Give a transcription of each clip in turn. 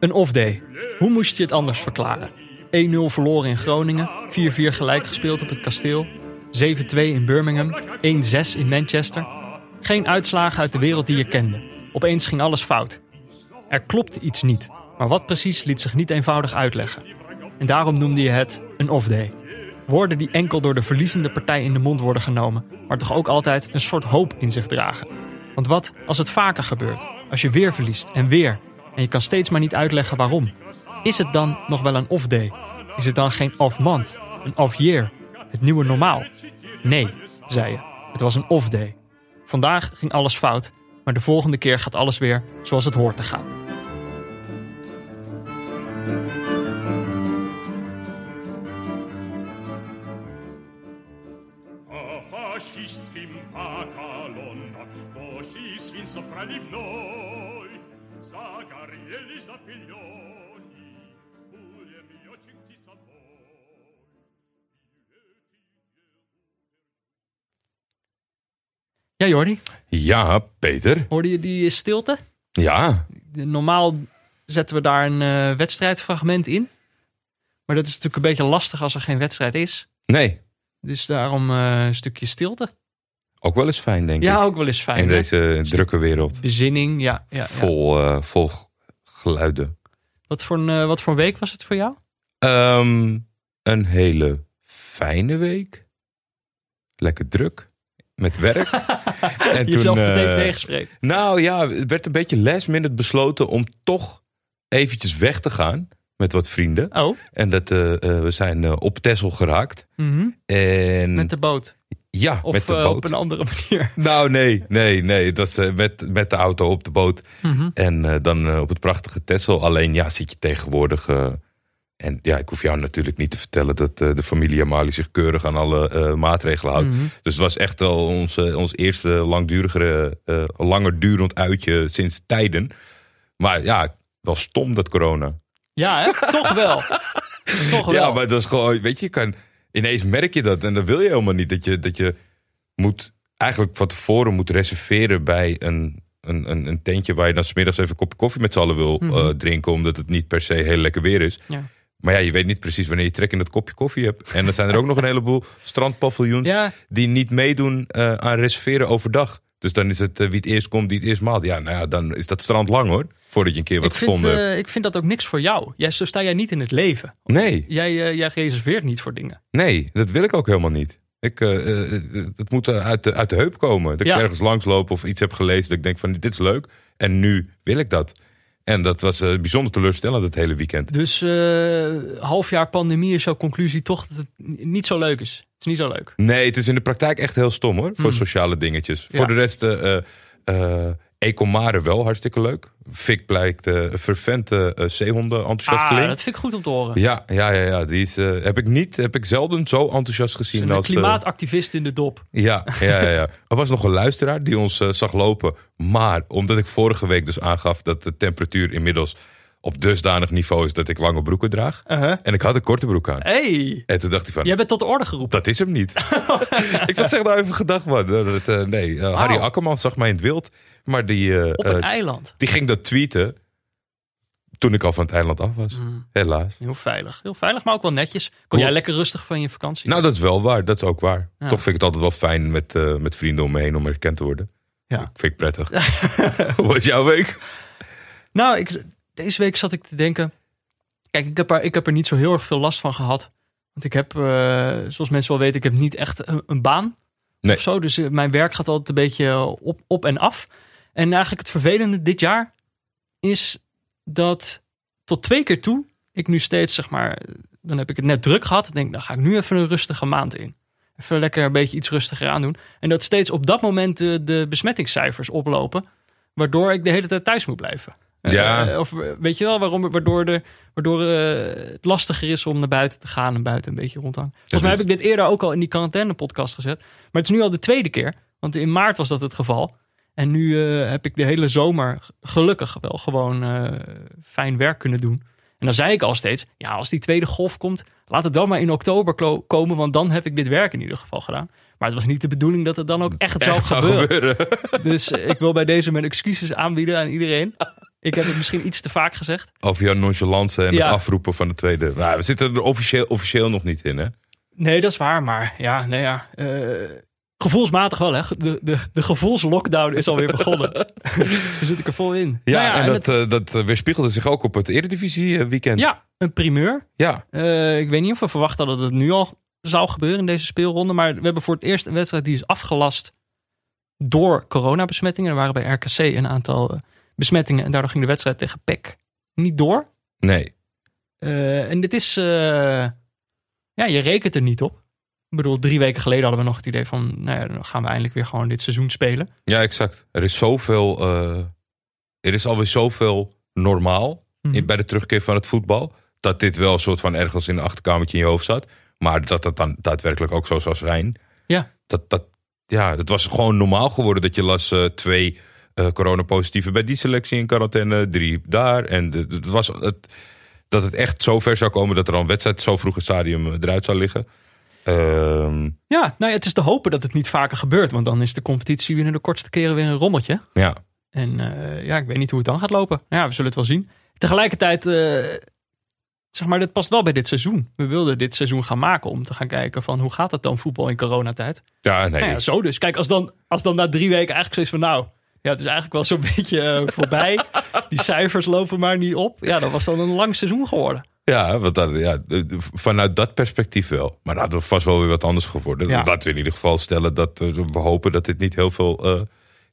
Een off-day. Hoe moest je het anders verklaren? 1-0 verloren in Groningen, 4-4 gelijk gespeeld op het kasteel, 7-2 in Birmingham, 1-6 in Manchester. Geen uitslagen uit de wereld die je kende. Opeens ging alles fout. Er klopte iets niet, maar wat precies liet zich niet eenvoudig uitleggen. En daarom noemde je het een off-day. Woorden die enkel door de verliezende partij in de mond worden genomen, maar toch ook altijd een soort hoop in zich dragen. Want wat als het vaker gebeurt? Als je weer verliest en weer, en je kan steeds maar niet uitleggen waarom. Is het dan nog wel een off-day? Is het dan geen off-month, een off-year, het nieuwe normaal? Nee, zei je. Het was een off-day. Vandaag ging alles fout, maar de volgende keer gaat alles weer zoals het hoort te gaan. Ja, Jordi, Ja, Peter. hoorde je die stilte? Ja, Normaal zetten we daar een eh, wedstrijdfragment in. Maar dat is natuurlijk een beetje lastig als er geen wedstrijd is. nee. Dus daarom eh, een stukje stilte. Ook wel eens fijn, denk Ja, ik. ook wel eens fijn. In hè? deze drukke wereld. Bezinning, ja. ja, ja. Vol, eh, vol geluiden. Wat, voor een, wat voor week was het voor jou? Ehm, een hele fijne week. Lekker druk. Met werk. en Jezelf meteen eh, tegenspreken. Nou ja, het werd een beetje last minute besloten om toch eventjes weg te gaan. Met wat vrienden. Oh, En dat, eh, eh, we zijn op Texel geraakt. mhm. En met de boot. ja, Of met de boot. op een andere manier. Nou, nee, nee, nee. Het was eh, met, met de auto op de boot. Mhm. En dan op het prachtige Texel. Alleen ja, zit je tegenwoordig. En ja, ik hoef jou natuurlijk niet te vertellen dat eh, de familie Amali zich keurig aan alle eh, maatregelen houdt. Mhm. Dus het was echt al ons, eh, ons eerste langdurigere, langer durend uitje sinds tijden. Maar ja, wel stom dat corona. Ja, hè? toch wel. toch wel. Ja, maar dat is gewoon, weet je, je kan, ineens merk je dat. En dat wil je helemaal niet. Dat je, dat je moet eigenlijk van tevoren moet reserveren bij een, een, een, een tentje waar je dan smiddags even een kopje koffie met z'n allen wil Mhm. drinken. Omdat het niet per se heel lekker weer is. Ja. Maar ja, je weet niet precies wanneer je trek in dat kopje koffie hebt. En dan zijn er ook nog een heleboel strandpaviljoens Ja, die niet meedoen eh, aan reserveren overdag. Dus dan is het eh, wie het eerst komt, die het eerst maalt. Ja, nou ja, dan is dat strand lang hoor. Voordat je een keer wat ik vind, gevonden hebt. eh, ik vind dat ook niks voor jou. Jij, zo sta jij niet in het leven. Nee, Jij, jij reserveert niet voor dingen. nee, dat wil ik ook helemaal niet. Ik, het moet uit de, uit de heup komen. Dat Ja. ik ergens langsloop of iets heb gelezen dat ik denk van dit is leuk. En nu wil ik dat. En dat was eh, bijzonder teleurstellend het hele weekend. Dus eh half jaar pandemie is jouw conclusie toch dat het niet zo leuk is. Het is niet zo leuk. Nee, het is in de praktijk echt heel stom hoor. Voor Hmm. sociale dingetjes. Ja. Voor de rest, eh Ecomare wel hartstikke leuk. Fik blijkt eh, een fervente eh, zeehonden Ah, dat vind ik goed om te horen. Ja, ja, ja, ja. Die is, eh, heb ik niet, heb ik zelden zo enthousiast gezien een als. klimaatactivist in de dop. ja, ja, ja, ja. Er was nog een luisteraar die ons zag lopen. Maar omdat ik vorige week dus aangaf dat de temperatuur inmiddels op dusdanig niveau is dat ik lange broeken draag. Uh-huh. En ik had een korte broek aan. Hey, En toen dacht hij van, jij bent tot de orde geroepen. dat is hem niet. ik had zeg nou even gedacht, man. Dat, nee, Harry. Akkerman zag mij in het wild. Maar die, eh, Op een eh, eiland. die ging dat tweeten toen ik al van het eiland af was. Mm, Helaas. heel veilig. Heel veilig, maar ook wel netjes. Kon jij lekker rustig van je vakantie? Nou, dat is wel waar. Dat is ook waar. Ja. Toch vind ik het altijd wel fijn met, eh, met vrienden om me heen om erkend te worden. Ja. Vind, vind ik prettig. Hoe was jouw week? Nou, ik, deze week zat ik te denken. Kijk, ik heb, er, ik heb er niet zo heel erg veel last van gehad. Want ik heb, zoals mensen wel weten, ik heb niet echt een, een baan. Nee. Of zo. Dus mijn werk gaat altijd een beetje op, op en af. En eigenlijk het vervelende dit jaar is dat tot twee keer toe ik nu steeds, zeg maar, dan heb ik het net druk gehad. Dan denk dan ga ik nu even een rustige maand in. Even lekker een beetje iets rustiger aandoen. En dat steeds op dat moment de, de besmettingscijfers oplopen. Waardoor ik de hele tijd thuis moet blijven. Ja. Eh, of eh, weet je wel, waarom, waardoor, de, waardoor eh, het lastiger is om naar buiten te gaan en buiten een beetje rond te hangen. Volgens mij heb ik dit eerder ook al in die quarantaine podcast gezet. Maar het is nu al de tweede keer. Want in maart was dat het geval. En nu eh, heb ik de hele zomer gelukkig wel gewoon eh, fijn werk kunnen doen. En dan zei ik al steeds, ja, als die tweede golf komt, laat het dan maar in oktober komen, want dan heb ik dit werk in ieder geval gedaan. Maar het was niet de bedoeling dat het dan ook echt, Echt zou zou gebeuren. gebeuren. Dus eh, ik wil bij deze mijn excuses aanbieden aan iedereen. Ik heb het misschien iets te vaak gezegd. Over jouw nonchalance en Ja. het afroepen van de tweede. Nou, we zitten er officieel, officieel nog niet in, hè? Nee, dat is waar, maar ja, nee ja. eh, gevoelsmatig wel, hè. De, de, de gevoelslockdown is alweer begonnen. Daar zit ik er vol in. Ja, Nou en dat, het- eh, dat eh, weerspiegelde zich ook op het Eredivisie weekend. ja, een primeur. Ja. Eh, ik weet niet of we verwacht hadden dat het nu al zou gebeuren in deze speelronde. Maar we hebben voor het eerst een wedstrijd die is afgelast door coronabesmettingen. Er waren bij RKC een aantal besmettingen. En daardoor ging de wedstrijd tegen PEC niet door. Nee. Eh, en dit is... eh, ja, je rekent er niet op. Ik bedoel, drie weken geleden hadden we nog het idee van... Nou ja, dan gaan we eindelijk weer gewoon dit seizoen spelen. Ja, exact. Er is zoveel. eh, er is alweer zoveel normaal Mhm. in, bij de terugkeer van het voetbal. Dat dit wel een soort van ergens in een achterkamertje in je hoofd zat. Maar dat dat dan daadwerkelijk ook zo zou zijn. Ja. Dat, dat, ja, het was gewoon normaal geworden dat je las eh, twee eh coronapositieven bij die selectie in quarantaine, drie daar. En het was het, dat het echt zo ver zou komen dat er al een wedstrijd zo vroeg een stadium eruit zou liggen. Ehm, Ja, nou ja, het is te hopen dat het niet vaker gebeurt. Want dan is de competitie binnen de kortste keren weer een rommeltje. ja, En eh, ja, ik weet niet hoe het dan gaat lopen. Ja, we zullen het wel zien. Tegelijkertijd, eh, zeg maar, dit past wel bij dit seizoen. We wilden dit seizoen gaan maken om te gaan kijken van hoe gaat het dan voetbal in coronatijd. ja, nee. Nou ja, zo dus. Kijk, als dan, als dan na drie weken eigenlijk zoiets van nou, ja, het is eigenlijk wel zo'n beetje eh, voorbij. Die cijfers lopen maar niet op. Ja, dat was dan een lang seizoen geworden. Ja, want ja, de- vanuit dat perspectief wel. Maar dat had vast wel weer wat anders geworden. Ja. Laten we in ieder geval stellen dat eh, we hopen dat dit niet heel veel, eh,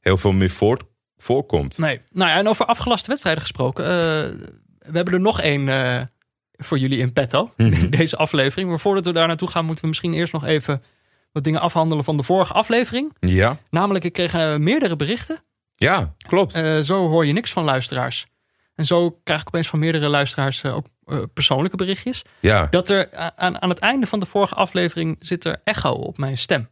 heel veel meer voort, voorkomt. Nee. Nou ja, en over afgelaste wedstrijden gesproken. eh, we hebben er nog één eh, voor jullie in petto. Mhm. Deze aflevering. Maar voordat we daar naartoe gaan, moeten we misschien eerst nog even wat dingen afhandelen van de vorige aflevering. Ja, Namelijk, ik kreeg eh, meerdere berichten. Ja klopt. Eh, zo hoor je niks van luisteraars. En zo krijg ik opeens van meerdere luisteraars eh, ook eh, persoonlijke berichtjes. ja, Dat er aan, aan het einde van de vorige aflevering zit er echo op mijn stem.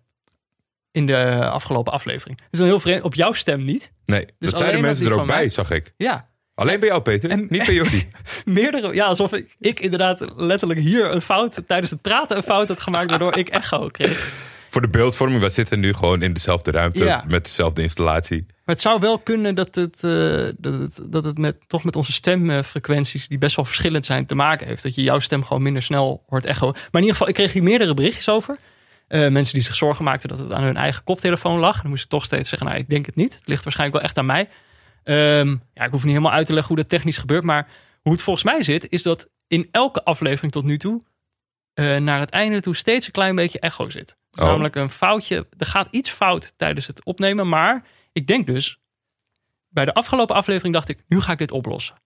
In de afgelopen aflevering. Dat is een heel vreemd. Op jouw stem niet. nee. dat alleen zeiden mensen er ook bij, mij. zag ik. Ja, Alleen bij jou, Peter. En- niet bij jullie. meerdere. Ja, alsof ik, ik inderdaad letterlijk hier een fout tijdens het praten een fout had gemaakt, waardoor ik echo kreeg. Voor de beeldvorming, we zitten nu gewoon in dezelfde ruimte Ja. met dezelfde installatie. Maar het zou wel kunnen dat het, eh, dat het, dat het met, toch met onze stemfrequenties, die best wel verschillend zijn, te maken heeft. Dat je jouw stem gewoon minder snel hoort echo. Maar in ieder geval, ik kreeg hier meerdere berichtjes over. Eh, mensen die zich zorgen maakten dat het aan hun eigen koptelefoon lag. Dan moesten ze toch steeds zeggen, nou, ik denk het niet. Het ligt waarschijnlijk wel echt aan mij. Ehm, ja, ik hoef niet helemaal uit te leggen hoe dat technisch gebeurt. Maar hoe het volgens mij zit, is dat in elke aflevering tot nu toe... eh, naar het einde toe steeds een klein beetje echo zit. Dus Oh. Namelijk een foutje. Er gaat iets fout tijdens het opnemen. Maar ik denk dus, bij de afgelopen aflevering dacht ik, nu ga ik dit oplossen.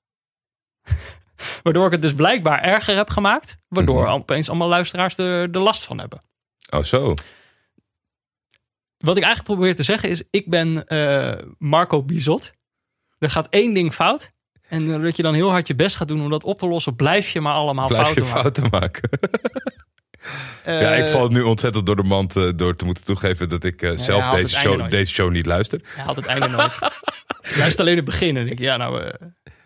Waardoor ik het dus blijkbaar erger heb gemaakt. Waardoor Mhm. opeens allemaal luisteraars er de last van hebben. Oh, zo. Wat ik eigenlijk probeer te zeggen is, ik ben eh, Marco Bizot. Er gaat één ding fout. En doordat je dan heel hard je best gaat doen om dat op te lossen, blijf je maar allemaal Blijf je fouten maken. Eh, ja, ik val nu ontzettend door de mand eh, door te moeten toegeven dat ik eh, zelf haalt deze show, deze show niet luister. Hij had het einde nooit. Luister alleen het begin. En ik, ja, nou, eh,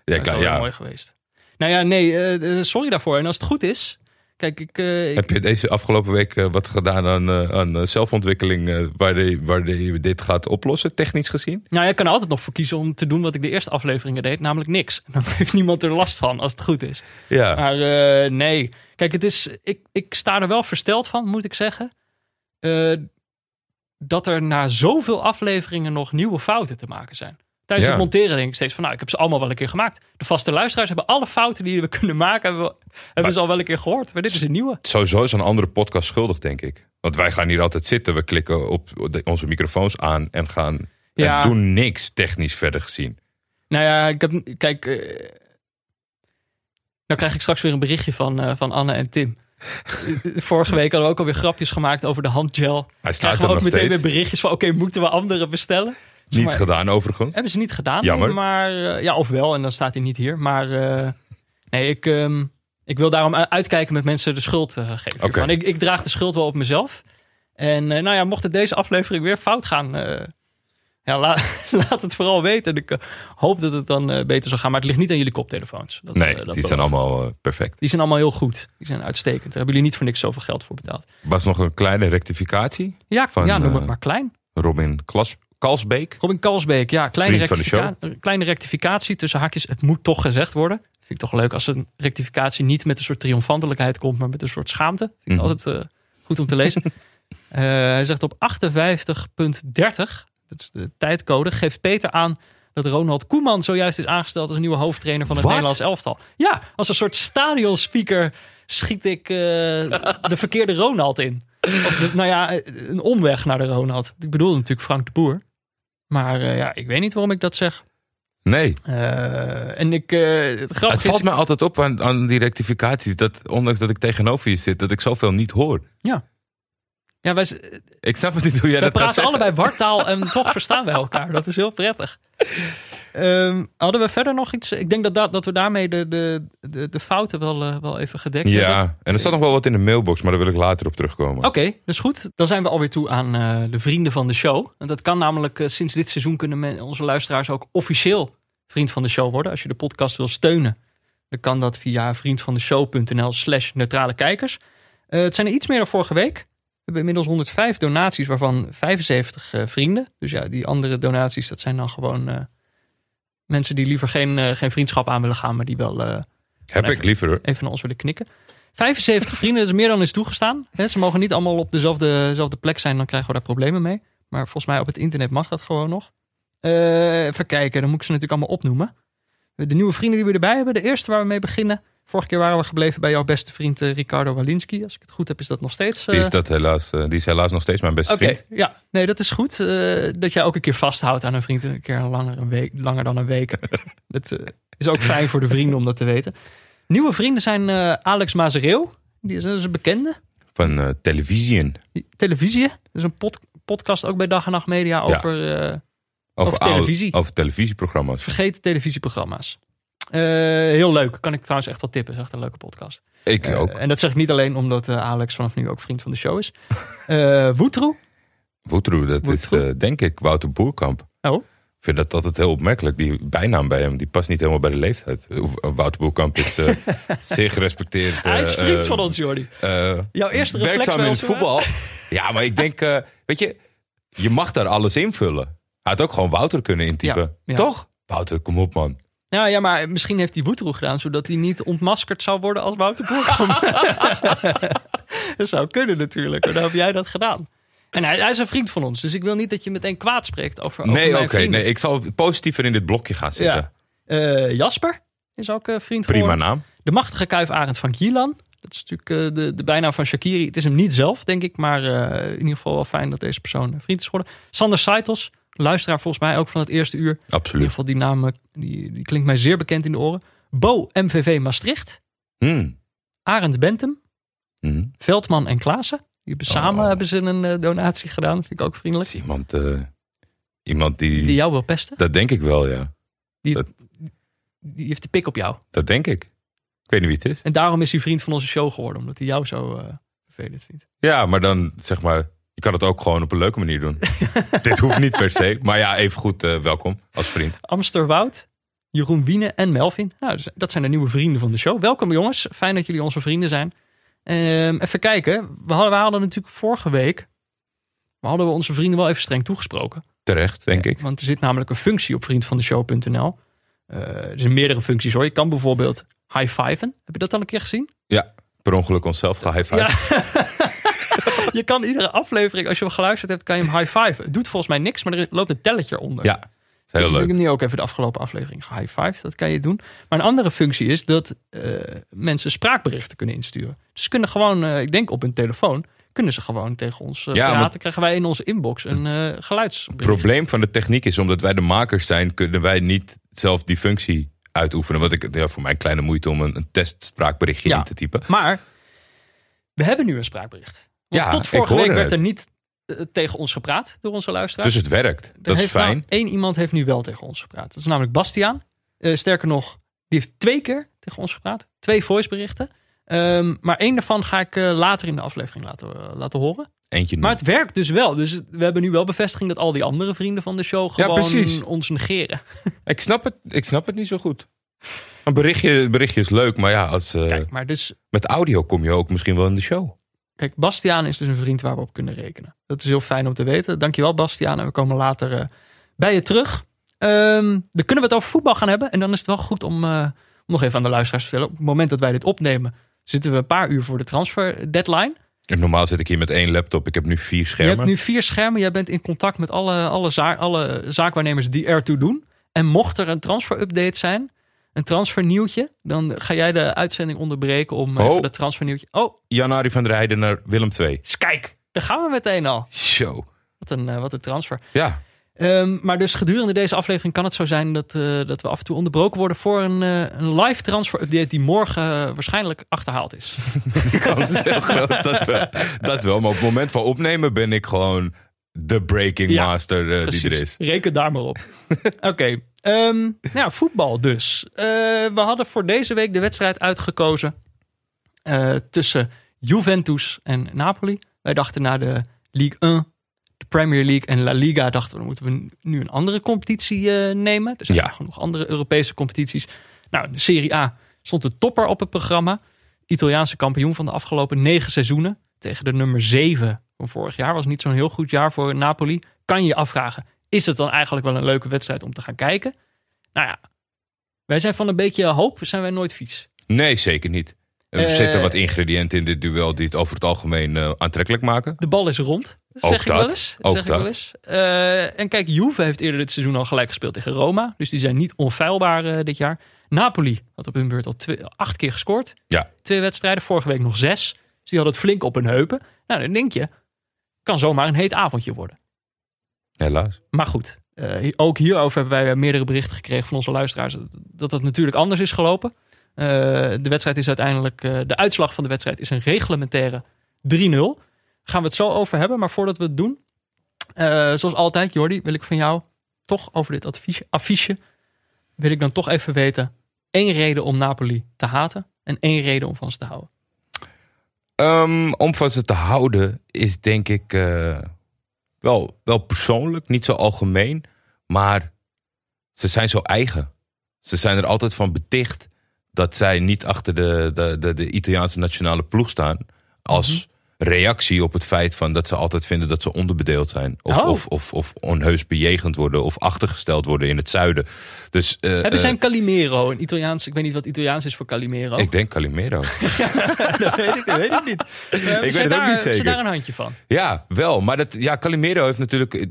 Ja, dat is wel ja. mooi geweest. Nou ja, nee, eh, eh, sorry daarvoor. En als het goed is, kijk, ik, eh, ik Heb je deze afgelopen week eh, wat gedaan aan, aan eh, zelfontwikkeling waar, de, waar de, dit gaat oplossen, technisch gezien? Nou, je kan er altijd nog voor kiezen om te doen wat ik de eerste afleveringen deed, namelijk niks. Dan heeft niemand er last van als het goed is. Ja, Maar nee, kijk, het is, ik, ik sta er wel versteld van, moet ik zeggen. Dat er na zoveel afleveringen nog nieuwe fouten te maken zijn. Tijdens Ja. het monteren denk ik steeds van, nou, ik heb ze allemaal wel een keer gemaakt. De vaste luisteraars hebben alle fouten die we kunnen maken, hebben, we- hebben ze al wel een keer gehoord. Maar dit is een nieuwe. sowieso is een andere podcast schuldig, denk ik. Want wij gaan hier altijd zitten, we klikken op onze microfoons aan en gaan Ja. en doen niks technisch verder gezien. Nou ja, ik heb, kijk, eh, nou krijg ik straks weer een berichtje van, eh, van Anne en Tim. Vorige week hadden we ook alweer grapjes gemaakt over de handgel. Hij staat Krijgen we ook meteen weer berichtjes van, oké, moeten we andere bestellen? Niet maar- gedaan overigens. Hebben ze niet gedaan. Jammer. Maar, eh, ja, of wel, en dan staat hij niet hier. Maar eh, nee, ik, ehm, ik wil daarom uitkijken met mensen de schuld te geven. Hiervan. Ik, ik draag de schuld wel op mezelf. En eh, nou ja, mocht het deze aflevering weer fout gaan... eh, ja, la- laat het vooral weten. En ik eh, hoop dat het dan eh, beter zal gaan. Maar het ligt niet aan jullie koptelefoons. Dat, Nee, eh, dat die zijn allemaal eh, perfect. Die zijn allemaal heel goed. Die zijn uitstekend. Daar hebben jullie niet voor niks zoveel geld voor betaald. Was nog een kleine rectificatie. Ja, Van, ja noem eh, het maar klein. Robin Klas, Kalsbeek. Robin Kalsbeek, ja, kleine, rectifica- kleine rectificatie tussen haakjes. Het moet toch gezegd worden. Vind ik toch leuk als een rectificatie niet met een soort triomfantelijkheid komt, maar met een soort schaamte. Vind ik Mhm. altijd eh, goed om te lezen. Eh, hij zegt op 58.30, dat is de tijdcode, geeft Peter aan dat Ronald Koeman zojuist is aangesteld als nieuwe hoofdtrainer van het? Nederlands elftal. Ja, als een soort stadionspeaker schiet ik eh, de verkeerde Ronald in. Of de- nou ja, een omweg naar de Ronald. Ik bedoel natuurlijk Frank de Boer. Maar eh, ja, ik weet niet waarom ik dat zeg. Nee. Eh, en ik, eh, het Het valt is... me altijd op aan, aan die rectificaties. Dat ondanks dat ik tegenover je zit, dat ik zoveel niet hoor. Ja, wij, Ik snap het niet hoe jij dat praten allebei wartaal en toch verstaan wij elkaar. Dat is heel prettig. Ehm, hadden we verder nog iets? Ik denk dat, dat, dat we daarmee de, de, de, de fouten wel, eh, wel even gedekt hebben. Ja, en er staat nog wel wat in de mailbox, maar daar wil ik later op terugkomen. Oké, is goed. Dan zijn we alweer toe aan eh, de vrienden van de show. En dat kan namelijk eh, sinds dit seizoen kunnen onze luisteraars ook officieel vriend van de show worden. Als je de podcast wil steunen, dan kan dat via vriendvandeshow.nl slash neutrale kijkers. Het zijn er iets meer dan vorige week. We hebben inmiddels 105 donaties, waarvan 75 eh, vrienden. Dus ja, die andere donaties, dat zijn dan gewoon mensen die liever geen, eh, geen vriendschap aan willen gaan, maar die wel eh, Heb ik liever hoor. even naar ons willen knikken. 75 vrienden, dat is meer dan is toegestaan. Ze mogen niet allemaal op dezelfde, dezelfde plek zijn, dan krijgen we daar problemen mee. Maar volgens mij op het internet mag dat gewoon nog. Eh, even kijken, dan moet ik ze natuurlijk allemaal opnoemen. De nieuwe vrienden die we erbij hebben. De eerste waar we mee beginnen. Vorige keer waren we gebleven bij jouw beste vriend eh, Ricardo Walinski. Als ik het goed heb, is dat nog steeds. Die eh, is, dat helaas, eh, die is helaas nog steeds mijn beste vriend. ja. Nee, dat is goed. eh, dat jij ook een keer vasthoudt aan een vriend. Een keer langer, een week, langer dan een week. dat eh, is ook fijn voor de vrienden om dat te weten. Nieuwe vrienden zijn eh, Alex Mazereel. Die is, een bekende. Van eh televisie. Televisie. Dat is een pod- podcast ook bij Dag en Nacht Media over eh, Over, Over televisie. over televisieprogramma's. vergeten televisieprogramma's. Eh, heel leuk. Kan ik trouwens echt wel tippen. is echt een leuke podcast. Ik Eh, ook. en dat zeg ik niet alleen omdat eh, Alex vanaf nu ook vriend van de show is. Woetroe. Woetroe, dat is Woetroe. denk ik Wouter Boerkamp. Oh. Ik vind dat altijd heel opmerkelijk. Die bijnaam bij hem, die past niet helemaal bij de leeftijd. Wouter Boerkamp is eh, zeer gerespecteerd. Hij is vriend van ons, Jordi. Jouw eerste reflex werkzaam in het voetbal. Ja, maar ik denk, weet je, je mag daar alles invullen. Hij had ook gewoon Wouter kunnen intypen. Ja, ja. Toch? Wouter, kom op man. Nou ja, maar misschien heeft hij Woetroe gedaan, zodat hij niet ontmaskerd zou worden als Wouter Boerkamp. dat zou kunnen natuurlijk, dan heb jij dat gedaan. En hij, hij is een vriend van ons, dus ik wil niet dat je meteen kwaad spreekt over, over nee, oké. nee, ik zal positiever in dit blokje gaan zitten. Ja. Eh, Jasper is ook een vriend Prima geworden. naam. De machtige kuif Arend van Kielan. Dat is natuurlijk eh, de, de bijnaam van Shakiri. Het is hem niet zelf, denk ik. Maar eh, in ieder geval wel fijn dat deze persoon een vriend is geworden. Sander Saitos, luisteraar volgens mij ook van het eerste uur. In ieder Absoluut. geval die naam eh, die, die klinkt mij zeer bekend in de oren. Bo MVV Maastricht. Hmm. Arend Bentum. Hmm. Veldman en Klaassen. Die hebben samen Oh. hebben ze een eh, donatie gedaan. Vind ik ook Dat vriendelijk. is iemand, eh, iemand die, Die jou wil pesten. Dat denk ik wel, ja. Die heeft de pik op jou. Dat denk ik. Ik weet niet wie het is. En daarom is hij vriend van onze show geworden. Omdat hij jou zo vervelend vindt. Ja, maar dan zeg maar, je kan het ook gewoon op een leuke manier doen. Dit hoeft niet per se. Maar ja, even goed eh, welkom als vriend. Amster Wout, Jeroen Wiene en Melvin. Nou, dat zijn de nieuwe vrienden van de show. Welkom jongens, fijn dat jullie onze vrienden zijn. Ehm, even kijken, we hadden, we hadden natuurlijk vorige week... We hadden we onze vrienden wel even streng toegesproken. Terecht, denk ik. Want er zit namelijk een functie op vriendvandeshow.nl. Eh er zijn meerdere functies hoor. Je kan bijvoorbeeld high-fiven. Heb je dat al een keer gezien? Per ongeluk onszelf gehighfived. Ja. je kan iedere aflevering, als je hem geluisterd hebt, kan je hem high-fiven. Het doet volgens mij niks, maar er loopt een telletje onder. Ja, is heel Ik leuk. heb nu ook even de afgelopen aflevering gehigh-fived. Dat kan je doen. Maar een andere functie is dat eh, mensen spraakberichten kunnen insturen. Dus ze kunnen gewoon, eh, ik denk op hun telefoon, kunnen ze gewoon tegen ons eh, Ja, praten. maar- Krijgen wij in onze inbox een eh geluidsbericht. Het probleem van de techniek is, omdat wij de makers zijn, kunnen wij niet zelf die functie uitoefenen. Wat ik ja, voor mijn kleine moeite om een, een testspraakberichtje Ja. in te typen. Maar we hebben nu een spraakbericht. Ja, tot vorige week werd het. er niet eh, tegen ons gepraat door onze luisteraars. Dus het werkt. Er Dat is nou- fijn. één iemand heeft nu wel tegen ons gepraat. Dat is namelijk Bastiaan. Eh, sterker nog, die heeft twee keer tegen ons gepraat. Twee voiceberichten. Ehm, maar één daarvan ga ik eh, later in de aflevering laten, laten horen. Eentje. Maar het werkt dus wel. Dus we hebben nu wel bevestiging dat al die andere vrienden van de show gewoon ons negeren. ik, snap het, ik snap het niet zo goed. Een berichtje, berichtje is leuk, maar ja, als, Kijk, maar dus met audio kom je ook misschien wel in de show. Kijk, Bastiaan is dus een vriend waar we op kunnen rekenen. Dat is heel fijn om te weten. Dankjewel, Bastiaan. En we komen later eh, bij je terug. Ehm, dan kunnen we het over voetbal gaan hebben. En dan is het wel goed om, eh, om nog even aan de luisteraars te vertellen. Op het moment dat wij dit opnemen, zitten we een paar uur voor de transfer deadline. Normaal zit ik hier met één laptop. Ik heb nu vier Je schermen. hebt nu vier schermen. Jij bent in contact met alle, alle, za- alle zaakwaarnemers die ertoe doen. En mocht er een transfer-update zijn, een transfernieuwtje, dan ga jij de uitzending onderbreken om Oh. even dat transfernieuwtje. Oh, Jan-Arie van der Heijden naar Willem II. kijk, daar gaan we meteen al. Zo. Wat een, eh, wat een transfer. Ja. Ehm, maar dus gedurende deze aflevering kan het zo zijn dat, eh, dat we af en toe onderbroken worden voor een, eh, een live transfer update die morgen waarschijnlijk achterhaald is. De kans is heel groot dat, we, dat wel. Maar op het moment van opnemen ben ik gewoon de breaking Ja, master eh, die er is. Reken daar maar op. Oké, ehm, nou voetbal dus. Eh, we hadden voor deze week de wedstrijd uitgekozen eh, tussen Juventus en Napoli. Wij dachten na de Ligue 1, de Premier League en La Liga, dachten we, moeten we nu een andere competitie nemen. Er zijn Ja. nog genoeg andere Europese competities. Nou, de Serie A stond de topper op het programma. Italiaanse kampioen van de afgelopen negen seizoenen. Tegen de nummer 7 van vorig jaar. Was niet zo'n heel goed jaar voor Napoli. Kan je je afvragen, is het dan eigenlijk wel een leuke wedstrijd om te gaan kijken? Nou ja, wij zijn van een beetje hoop, zijn wij nooit vies. Nee, zeker niet. Er Eh, zitten wat ingrediënten in dit duel die het over het algemeen eh, aantrekkelijk maken. De bal is rond, zeg Ook ik wel dat, eens. ook zeg ik wel eens. Eh, en kijk, Juve heeft eerder dit seizoen al gelijk gespeeld tegen Roma. Dus die zijn niet onfeilbaar dit jaar. Napoli had op hun beurt al twee- acht keer gescoord. Ja. Twee wedstrijden, vorige week nog zes. Dus die hadden het flink op hun heupen. Nou, dan denk je, kan zomaar een heet avondje worden. Helaas. Maar goed, eh, ook hierover hebben wij meerdere berichten gekregen van onze luisteraars. Dat dat natuurlijk anders is gelopen. Eh, de wedstrijd is uiteindelijk, eh, de uitslag van de wedstrijd is een reglementaire 3-0. Gaan we het zo over hebben. Maar voordat we het doen, zoals altijd, Jordi, wil ik van jou toch over dit affiche, affiche, wil ik dan toch even weten. één reden om Napoli te haten en één reden om van ze te houden. Ehm, om van ze te houden is denk ik eh, wel, wel persoonlijk, niet zo algemeen. Maar ze zijn zo eigen. Ze zijn er altijd van beticht dat zij niet achter de, de, de, de Italiaanse nationale ploeg staan. Als reactie op het feit van dat ze altijd vinden dat ze onderbedeeld zijn. Of, Oh. of, of, of onheus bejegend worden of achtergesteld worden in het zuiden. Dus, eh, Hebben eh, zij een Calimero, een Italiaans, ik weet niet wat Italiaans is voor Calimero. ik denk Calimero. dat, weet ik, dat weet ik niet. Eh, weet is het ook niet er zeker. daar een handje van? Ja, wel. Maar dat, ja, Calimero heeft natuurlijk.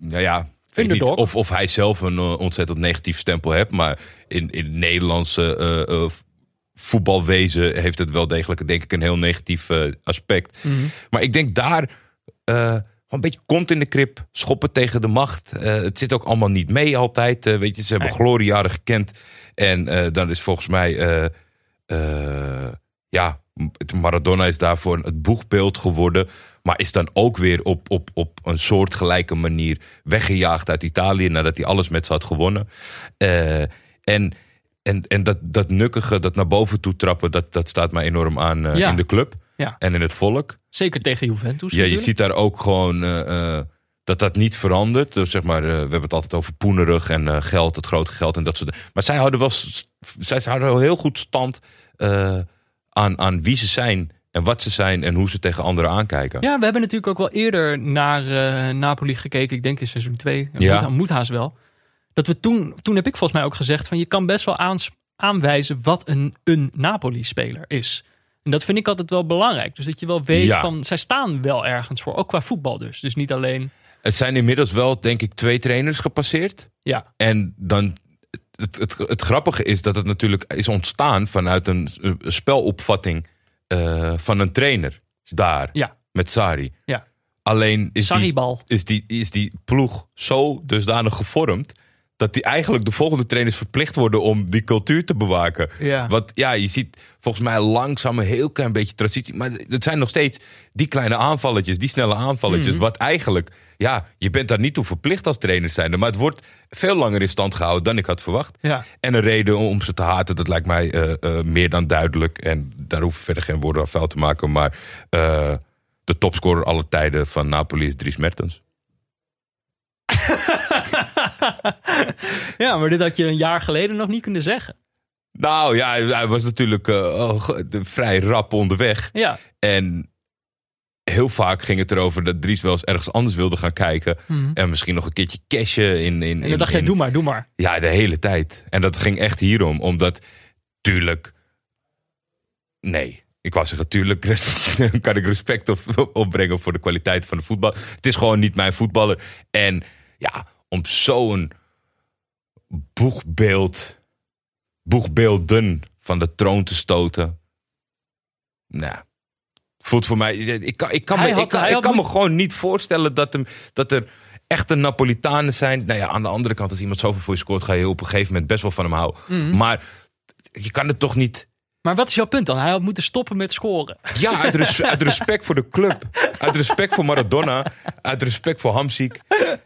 Nou ja. ik Weet niet of, of hij zelf een ontzettend negatief stempel heeft. Maar in, in Nederlandse voetbalwezen heeft het wel degelijk, denk ik, een heel negatief eh, aspect. Mhm. Maar ik denk daar. eh, een beetje kont in de krip, schoppen tegen de macht. Eh, het zit ook allemaal niet mee altijd. weet je, ze hebben gloriejaren gekend. En dan is volgens mij. ja, Maradona is daarvoor het boegbeeld geworden. Maar is dan ook weer op, op, op een soortgelijke manier weggejaagd uit Italië. nadat hij alles met ze had gewonnen. En en, en dat, dat nukkige, dat naar boven toe trappen, dat, dat staat mij enorm aan eh, Ja. in de club Ja. en in het volk. Zeker tegen Juventus. Ja, je ziet daar ook gewoon eh, eh, dat dat niet verandert. Dus zeg maar, we hebben het altijd over poenerig en geld, het grote geld en dat soort dingen. Maar zij houden wel, zij houden wel heel goed stand aan, aan wie ze zijn en wat ze zijn en hoe ze tegen anderen aankijken. Ja, we hebben natuurlijk ook wel eerder naar Napoli gekeken. Ik denk in seizoen 2. Ja. Moet, moet haast wel. Dat we toen, toen heb ik volgens mij ook gezegd van je kan best wel aanwijzen wat een, een Napoli-speler is. En dat vind ik altijd wel belangrijk. Dus dat je wel weet Ja. van zij staan wel ergens voor. Ook qua voetbal dus. Dus niet alleen. Het zijn inmiddels wel, denk ik, twee trainers gepasseerd. Ja, En dan, het, het, het grappige is dat het natuurlijk is ontstaan vanuit een, een spelopvatting eh, van een trainer daar ja, met Sari. ja. Alleen is die, is, die, is die ploeg zo dusdanig gevormd dat die eigenlijk de volgende trainers verplicht worden om die cultuur te bewaken. Ja. Want ja, je ziet volgens mij langzaam een heel klein beetje transitie. Maar het zijn nog steeds die kleine aanvalletjes, die snelle aanvalletjes. Mhm. Wat eigenlijk, ja, je bent daar niet toe verplicht als trainer zijnde. Maar het wordt veel langer in stand gehouden dan ik had verwacht. Ja. En een reden om ze te haten, dat lijkt mij eh, eh, meer dan duidelijk. En daar hoef ik verder geen woorden aan vuil te maken. Maar eh, de topscorer aller tijden van Napoli is Dries Mertens. ja, maar dit had je een jaar geleden nog niet kunnen zeggen. Nou ja, hij was natuurlijk eh, vrij rap onderweg. Ja, En heel vaak ging het erover dat Dries wel eens ergens anders wilde gaan kijken. En misschien nog een keertje cashen in... in, Mhm. En dan in- dacht jij, in- doe maar, doe maar. Ja, de hele tijd. En dat ging echt hierom. Omdat, tuurlijk... Nee, ik wou zeggen, tuurlijk kan ik respect op, opbrengen voor de kwaliteit van de voetbal. Het is gewoon niet mijn voetballer. En ja, om zo'n boegbeeld, boegbeelden van de troon te stoten. Nou, voelt voor mij... Ik kan, ik kan, me, had- ik kan, ik me gewoon niet voorstellen dat, hem, dat er echte Napolitanen zijn. Nou ja, aan de andere kant, als iemand zoveel voor je scoort, ga je op een gegeven moment best wel van hem houden. Mhm. Maar je kan het toch niet. Maar wat is jouw punt dan? Hij had moeten stoppen met scoren. Ja, uit, res- uit respect voor de club. Uit respect voor Maradona. Uit respect voor Hamziek.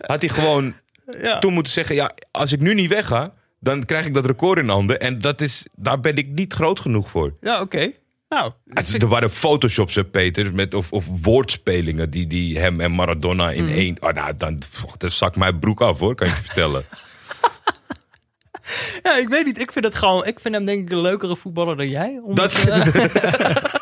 Had hij gewoon Ja. toen moeten zeggen: ja, als ik nu niet wegga, dan krijg ik dat record in handen. En dat is, daar ben ik niet groot genoeg voor. Ja, oké. Nou, Het- Er waren photoshops, hè, Peter, met, of, of woordspelingen die, die hem en Maradona in één. Oh, nou, dan, dan zak mijn broek af hoor, kan je vertellen. ja, ik weet niet. Ik vind het gewoon. Ik vind hem denk ik een leukere voetballer dan jij. Omdat, Dat, eh,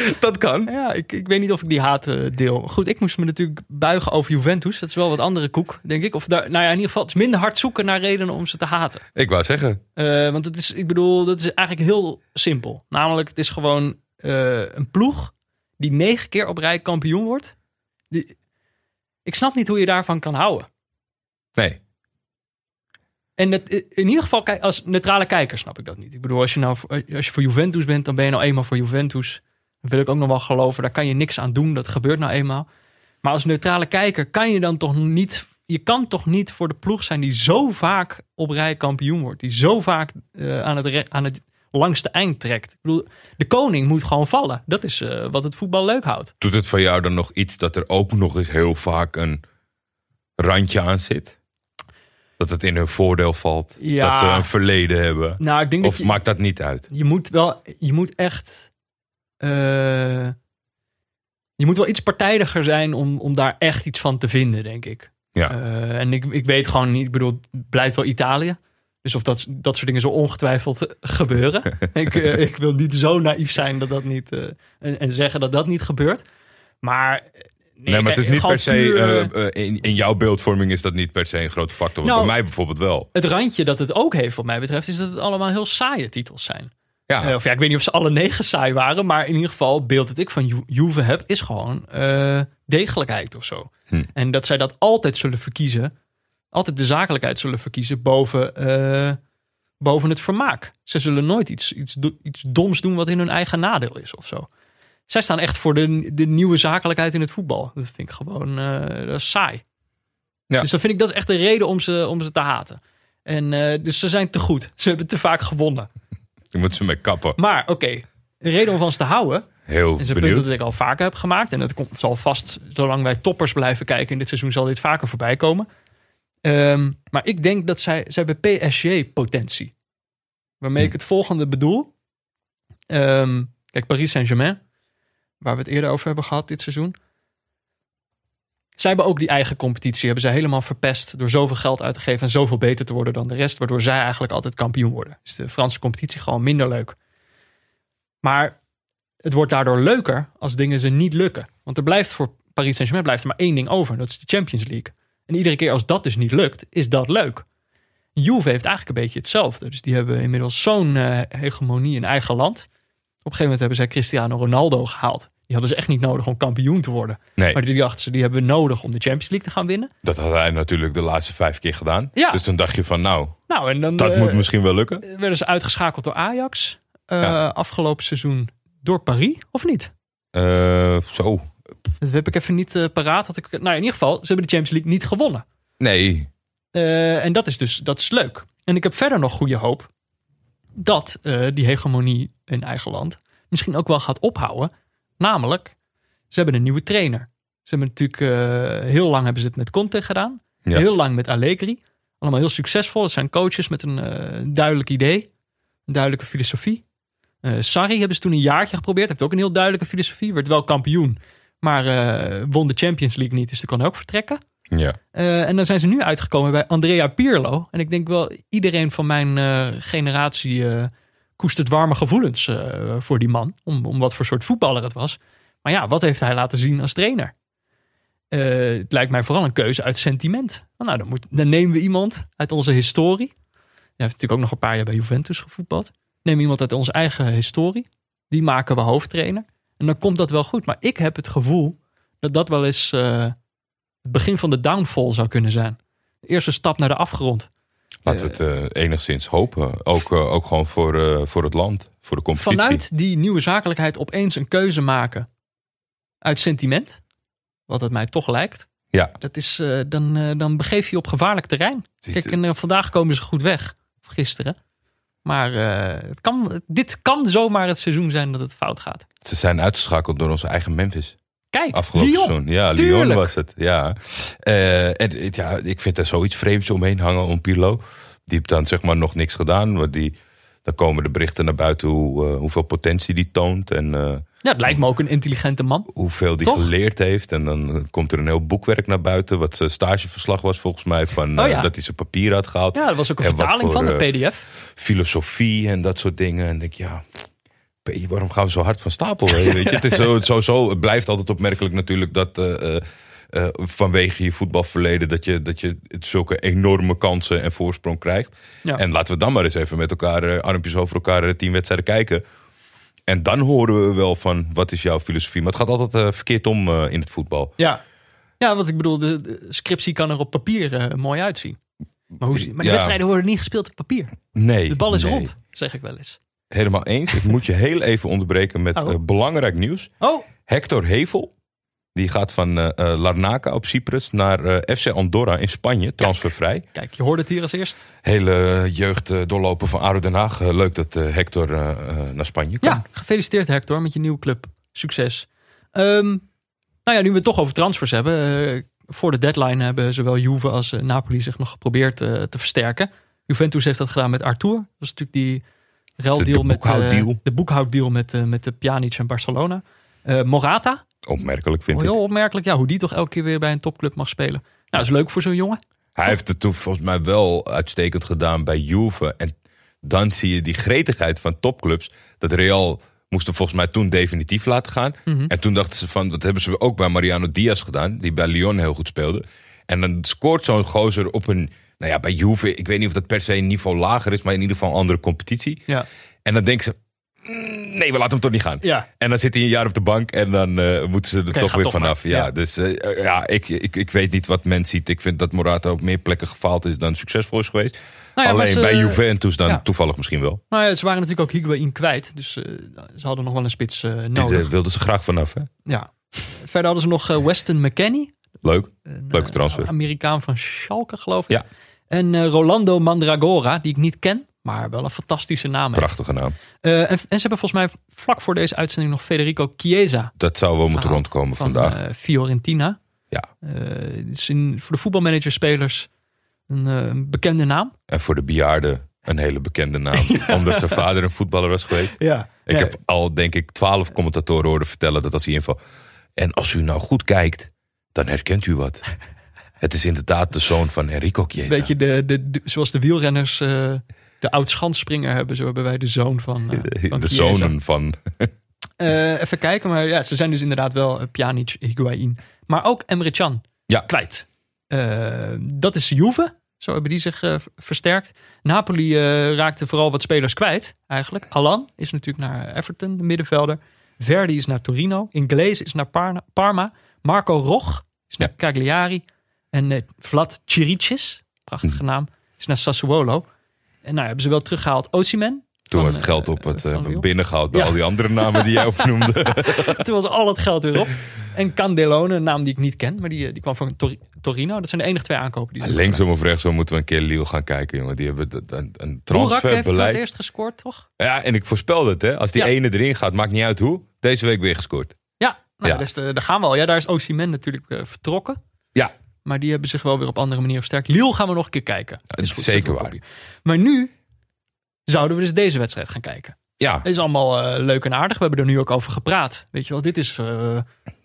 dat kan. ja, ik, ik weet niet of ik die haat eh, deel. Goed, ik moest me natuurlijk buigen over Juventus. Dat is wel wat andere koek, denk ik. Of daar, nou ja, in ieder geval, het is minder hard zoeken naar redenen om ze te haten. Ik wou zeggen. Eh, want het is, ik bedoel, dat is eigenlijk heel simpel. Namelijk, het is gewoon eh, een ploeg die negen keer op rij kampioen wordt. Die, ik snap niet hoe je daarvan kan houden. Nee. En dat, in ieder geval, als neutrale kijker snap ik dat niet. Ik bedoel, als je, nou, als je voor Juventus bent, dan ben je nou eenmaal voor Juventus. Dat wil ik ook nog wel geloven. Daar kan je niks aan doen. Dat gebeurt nou eenmaal. Maar als neutrale kijker kan je dan toch niet... Je kan toch niet voor de ploeg zijn die zo vaak op rij kampioen wordt. Die zo vaak eh, aan, het re- aan het langste eind trekt. Ik bedoel, de koning moet gewoon vallen. Dat is eh, wat het voetbal leuk houdt. Doet het van jou dan nog iets dat er ook nog eens heel vaak een randje aan zit? Dat het in hun voordeel valt? Ja. Dat ze een verleden hebben? Nou, ik denk dat Of je, maakt dat niet uit? je moet wel, je moet echt, eh, je moet wel iets partijdiger zijn om, om daar echt iets van te vinden, denk ik. Ja. Eh, en ik, ik weet gewoon niet, ik bedoel, het blijft wel Italië. Dus of dat, dat soort dingen zo ongetwijfeld gebeuren. ik, eh, ik wil niet zo naïef zijn dat dat niet, en, en zeggen dat dat niet gebeurt. Maar, Nee, maar het is niet per se. in, in jouw beeldvorming is dat niet per se een grote factor. Nou, bij mij bijvoorbeeld wel. het randje dat het ook heeft, wat mij betreft, is dat het allemaal heel saaie titels zijn. Ja, Eh, of ja, ik weet niet of ze alle negen saai waren. Maar in ieder geval, het beeld dat ik van Ju- Juve heb, is gewoon eh, degelijkheid of zo. Hm. En dat zij dat altijd zullen verkiezen. Altijd de zakelijkheid zullen verkiezen boven, eh, boven het vermaak. Ze zullen nooit iets, iets, iets doms doen wat in hun eigen nadeel is of zo. Zij staan echt voor de, de nieuwe zakelijkheid in het voetbal. Dat vind ik gewoon dat is saai. Ja. Dus dat vind ik dat is echt de reden om ze, om ze te haten. En dus ze zijn te goed. Ze hebben te vaak gewonnen. Je moet ze mee kappen. Maar oké, een reden om van ze te houden. Heel is een punt benieuwd. dat ik al vaker heb gemaakt. En dat komt, zal vast, zolang wij toppers blijven kijken in dit seizoen, zal dit vaker voorbij komen. Ehm, maar ik denk dat zij, zij hebben PSG-potentie. Waarmee ik Hm. het volgende bedoel. Ehm, kijk, Paris Saint-Germain, waar we het eerder over hebben gehad dit seizoen. Zij hebben ook die eigen competitie, hebben zij helemaal verpest door zoveel geld uit te geven en zoveel beter te worden dan de rest, waardoor zij eigenlijk altijd kampioen worden. Is de Franse competitie gewoon minder leuk. Maar het wordt daardoor leuker als dingen ze niet lukken. Want er blijft voor Paris Saint-Germain blijft er maar één ding over. Dat is de Champions League. En iedere keer als dat dus niet lukt, is dat leuk. Juve heeft eigenlijk een beetje hetzelfde. Dus die hebben inmiddels zo'n eh, hegemonie in eigen land. Op een gegeven moment hebben zij Cristiano Ronaldo gehaald. Die hadden ze echt niet nodig om kampioen te worden. Nee, Maar die dachten ze, die hebben we nodig om de Champions League te gaan winnen. dat had hij natuurlijk de laatste vijf keer gedaan. Ja. Dus toen dacht je van, nou, Nou, en dan dat eh, moet misschien wel lukken. werden ze uitgeschakeld door Ajax. eh, Ja. Afgelopen seizoen door Paris, of niet? Eh, zo. Dat heb ik even niet paraat. Had ik, nou, in ieder geval, ze hebben de Champions League niet gewonnen. Nee, en dat is dus dat is leuk. En ik heb verder nog goede hoop dat die hegemonie in eigen land misschien ook wel gaat ophouden. Namelijk, ze hebben een nieuwe trainer. Ze hebben natuurlijk eh, heel lang hebben ze het met Conte gedaan. Ja. Heel lang met Allegri. Allemaal heel succesvol. Het zijn coaches met een eh, duidelijk idee. Een duidelijke filosofie. Eh Sarri hebben ze toen een jaartje geprobeerd. Heeft ook een heel duidelijke filosofie. Werd wel kampioen. Maar won de Champions League niet. Dus die kon ook vertrekken. ja. En dan zijn ze nu uitgekomen bij Andrea Pirlo. En ik denk wel, iedereen van mijn generatie koestert warme gevoelens eh, voor die man. Om, om wat voor soort voetballer het was. Maar ja, wat heeft hij laten zien als trainer? Eh, het lijkt mij vooral een keuze uit sentiment. Nou, dan, moet, dan nemen we iemand uit onze historie. Hij heeft natuurlijk ook nog een paar jaar bij Juventus gevoetbald. Neem iemand uit onze eigen historie. Die maken we hoofdtrainer. En dan komt dat wel goed. Maar ik heb het gevoel dat dat wel eens eh, het begin van de downfall zou kunnen zijn. De eerste stap naar de afgrond. Laten we het eh, enigszins hopen. Ook, eh, ook gewoon voor, eh, voor het land, voor de competitie. Vanuit die nieuwe zakelijkheid opeens een keuze maken uit sentiment. Wat het mij toch lijkt. Ja, Dat is, eh, dan, eh, dan begeef je je op gevaarlijk terrein. Kijk, en, eh, vandaag komen ze goed weg. Of gisteren. Maar eh, het kan, dit kan zomaar het seizoen zijn dat het fout gaat. ze zijn uitgeschakeld door onze eigen Memphis. Kijk, Afgelopen Lyon. seizoen. Ja, Tuurlijk. Lyon was het. Ja. Eh, en, ja, ik vind er zoiets vreemds omheen hangen om Pirlo. Die heeft dan zeg maar nog niks gedaan. Maar die, dan komen de berichten naar buiten hoe, eh, hoeveel potentie die toont. En eh, Ja, het lijkt me ook een intelligente man. hoeveel die Toch? geleerd heeft. En dan komt er een heel boekwerk naar buiten. Wat zijn stageverslag was volgens mij. Van, Oh ja. dat hij zijn papier had gehaald. Ja, dat was ook een En vertaling van de PDF. filosofie en dat soort dingen. En ik denk, ja, waarom gaan we zo hard van stapel? Weet je? Het, is zo, het, sowieso, het blijft altijd opmerkelijk natuurlijk dat eh, eh, eh, vanwege je voetbalverleden... Dat je, dat je zulke enorme kansen en voorsprong krijgt. Ja. En laten we dan maar eens even met elkaar, armpjes over elkaar, tien wedstrijden kijken. En dan horen we wel van, wat is jouw filosofie? Maar het gaat altijd verkeerd om in het voetbal. Ja. ja, want ik bedoel, de, de scriptie kan er op papier mooi uitzien. Maar, hoe, maar de Ja. wedstrijden worden niet gespeeld op papier. Nee, De bal is nee. rond, zeg ik wel eens. Helemaal eens. Ik moet je heel even onderbreken met Oh. eh, belangrijk nieuws. Oh, Hector Hevel. Die gaat van eh, Larnaca op Cyprus naar FC Andorra in Spanje, transfervrij. kijk, je hoorde het hier als eerst. Hele jeugd doorlopen van ADO Den Haag. Leuk dat Hector naar Spanje kan. Ja, gefeliciteerd Hector met je nieuwe club. Succes. Ehm, nou ja, nu we het toch over transfers hebben. voor de deadline hebben zowel Juve als Napoli zich nog geprobeerd te versterken. Juventus heeft dat gedaan met Arthur. Dat was natuurlijk die ruildeal de met eh, boekhouddeal. de boekhouddeal met, eh, met de Pjanic en Barcelona. Eh, Morata, Opmerkelijk vind ik. heel opmerkelijk. Ja, hoe die toch elke keer weer bij een topclub mag spelen. Nou, dat is leuk voor zo'n jongen. Hij heeft het toen volgens mij wel uitstekend gedaan bij Juve. En dan zie je die gretigheid van topclubs. Dat Real moest hem volgens mij toen definitief laten gaan. Mhm. En toen dachten ze van, dat hebben ze ook bij Mariano Diaz gedaan. Die bij Lyon heel goed speelde. En dan scoort zo'n gozer op een, nou ja, bij Juve. Ik weet niet of dat per se een niveau lager is. Maar in ieder geval een andere competitie. Ja, En dan denken ze, "Mm, nee, we laten hem toch niet gaan. ja. En dan zit hij een jaar op de bank en dan eh, moeten ze er toch weer toch vanaf. Ja, Ja. dus eh, ja, ik, ik, ik weet niet wat men ziet. Ik vind dat Morata op meer plekken gefaald is dan succesvol is geweest. Nou ja, Alleen ze- bij Juventus dan ja. toevallig misschien wel. Maar ja, ze waren natuurlijk ook Higuain kwijt. Dus eh, ze hadden nog wel een spits eh, Daar nodig. wilden ze graag vanaf. Hè? Ja. Verder hadden ze nog Weston McKennie. Leuk. Een, Leuke transfer. Amerikaan van Schalke, geloof ik. Ja. En eh, Rolando Mandragora, die ik niet ken, maar wel een fantastische naam heeft. Prachtige naam. Eh, en, en ze hebben volgens mij vlak voor deze uitzending nog Federico Chiesa Dat zou wel moeten rondkomen van vandaag. eh, Fiorentina. Ja. Is in, voor de voetbalmanager-spelers een, een bekende naam. En voor de bejaarden een hele bekende naam. Omdat zijn vader een voetballer was geweest. Ja. Ik heb al, denk ik, twaalf commentatoren horen vertellen dat als hij inval. En als u nou goed kijkt, dan herkent u wat. Het is inderdaad de zoon van Enrico Chiesa. Weet je, de, de, de- zoals de wielrenners eh, de oud-schansspringer hebben, zo hebben wij de zoon van, eh, van de Chiesa. zonen van. Eh, even kijken, maar ja, ze zijn dus inderdaad wel Pjanic, Higuain. Maar ook Emre Can Ja. kwijt. Dat is Juve. Zo hebben die zich versterkt. Napoli raakte vooral wat spelers kwijt, eigenlijk. Alan is natuurlijk naar Everton, de middenvelder. Verdi is naar Torino. Inglese is naar Parma. Marco Rog is naar Cagliari. En eh, Vlad Chiricis, prachtige Hm. naam, is naar Sassuolo. En nou hebben ze wel teruggehaald Osimhen. Toen was het geld op eh, van eh, Lyon. binnengehaald bij Ja. al die andere namen die jij opnoemde. Toen was al het geld weer op. En Candelone, een naam die ik niet ken, maar die, die kwam van Tor- Torino. Dat zijn de enige twee aankopen die hebben Linksom of rechtsom moeten we een keer Lille gaan kijken, jongen. Die hebben een, een. Boerak heeft het transferbeleid. eerst gescoord, toch? Ja, en ik voorspel het, hè. Als die Ja. ene erin gaat, maakt niet uit hoe. Deze week weer gescoord. Ja, nou, Ja. Dus daar gaan we al. Ja, daar is Osimhen natuurlijk eh, vertrokken. Ja, Maar die hebben zich wel weer op andere manier versterkt. Lille gaan we nog een keer kijken. is goed, zeker waar. Maar nu zouden we dus deze wedstrijd gaan kijken. ja. Het is allemaal eh, leuk en aardig. We hebben er nu ook over gepraat. Weet je wel, dit is eh,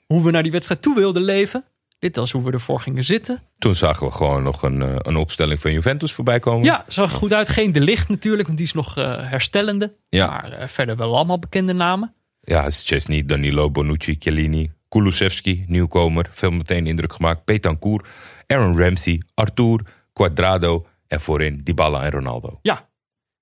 hoe we naar die wedstrijd toe wilden leven. Dit was hoe we ervoor gingen zitten. Toen zagen we gewoon nog een, eh, een opstelling van Juventus voorbij komen. Ja, zag er goed uit. Geen de licht natuurlijk, want die is nog herstellende. Ja. Maar verder wel allemaal bekende namen. Ja, Chesney, Danilo, Bonucci, Chiellini, Kulusevski, nieuwkomer. Veel meteen indruk gemaakt. Betancourt, Aaron Ramsey, Arthur, Quadrado en voorin Dybala en Ronaldo. Ja,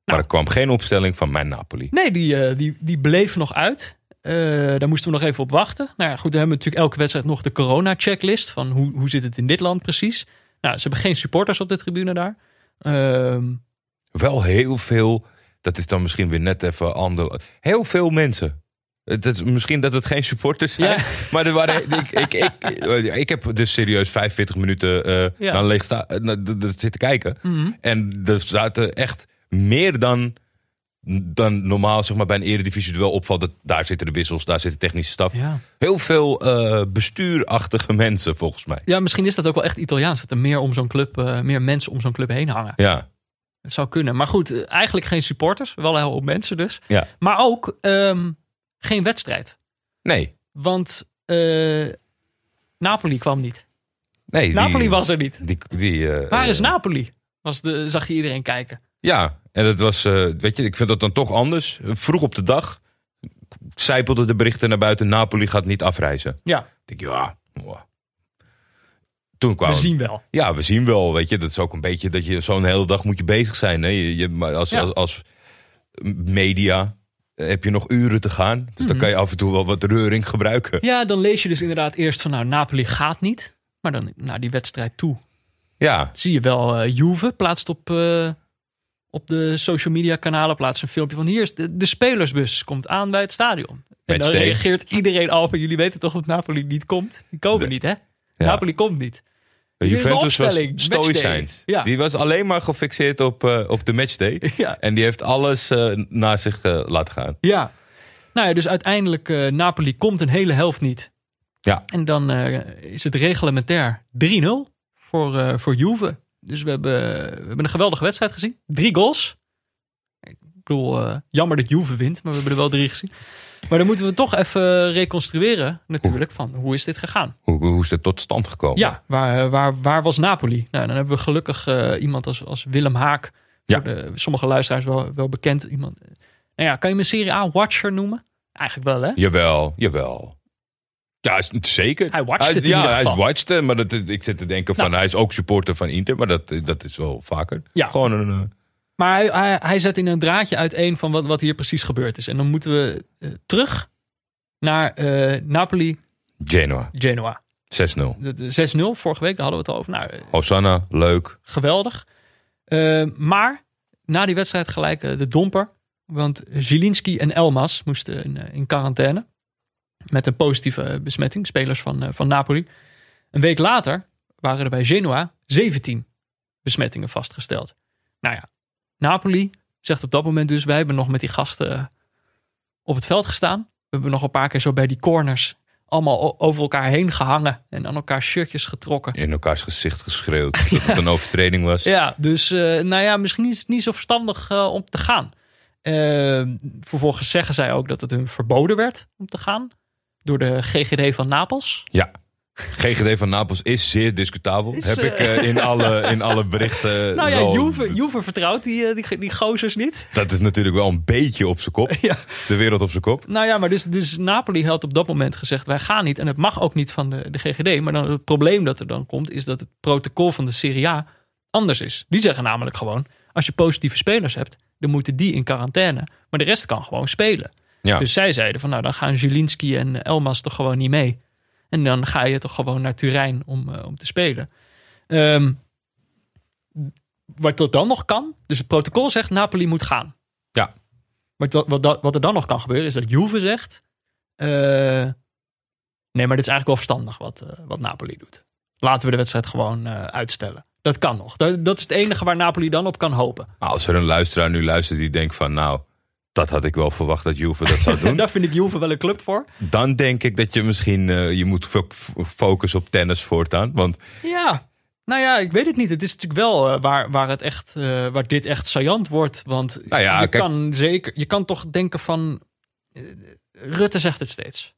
Maar er kwam geen opstelling van mijn Napoli. nee, die, eh, die, die bleef nog uit. Eh, daar moesten we nog even op wachten. Nou ja, goed, dan hebben we natuurlijk elke wedstrijd nog de corona-checklist. Van hoe, hoe zit het in dit land precies? Nou, ze hebben geen supporters op de tribune daar. Ehm, Wel heel veel, dat is dan misschien weer net even ander. Heel veel mensen. Het is misschien dat het geen supporters zijn. Ja. Maar er waren, ik, ik, ik, ik heb dus serieus 45 minuten eh Ja. Mhm. naar leeg sta, eh, naar zitten kijken. En er zaten echt meer dan, dan normaal zeg maar, bij een eredivisie wel opvalt. Dat daar zitten de wissels, daar zit de technische staf. ja. Heel veel eh, bestuurachtige mensen volgens mij. ja, misschien is dat ook wel echt Italiaans. Dat er meer, om zo'n club, eh, meer mensen om zo'n club heen hangen. Ja, Het zou kunnen. Maar goed, eh, eigenlijk geen supporters. Wel een heleboel mensen dus. ja. Maar ook ehm, geen wedstrijd. Nee, Want eh, Napoli kwam niet. nee. die- Napoli was er niet. Die, die, eh, Waar is eh, Napoli? Was de, zag je iedereen kijken. Ja, en dat was, weet je, ik vind dat dan toch anders. Vroeg op de dag zijpelden de berichten naar buiten. Napoli gaat niet afreizen. Ja, Ik denk, ja, wow. Toen we kwam, zien wel. ja, we zien wel, weet je. Dat is ook een beetje dat je zo'n hele dag moet je bezig zijn. Hè? Je, je, maar als, Ja. als, als media heb je nog uren te gaan. Dus dan kan je af en toe wel wat reuring gebruiken. Ja, dan lees je dus inderdaad eerst van nou, Napoli gaat niet. Maar dan naar die wedstrijd toe Ja, zie je wel eh Juve plaatst op, eh, op de social media kanalen plaatst een filmpje van hier is de, de spelersbus komt aan bij het stadion. En dan reageert iedereen al van jullie weten toch dat Napoli niet komt? Die komen niet hè? Ja. Napoli komt niet. Juventus was stoïcijns. Ja. Die was alleen maar gefixeerd op, eh, op de matchday. Ja. En die heeft alles eh naar zich eh, laten gaan. Ja. Nou ja, dus uiteindelijk uh, Napoli komt een hele helft niet. Ja. En dan uh, is het reglementair 3-0 voor, uh, voor Juve. Dus we hebben, we hebben een geweldige wedstrijd gezien. Drie goals. Ik bedoel, uh, jammer dat Juve wint, maar we hebben er wel drie gezien. Maar dan moeten we toch even reconstrueren natuurlijk van hoe is dit gegaan. Hoe, hoe is dit tot stand gekomen? Ja, waar, waar, waar was Napoli? Nou, dan hebben we gelukkig uh, iemand als, als Willem Haak. Ja. Voor de, sommige luisteraars wel, wel bekend. Iemand, nou ja, kan je me Serie A Watcher noemen? Eigenlijk wel, hè? Jawel, jawel. Ja, zeker. Hij watcht hij, het Ja, hij geval. watchte, maar dat, ik zit te denken van Nou. hij is ook supporter van Inter, maar dat, dat is wel vaker. Ja. Gewoon een. Eh, Maar hij, hij, hij zet in een draadje uiteen van wat, wat hier precies gebeurd is. En dan moeten we eh, terug naar eh, Napoli-Genoa. Genoa, 6-0. De- de 6-0 vorige week, daar hadden we het al over. Nou, eh, Hosanna, leuk. geweldig. Eh, maar na die wedstrijd gelijk eh, de domper. Want Zielinski en Elmas moesten in, eh, in quarantaine. Met een positieve besmetting, spelers van, eh, van Napoli. Een week later waren er bij Genoa 17 besmettingen vastgesteld. Nou ja, Napoli zegt op dat moment dus... wij hebben nog met die gasten eh, op het veld gestaan. We hebben nog een paar keer zo bij die corners... allemaal over elkaar heen gehangen... en aan elkaar shirtjes getrokken. In elkaars gezicht geschreeuwd dat het een overtreding was. Ja, dus eh, nou ja, misschien is het niet zo verstandig eh, om te gaan. Vervolgens zeggen zij ook dat het hun verboden werd om te gaan. Door de GGD van Napels. Ja. GGD van Napels is zeer discutabel. Is, Heb eh, ik eh, in, alle, in alle berichten. Nou ja, wel- Juve, Juve vertrouwt die, eh, die, die gozers niet. Dat is natuurlijk wel een beetje op zijn kop. Ja. De wereld op zijn kop. Nou ja, maar dus, dus Napoli had op dat moment gezegd: wij gaan niet. En het mag ook niet van de, de GGD. Maar dan het probleem dat er dan komt, is dat het protocol van de Serie A anders is. Die zeggen namelijk gewoon: als je positieve spelers hebt, dan moeten die in quarantaine. Maar de rest kan gewoon spelen. Ja. Dus zij zeiden van nou, dan gaan Zielinski en Elmas toch gewoon niet mee. En dan ga je toch gewoon naar Turijn om, eh, om te spelen. Ehm, wat er dan nog kan, dus het protocol zegt Napoli moet gaan. Ja. Maar wat, wat, dat- wat er dan nog kan gebeuren is dat Juve zegt... eh, nee, maar dit is eigenlijk wel verstandig wat, eh, wat Napoli doet. Laten we de wedstrijd gewoon uitstellen. Dat kan nog. Dat, dat is het enige waar Napoli dan op kan hopen. Maar Als er een luisteraar nu luistert die denkt van nou, dat had ik wel verwacht dat Juve dat zou doen. Daar vind ik Juve wel een club voor. dan denk ik dat je misschien eh, je moet fo- focussen op tennis voortaan. Want Ja, nou ja, ik weet het niet. Het is natuurlijk wel eh, waar, waar, het echt, eh, waar dit echt saillant wordt. Want Nou ja, je kijk- kan zeker, je kan toch denken van. Rutte zegt het steeds.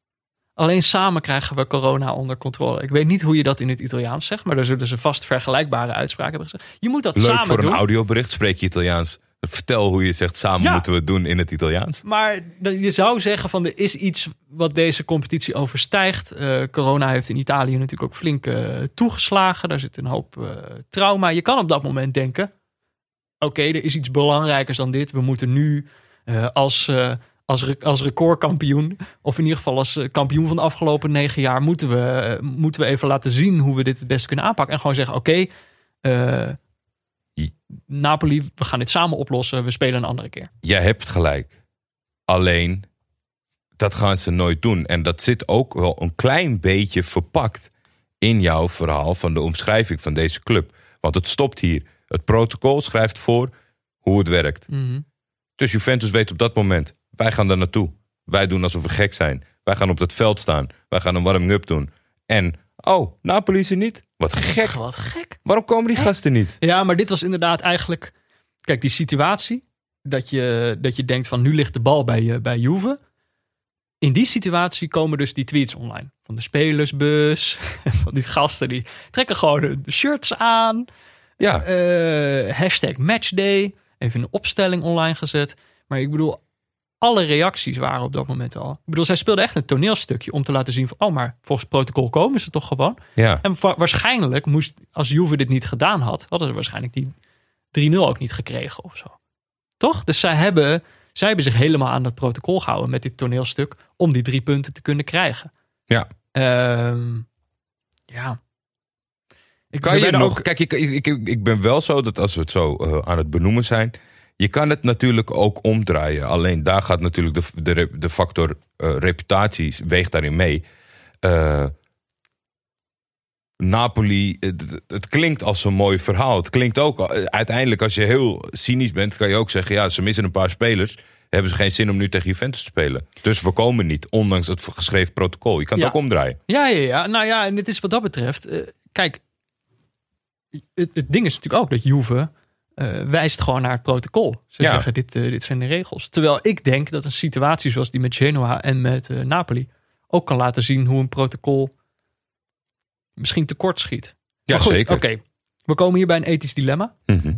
Alleen samen krijgen we corona onder controle. Ik weet niet hoe je dat in het Italiaans zegt, maar daar zullen ze vast vergelijkbare uitspraken hebben gezegd. Je moet dat leuk samen voor een doen. audiobericht spreek je Italiaans. Vertel hoe je zegt, samen Ja. moeten we het doen in het Italiaans. Maar je zou zeggen van er is iets wat deze competitie overstijgt. Eh, corona heeft in Italië natuurlijk ook flink eh, toegeslagen. Daar zit een hoop eh, trauma. Je kan op dat moment denken: oké, er is iets belangrijkers dan dit. We moeten nu als, als, re- als recordkampioen, of in ieder geval als kampioen van de afgelopen negen jaar, moeten we, moeten we even laten zien hoe we dit het beste kunnen aanpakken. En gewoon zeggen: oké, Napoli, we gaan dit samen oplossen. We spelen een andere keer. Jij hebt gelijk. Alleen, dat gaan ze nooit doen. En dat zit ook wel een klein beetje verpakt in jouw verhaal van de omschrijving van deze club. Want het stopt hier. Het protocol schrijft voor hoe het werkt. Mhm. Dus Juventus weet op dat moment, wij gaan daar naartoe. Wij doen alsof we gek zijn. Wij gaan op dat veld staan. Wij gaan een warming-up doen. En, oh, Napoli is er niet? Wat gek. Wat gek. Waarom komen die gasten niet? Ja, maar dit was inderdaad eigenlijk... Kijk, die situatie, dat je, dat je denkt van nu ligt de bal bij, je bij Juve. In die situatie komen dus die tweets online. Van de spelersbus, van die gasten die trekken gewoon hun shirts aan. Ja, Eh, hashtag matchday. Even een opstelling online gezet. Maar ik bedoel, alle reacties waren op dat moment al. Ik bedoel, zij speelden echt een toneelstukje om te laten zien van... oh, maar volgens protocol komen ze toch gewoon? ja. En wa- waarschijnlijk moest, als Juve dit niet gedaan had, hadden ze waarschijnlijk die 3-0 ook niet gekregen of zo. Toch? Dus zij hebben, zij hebben zich helemaal aan dat protocol gehouden met dit toneelstuk om die drie punten te kunnen krijgen. Ja. Ehm, ja. Ik, Kan je nog, ook- kijk, ik, ik, ik, ik ben wel zo dat als we het zo eh, aan het benoemen zijn, je kan het natuurlijk ook omdraaien. Alleen daar gaat natuurlijk de, de, de factor eh, reputatie weegt daarin mee. Eh, Napoli, het, het klinkt als een mooi verhaal. Het klinkt ook, eh, uiteindelijk als je heel cynisch bent, kan je ook zeggen, ja, ze missen een paar spelers. Hebben ze geen zin om nu tegen Juventus te spelen. Dus we komen niet, ondanks het geschreven protocol. Je kan het Ja. ook omdraaien. Ja, ja, ja. Nou ja, en het is wat dat betreft. kijk, het, het ding is natuurlijk ook dat Juve eh, wijst gewoon naar het protocol. Ze Ja. zeggen, dit, eh, dit zijn de regels. Terwijl ik denk dat een situatie zoals die met Genoa en met eh, Napoli ook kan laten zien hoe een protocol misschien tekort schiet. Ja, Maar goed, zeker. Oké, we komen hier bij een ethisch dilemma. Mhm.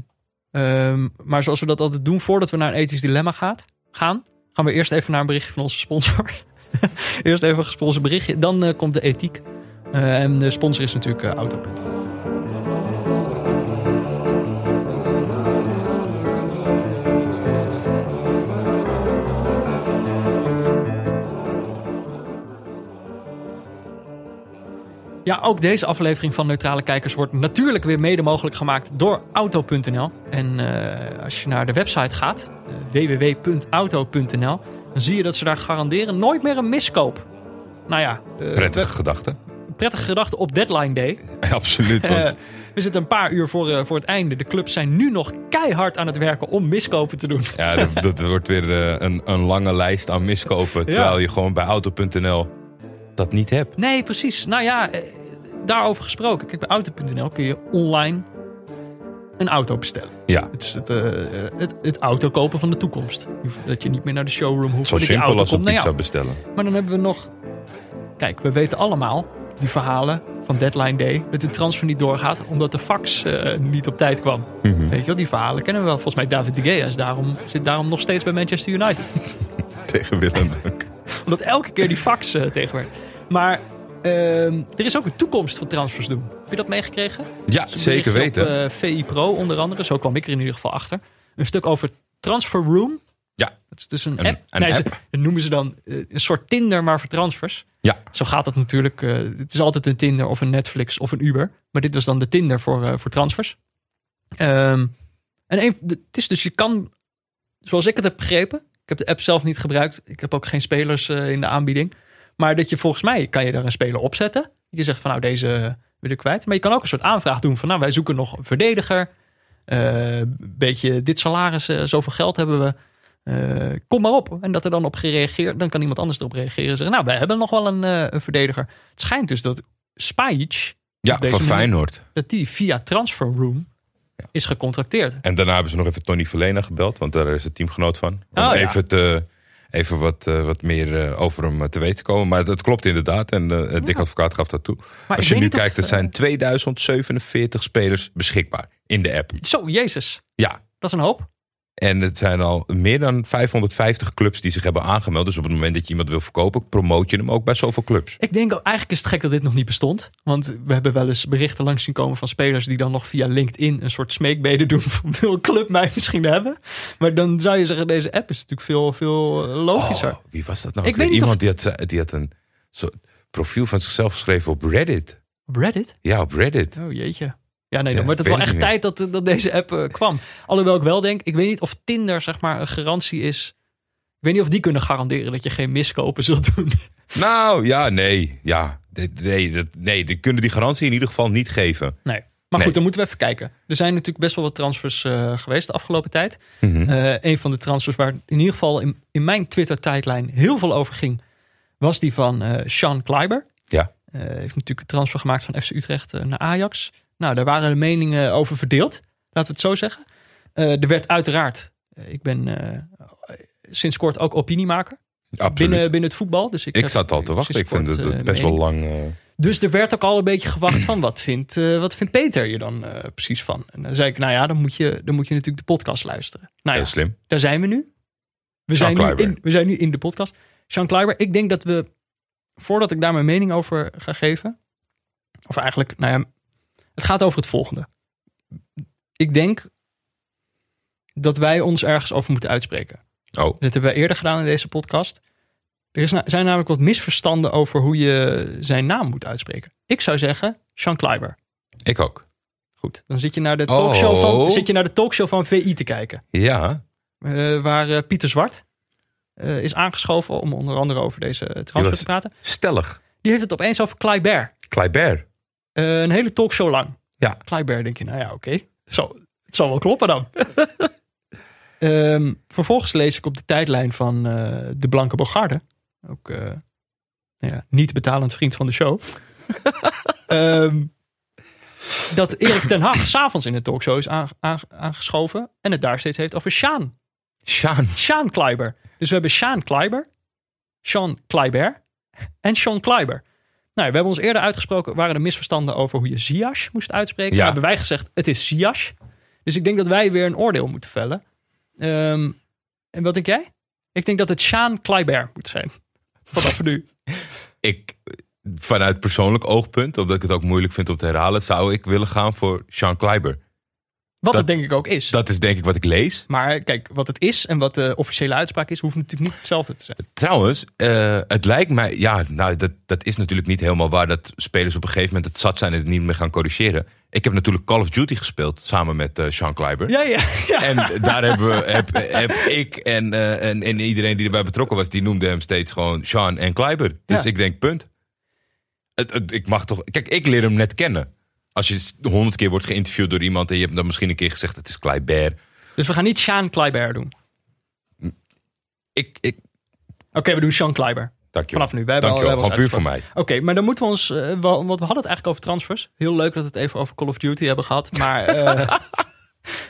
Ehm, maar zoals we dat altijd doen, voordat we naar een ethisch dilemma gaat, gaan, gaan we eerst even naar een berichtje van onze sponsor. eerst even een gesponsord berichtje, dan komt de ethiek. En de sponsor is natuurlijk Autopunt. Ja, ook deze aflevering van Neutrale Kijkers wordt natuurlijk weer mede mogelijk gemaakt door Auto.nl. En eh, als je naar de website gaat, eh, www.auto.nl, dan zie je dat ze daar garanderen nooit meer een miskoop. Nou ja, eh, Prettige gedachte. prettige gedachte op deadline day. Absoluut. want- we zitten een paar uur voor, voor het einde. De clubs zijn nu nog keihard aan het werken om miskopen te doen. Ja, dat, dat wordt weer een, een lange lijst aan miskopen. Terwijl je gewoon bij auto.nl dat niet hebt. Nee, precies. Nou ja, daarover gesproken. Kijk, bij Auto.nl kun je online een auto bestellen. Ja, Het is het, eh, het, het auto kopen van de toekomst. Dat je niet meer naar de showroom hoeft. zo dat simpel auto als een naar pizza bestellen. Maar dan hebben we nog... Kijk, we weten allemaal die verhalen van Deadline Day... dat de transfer niet doorgaat omdat de fax eh, niet op tijd kwam. Mhm. Weet je wel, die verhalen kennen we wel. Volgens mij David de Gea is daarom, zit daarom nog steeds bij Manchester United. Tegen Willem. omdat elke keer die fax uh, tegenwerkt. Maar ehm, er is ook een toekomst van transfers doen. Heb je dat meegekregen? Ja, zeker weten. Op, eh, VI Pro onder andere, zo kwam ik er in ieder geval achter. Een stuk over Transfer Room. Ja. Dat is dus een, Een- app. een nee, ze- app. dat noemen ze dan eh, een soort Tinder, maar voor transfers. Ja, Zo gaat het natuurlijk. eh, het is altijd een Tinder of een Netflix of een Uber. Maar dit was dan de Tinder voor, voor transfers. Ehm, en een, het is dus, je kan, zoals ik het heb begrepen. Ik heb de app zelf niet gebruikt. Ik heb ook geen spelers in de aanbieding. Maar dat je volgens mij, kan je daar een speler opzetten. Je zegt van nou, deze wil ik kwijt. Maar je kan ook een soort aanvraag doen van nou, wij zoeken nog een verdediger. Eh, beetje dit salaris, eh, zoveel geld hebben we. Eh, kom maar op. En dat er dan op gereageerd, dan kan iemand anders erop reageren en zeggen, nou, wij hebben nog wel een, een verdediger. Het schijnt dus dat Spajic, ja van. Feyenoord. dat die via Transfer Room is gecontracteerd. En daarna hebben ze nog even Tony Verlena gebeld, want daar is het teamgenoot van. Om Oh, ja. even, te, even wat, eh, wat meer eh, over hem eh, te weten te komen. Maar dat klopt inderdaad en eh Dick Advocaat gaf dat toe. Maar Als je nu of, kijkt, er zijn 2047 spelers beschikbaar in de app. Zo, Jezus. Ja, Dat is een hoop. En het zijn al meer dan 550 clubs die zich hebben aangemeld. Dus op het moment dat je iemand wil verkopen, promoot je hem ook bij zoveel clubs. Ik denk ook, eigenlijk is het gek dat dit nog niet bestond. Want we hebben wel eens berichten langs zien komen van spelers die dan nog via LinkedIn een soort smeekbede doen van wil een club mij misschien hebben. Maar dan zou je zeggen, deze app is natuurlijk veel, veel logischer. Oh, wie was dat nou? Ik weet niet of- Iemand die, had, die had een soort profiel van zichzelf geschreven op Reddit. Op Reddit? Ja, op Reddit. Oh jeetje. Ja, nee, Ja, dan wordt het wel echt tijd dat, dat deze app eh, kwam. Alhoewel ik wel denk, ik weet niet of Tinder zeg maar een garantie is. Ik weet niet of die kunnen garanderen dat je geen miskopen zult doen. Nou, ja, nee. Ja, nee, dat, nee, die kunnen die garantie in ieder geval niet geven. Nee. Maar Nee. goed, dan moeten we even kijken. Er zijn natuurlijk best wel wat transfers eh, geweest de afgelopen tijd. Mhm. Eh, een van de transfers waar in ieder geval in, in mijn Twitter-tijdlijn heel veel over ging, was die van eh Sean Kleiber. Ja. Eh, heeft natuurlijk een transfer gemaakt van FC Utrecht eh, naar Ajax. Nou, daar waren de meningen over verdeeld. Laten we het zo zeggen. Eh, er werd uiteraard, eh, ik ben eh, sinds kort ook opiniemaker Absoluut. binnen, binnen het voetbal. Dus ik, ik heb zat al te wachten. Ik vind het best mening. wel lang. Dus er werd ook al een beetje gewacht van wat vindt, wat vindt Peter hier dan precies van? En dan zei ik, nou ja, dan moet je, dan moet je natuurlijk de podcast luisteren. Nou ja, slim. daar zijn we nu. We zijn nu, in, we zijn nu in de podcast. Sean Kleiber, ik denk dat we, voordat ik daar mijn mening over ga geven, of eigenlijk, nou ja, het gaat over het volgende. Ik denk dat wij ons ergens over moeten uitspreken. Oh, Dat hebben wij eerder gedaan in deze podcast. Er is na- zijn namelijk wat misverstanden over hoe je zijn naam moet uitspreken. Ik zou zeggen, Sean Kleiber. ik ook. Goed, dan zit je naar de talkshow, van, Oh. zit je naar de, talkshow van VI te kijken. Ja, Eh, waar eh, Pieter Zwart eh, is aangeschoven om onder andere over deze transfer te praten. stellig. Die heeft het opeens over Kleiber. Kleiber. Eh, een hele talkshow lang. Ja. Kleiber, denk je, nou ja, oké. Zo, het zal wel kloppen dan. Ehm, vervolgens lees ik op de tijdlijn van eh, de Blanke Bogarde. Ook nou ja, niet betalend vriend van de show. Ehm, dat Erik ten Hag s'avonds in de talkshow is aan- aan- aangeschoven. En het daar steeds heeft over Sjaan. Sjaan. Sean Kleiber. Dus we hebben Sean Kleiber, Sean Kleiber en Sean Kleiber. Nou, we hebben ons eerder uitgesproken, waren er misverstanden over hoe je Ziyech moest uitspreken. Ja. Hebben wij gezegd, het is Ziyech. Dus ik denk dat wij weer een oordeel moeten vellen. Ehm, en wat denk jij? Ik denk dat het Sean Kleiber moet zijn. Vanaf nu. Ik, vanuit persoonlijk oogpunt, omdat ik het ook moeilijk vind om te herhalen, zou ik willen gaan voor Sean Kleiber. Wat Dat- het denk ik ook is. Dat is denk ik wat ik lees. Maar kijk, wat het is en wat de officiële uitspraak is, hoeft natuurlijk niet hetzelfde te zijn. Trouwens, eh, het lijkt mij, ja, nou, dat, dat is natuurlijk niet helemaal waar dat spelers op een gegeven moment het zat zijn en het niet meer gaan corrigeren. Ik heb natuurlijk Call of Duty gespeeld samen met eh Sean Kleiber. Ja, ja, ja. En daar hebben we, heb, heb ik en, eh, en, en iedereen die erbij betrokken was, die noemde hem steeds gewoon Sean en Kleiber. Dus Ja. ik denk, punt. Het, het- ik mag toch, kijk, ik leer hem net kennen. Als je honderd keer wordt geïnterviewd door iemand en je hebt dan misschien een keer gezegd, het is Kleiber. Dus we gaan niet Sean Kleiber doen. Ik, ik, Oké, we doen Sean Kleiber. dankjewel. Vanaf nu. Wij hebben al- wij hebben gewoon puur voor mij. Oké, maar dan moeten we ons... eh, wel, want we hadden het eigenlijk over transfers. Heel leuk dat we het even over Call of Duty hebben gehad. Maar eh, we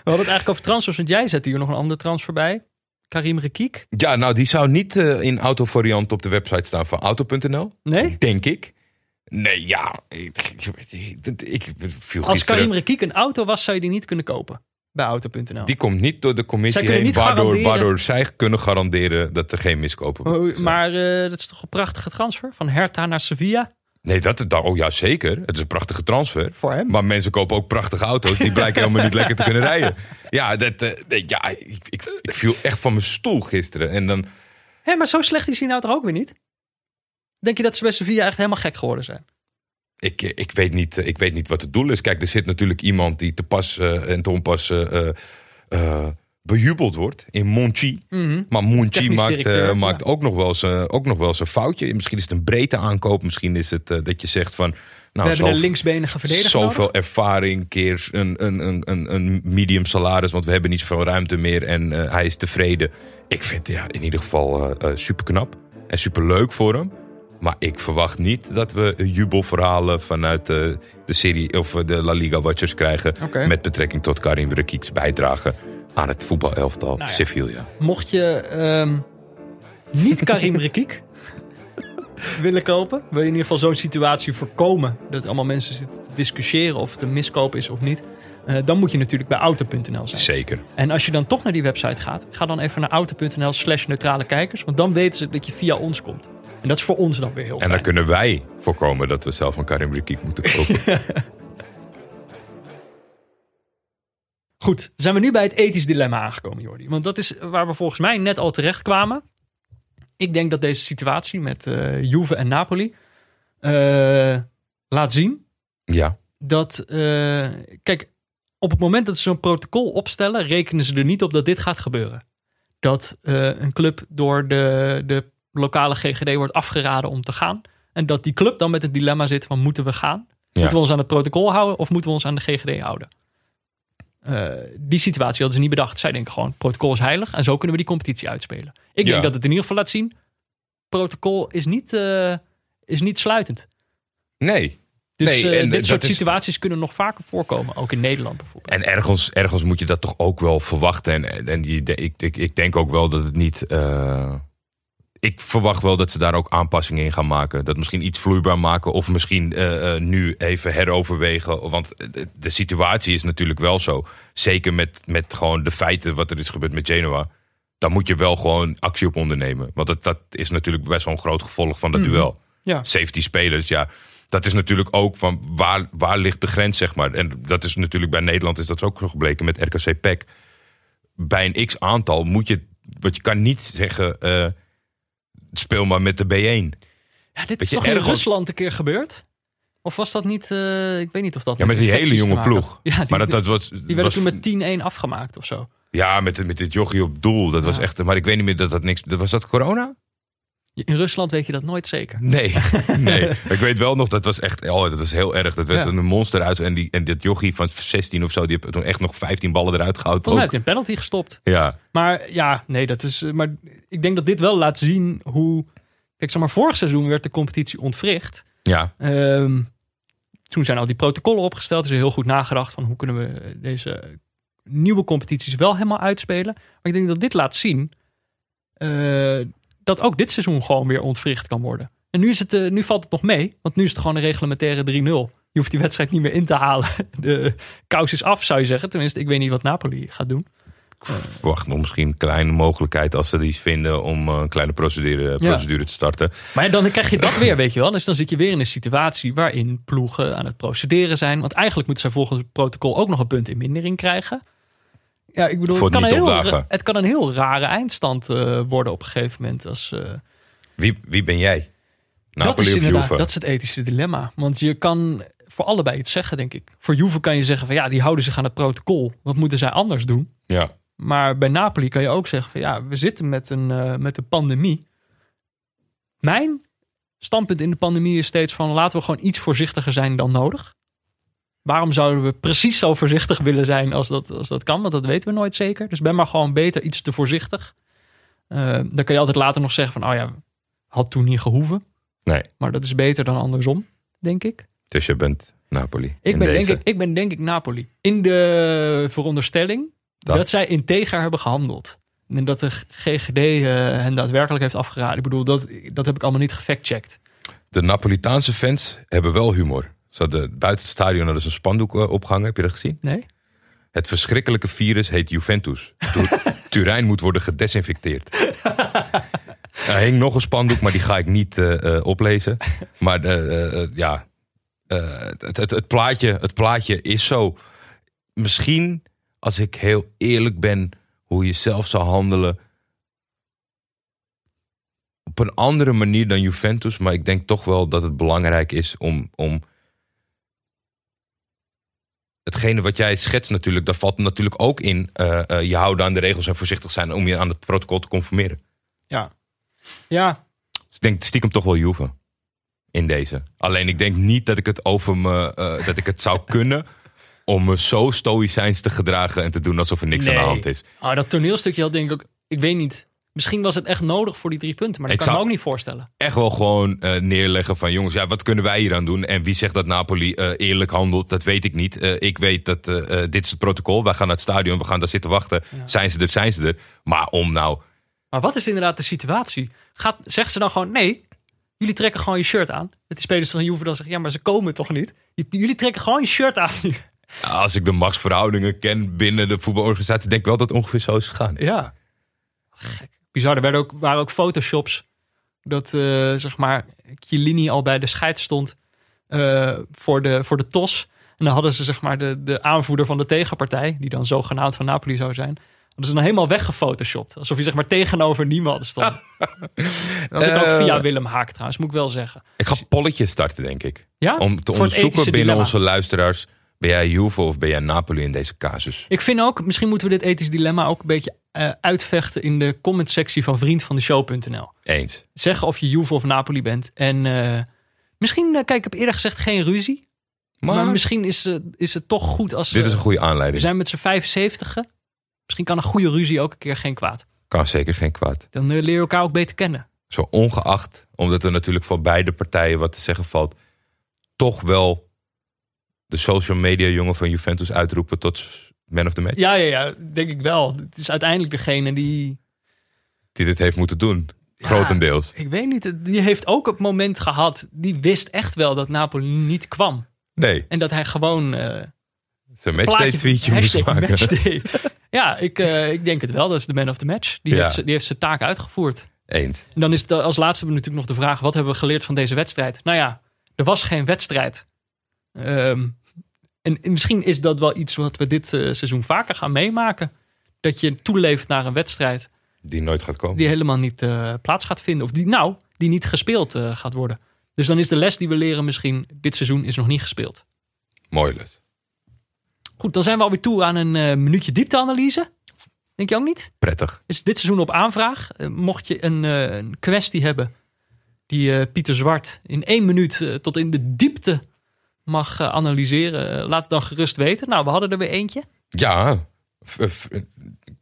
hadden het eigenlijk over transfers. Want jij zette hier nog een andere transfer bij. Karim Rekiek. Ja, nou, die zou niet eh, in autovariant op de website staan van auto.nl. Nee? Denk ik. Nee, ja. Ik, ik, ik viel Als. Karim Rekiek een auto was, zou je die niet kunnen kopen. Bij auto.nl. Die komt niet door de commissie heen, waardoor, garanderen- waardoor zij kunnen garanderen dat er geen miskopen Oh, maar eh, dat is toch een prachtige transfer? Van Hertha naar Sevilla. Nee, dat, dat, oh ja, zeker. Het is een prachtige transfer. Voor hem. Maar mensen kopen ook prachtige auto's. Die blijken helemaal niet lekker te kunnen rijden. Ja, dat, eh, ja ik, ik, ik viel echt van mijn stoel gisteren. En dan, Hé, maar zo slecht is hij nou toch ook weer niet? Denk je dat ze bij Sevilla echt helemaal gek geworden zijn? ik, eh, ik, weet niet, eh, ik weet niet wat het doel is. Kijk, er zit natuurlijk iemand die te pas eh, en te onpas bejubeld wordt in Monchi. Maar Monchi Mhm. Maakt, ja. maakt ook, nog wel eh, ook nog wel foutje. Misschien is het een breedte aankoop. Misschien is het dat je zegt van... We Nou, hebben zo- een linksbenige verdediger Zoveel nodig. ervaring, keer een, een, een, een, een medium salaris, want we hebben niet zoveel ruimte meer en hij is tevreden. Ik vind het ja, in ieder geval super knap en super leuk voor hem. Maar ik verwacht niet dat we jubelverhalen vanuit eh, de serie of eh, de La Liga Watchers krijgen. Met betrekking tot Karim Rekiek's bijdrage aan het voetbalelftal Nou ja. Sevilla. Mocht je ehm, niet Karim Rekiek willen kopen, wil je in ieder geval zo'n situatie voorkomen. Dat allemaal mensen zitten te discussiëren of het een miskoop is of niet. eh, dan moet je natuurlijk bij auto.nl zijn. Zeker. En als je dan toch naar die website gaat, ga dan even naar auto.nl slash neutrale kijkers. Want dan weten ze dat je via ons komt. En dat is voor ons dan weer heel En fijn. dan kunnen wij voorkomen dat we zelf een Karim Rikiek moeten kopen. Goed, zijn we nu bij het ethisch dilemma aangekomen, Jordi. Want dat is waar we volgens mij net al terecht kwamen. Ik denk dat deze situatie met eh Juve en Napoli eh, laat zien ja. dat, eh, kijk, op het moment dat ze zo'n protocol opstellen, rekenen ze er niet op dat dit gaat gebeuren. Dat een club door de, de lokale GGD wordt afgeraden om te gaan. En dat die club dan met het dilemma zit van moeten we gaan? Moeten we ons aan het protocol houden of moeten we ons aan de GGD houden? Eh, die situatie hadden ze niet bedacht. Zij denken gewoon, protocol is heilig en zo kunnen we die competitie uitspelen. Ik Ja. denk dat het in ieder geval laat zien, protocol is niet, eh, is niet sluitend. Nee. Dus Nee, eh, dit soort is- situaties kunnen nog vaker voorkomen, ook in Nederland bijvoorbeeld. En ergens, ergens moet je dat toch ook wel verwachten. En, en die, ik, ik, ik denk ook wel dat het niet. Ik verwacht wel dat ze daar ook aanpassingen in gaan maken. Dat misschien iets vloeibaar maken. Of misschien eh, eh, nu even heroverwegen. Want de, situatie is natuurlijk wel zo. Zeker met, met gewoon de feiten wat er is gebeurd met Genoa. Daar moet je wel gewoon actie op ondernemen. Want dat, dat is natuurlijk best wel een groot gevolg van dat Mhm. duel. Ja. 17 spelers, ja. Dat is natuurlijk ook van waar, waar ligt de grens, zeg maar. En dat is natuurlijk bij Nederland is dat ook zo gebleken met RKC PEC. Bij een x aantal moet je, want je kan niet zeggen, eh, speel maar met de B1. Ja, dit is toch in Rusland een keer gebeurd? Of was dat niet, eh, ik weet niet of dat Ja, met die hele jonge ploeg. Ja, die, maar dat, dat was, die werden was toen met 10-1 afgemaakt of zo. ja, met, met dit jochie op doel. Dat was echt, maar ik weet niet meer dat dat niks. Was dat corona? In Rusland weet je dat nooit zeker. Nee, nee. Ik weet wel nog, dat was echt, oh, dat was heel erg. Dat werd Ja. een monster uit. En, die, en dit jochie van 16 of zo, die heeft toen echt nog 15 ballen eruit gehouden. Ook. heeft een penalty gestopt. Ja, Maar ja, nee, dat is. eh, Maar ik denk dat dit wel laat zien hoe. Kijk, zeg maar, vorig seizoen werd de competitie ontwricht. ja. Ehm, toen zijn al die protocollen opgesteld. Er is heel goed nagedacht van hoe kunnen we deze nieuwe competities wel helemaal uitspelen. Maar ik denk dat dit laat zien eh, dat ook dit seizoen gewoon weer ontwricht kan worden. En nu, is het, eh, nu valt het nog mee, want nu is het gewoon een reglementaire 3-0. Je hoeft die wedstrijd niet meer in te halen. De kous is af, zou je zeggen. Tenminste, ik weet niet wat Napoli gaat doen. Ik verwacht nog misschien een kleine mogelijkheid als ze iets vinden om eh, een kleine procedure, procedure te starten. Maar ja, dan krijg je dat weer, weet je wel. Dus dan zit je weer in een situatie waarin ploegen aan het procederen zijn. Want eigenlijk moeten zij volgens het protocol ook nog een punt in mindering krijgen. Ja, ik bedoel, het kan, een heel, opdagen. ra- het kan een heel rare eindstand eh, worden op een gegeven moment. Als, eh, Wie, wie ben jij? dat is inderdaad, dat is het ethische dilemma. Want je kan voor allebei iets zeggen, denk ik. Voor Juve kan je zeggen van ja, die houden zich aan het protocol. Wat moeten zij anders doen? Ja, Maar bij Napoli kan je ook zeggen van ja, we zitten met een, eh, met een pandemie. Mijn standpunt in de pandemie is steeds van laten we gewoon iets voorzichtiger zijn dan nodig. Waarom zouden we precies zo voorzichtig willen zijn als dat, als dat kan? Want dat weten we nooit zeker. Dus ben maar gewoon beter iets te voorzichtig. Eh, dan kan je altijd later nog zeggen van oh ja, had toen niet gehoeven. nee. Maar dat is beter dan andersom, denk ik. Dus je bent Napoli. Ik ben, deze. denk ik, ik ben denk ik Napoli. In de veronderstelling Dat? dat, zij integer hebben gehandeld. En dat de GGD eh, hen daadwerkelijk heeft afgeraden. Ik bedoel, dat, dat heb ik allemaal niet gefactcheckt. De Napolitaanse fans hebben wel humor. Ze hadden buiten het stadion hadden ze een spandoek eh, opgehangen. Heb je dat gezien? Nee? Het verschrikkelijke virus heet Juventus. Tu- Turijn moet worden gedesinfecteerd. Er hing nog een spandoek, maar die ga ik niet eh, eh, oplezen. Maar ja, het, het, het, plaatje, het plaatje is zo. Misschien, als ik heel eerlijk ben, hoe je zelf zou handelen. Op een andere manier dan Juventus. Maar ik denk toch wel dat het belangrijk is om. om hetgene wat jij schetst natuurlijk, daar valt natuurlijk ook in. eh, eh, je houden aan de regels en voorzichtig zijn om je aan het protocol te conformeren. Ja. Ja, Dus ik denk stiekem toch wel Juve. In deze. Alleen ik denk niet dat ik het over me, eh, dat ik het zou kunnen om me zo stoïcijns te gedragen en te doen alsof er niks aan de hand is. oh, dat toneelstukje had denk ik ook... Ik weet niet. Misschien was het echt nodig voor die drie punten. Maar dat Ik kan ik me ook niet voorstellen. Echt wel gewoon eh, neerleggen van jongens, ja, wat kunnen wij hier aan doen? En wie zegt dat Napoli eh, eerlijk handelt, dat weet ik niet. Eh, ik weet dat dit is het protocol. Wij gaan naar het stadion, we gaan daar zitten wachten. Zijn ze er, zijn ze er. Maar om nou Maar wat is inderdaad de situatie? Gaat, zeggen ze dan gewoon nee, jullie trekken gewoon je shirt aan. Dat die spelers van Juve dan zeggen, ja, maar ze komen toch niet? Jullie trekken gewoon je shirt aan. Als ik de machtsverhoudingen ken binnen de voetbalorganisatie, denk ik wel dat het ongeveer zo is gegaan. Ja. Gek. Bizar. Er werden ook, waren ook photoshops dat eh, zeg maar Chiellini al bij de scheid stond eh, voor, de, voor de TOS. En dan hadden ze zeg maar de, de aanvoerder van de tegenpartij, die dan zogenaamd van Napoli zou zijn, hadden ze dan helemaal weggefotoshopt. Alsof hij zeg maar tegenover niemand stond. dat ik ook Eh. via Willem Haak trouwens, moet ik wel zeggen. Ik ga polletjes starten, denk ik. Ja? Om te Voor onderzoeken binnen dilemma. onze luisteraars. Ben jij Juve of ben jij Napoli in deze casus? Ik vind ook, misschien moeten we dit ethisch dilemma ook een beetje eh, uitvechten in de commentsectie van vriendvandeshow.nl. Eens. Zeggen of je Juve of Napoli bent. En eh, misschien, eh, kijk, ik heb eerder gezegd geen ruzie. Maar, Maar, misschien is, is het toch goed als... dit is een goede we aanleiding. zijn met z'n 75 Misschien kan een goede ruzie ook een keer geen kwaad. Kan zeker geen kwaad. Dan leer je elkaar ook beter kennen. Zo ongeacht, omdat er natuurlijk voor beide partijen wat te zeggen valt, toch wel de social media jongen van Juventus uitroepen tot man of the match. Ja, ja, ja, denk ik wel. Het is uiteindelijk degene die... Die dit heeft moeten doen. Grotendeels. Ik weet niet, die heeft ook het moment gehad. Die wist echt wel dat Napoli niet kwam. Nee, En dat hij gewoon... eh zijn matchday tweetje moest maken. matchday. ja, ik, eh, ik denk het wel. Dat is de man of the match. Die, Ja. heeft, die heeft zijn taak uitgevoerd. Eens. En dan is het, als laatste natuurlijk nog de vraag: wat hebben we geleerd van deze wedstrijd? Nou ja, er was geen wedstrijd. Ehm, en, en misschien is dat wel iets wat we dit eh, seizoen vaker gaan meemaken. Dat je toeleeft naar een wedstrijd Die nooit gaat komen. die helemaal niet eh, plaats gaat vinden. Of die, nou, die niet gespeeld eh, gaat worden. Dus dan is de les die we leren misschien: dit seizoen is nog niet gespeeld. Mooi les. Goed, dan zijn we alweer toe aan een minuutje diepteanalyse. Denk je ook niet? Prettig. is dit seizoen op aanvraag. Mocht je een, een kwestie hebben die Pieter Zwart in één minuut tot in de diepte mag eh, analyseren, eh, laat het dan gerust weten. Nou, we hadden er weer eentje. Ja.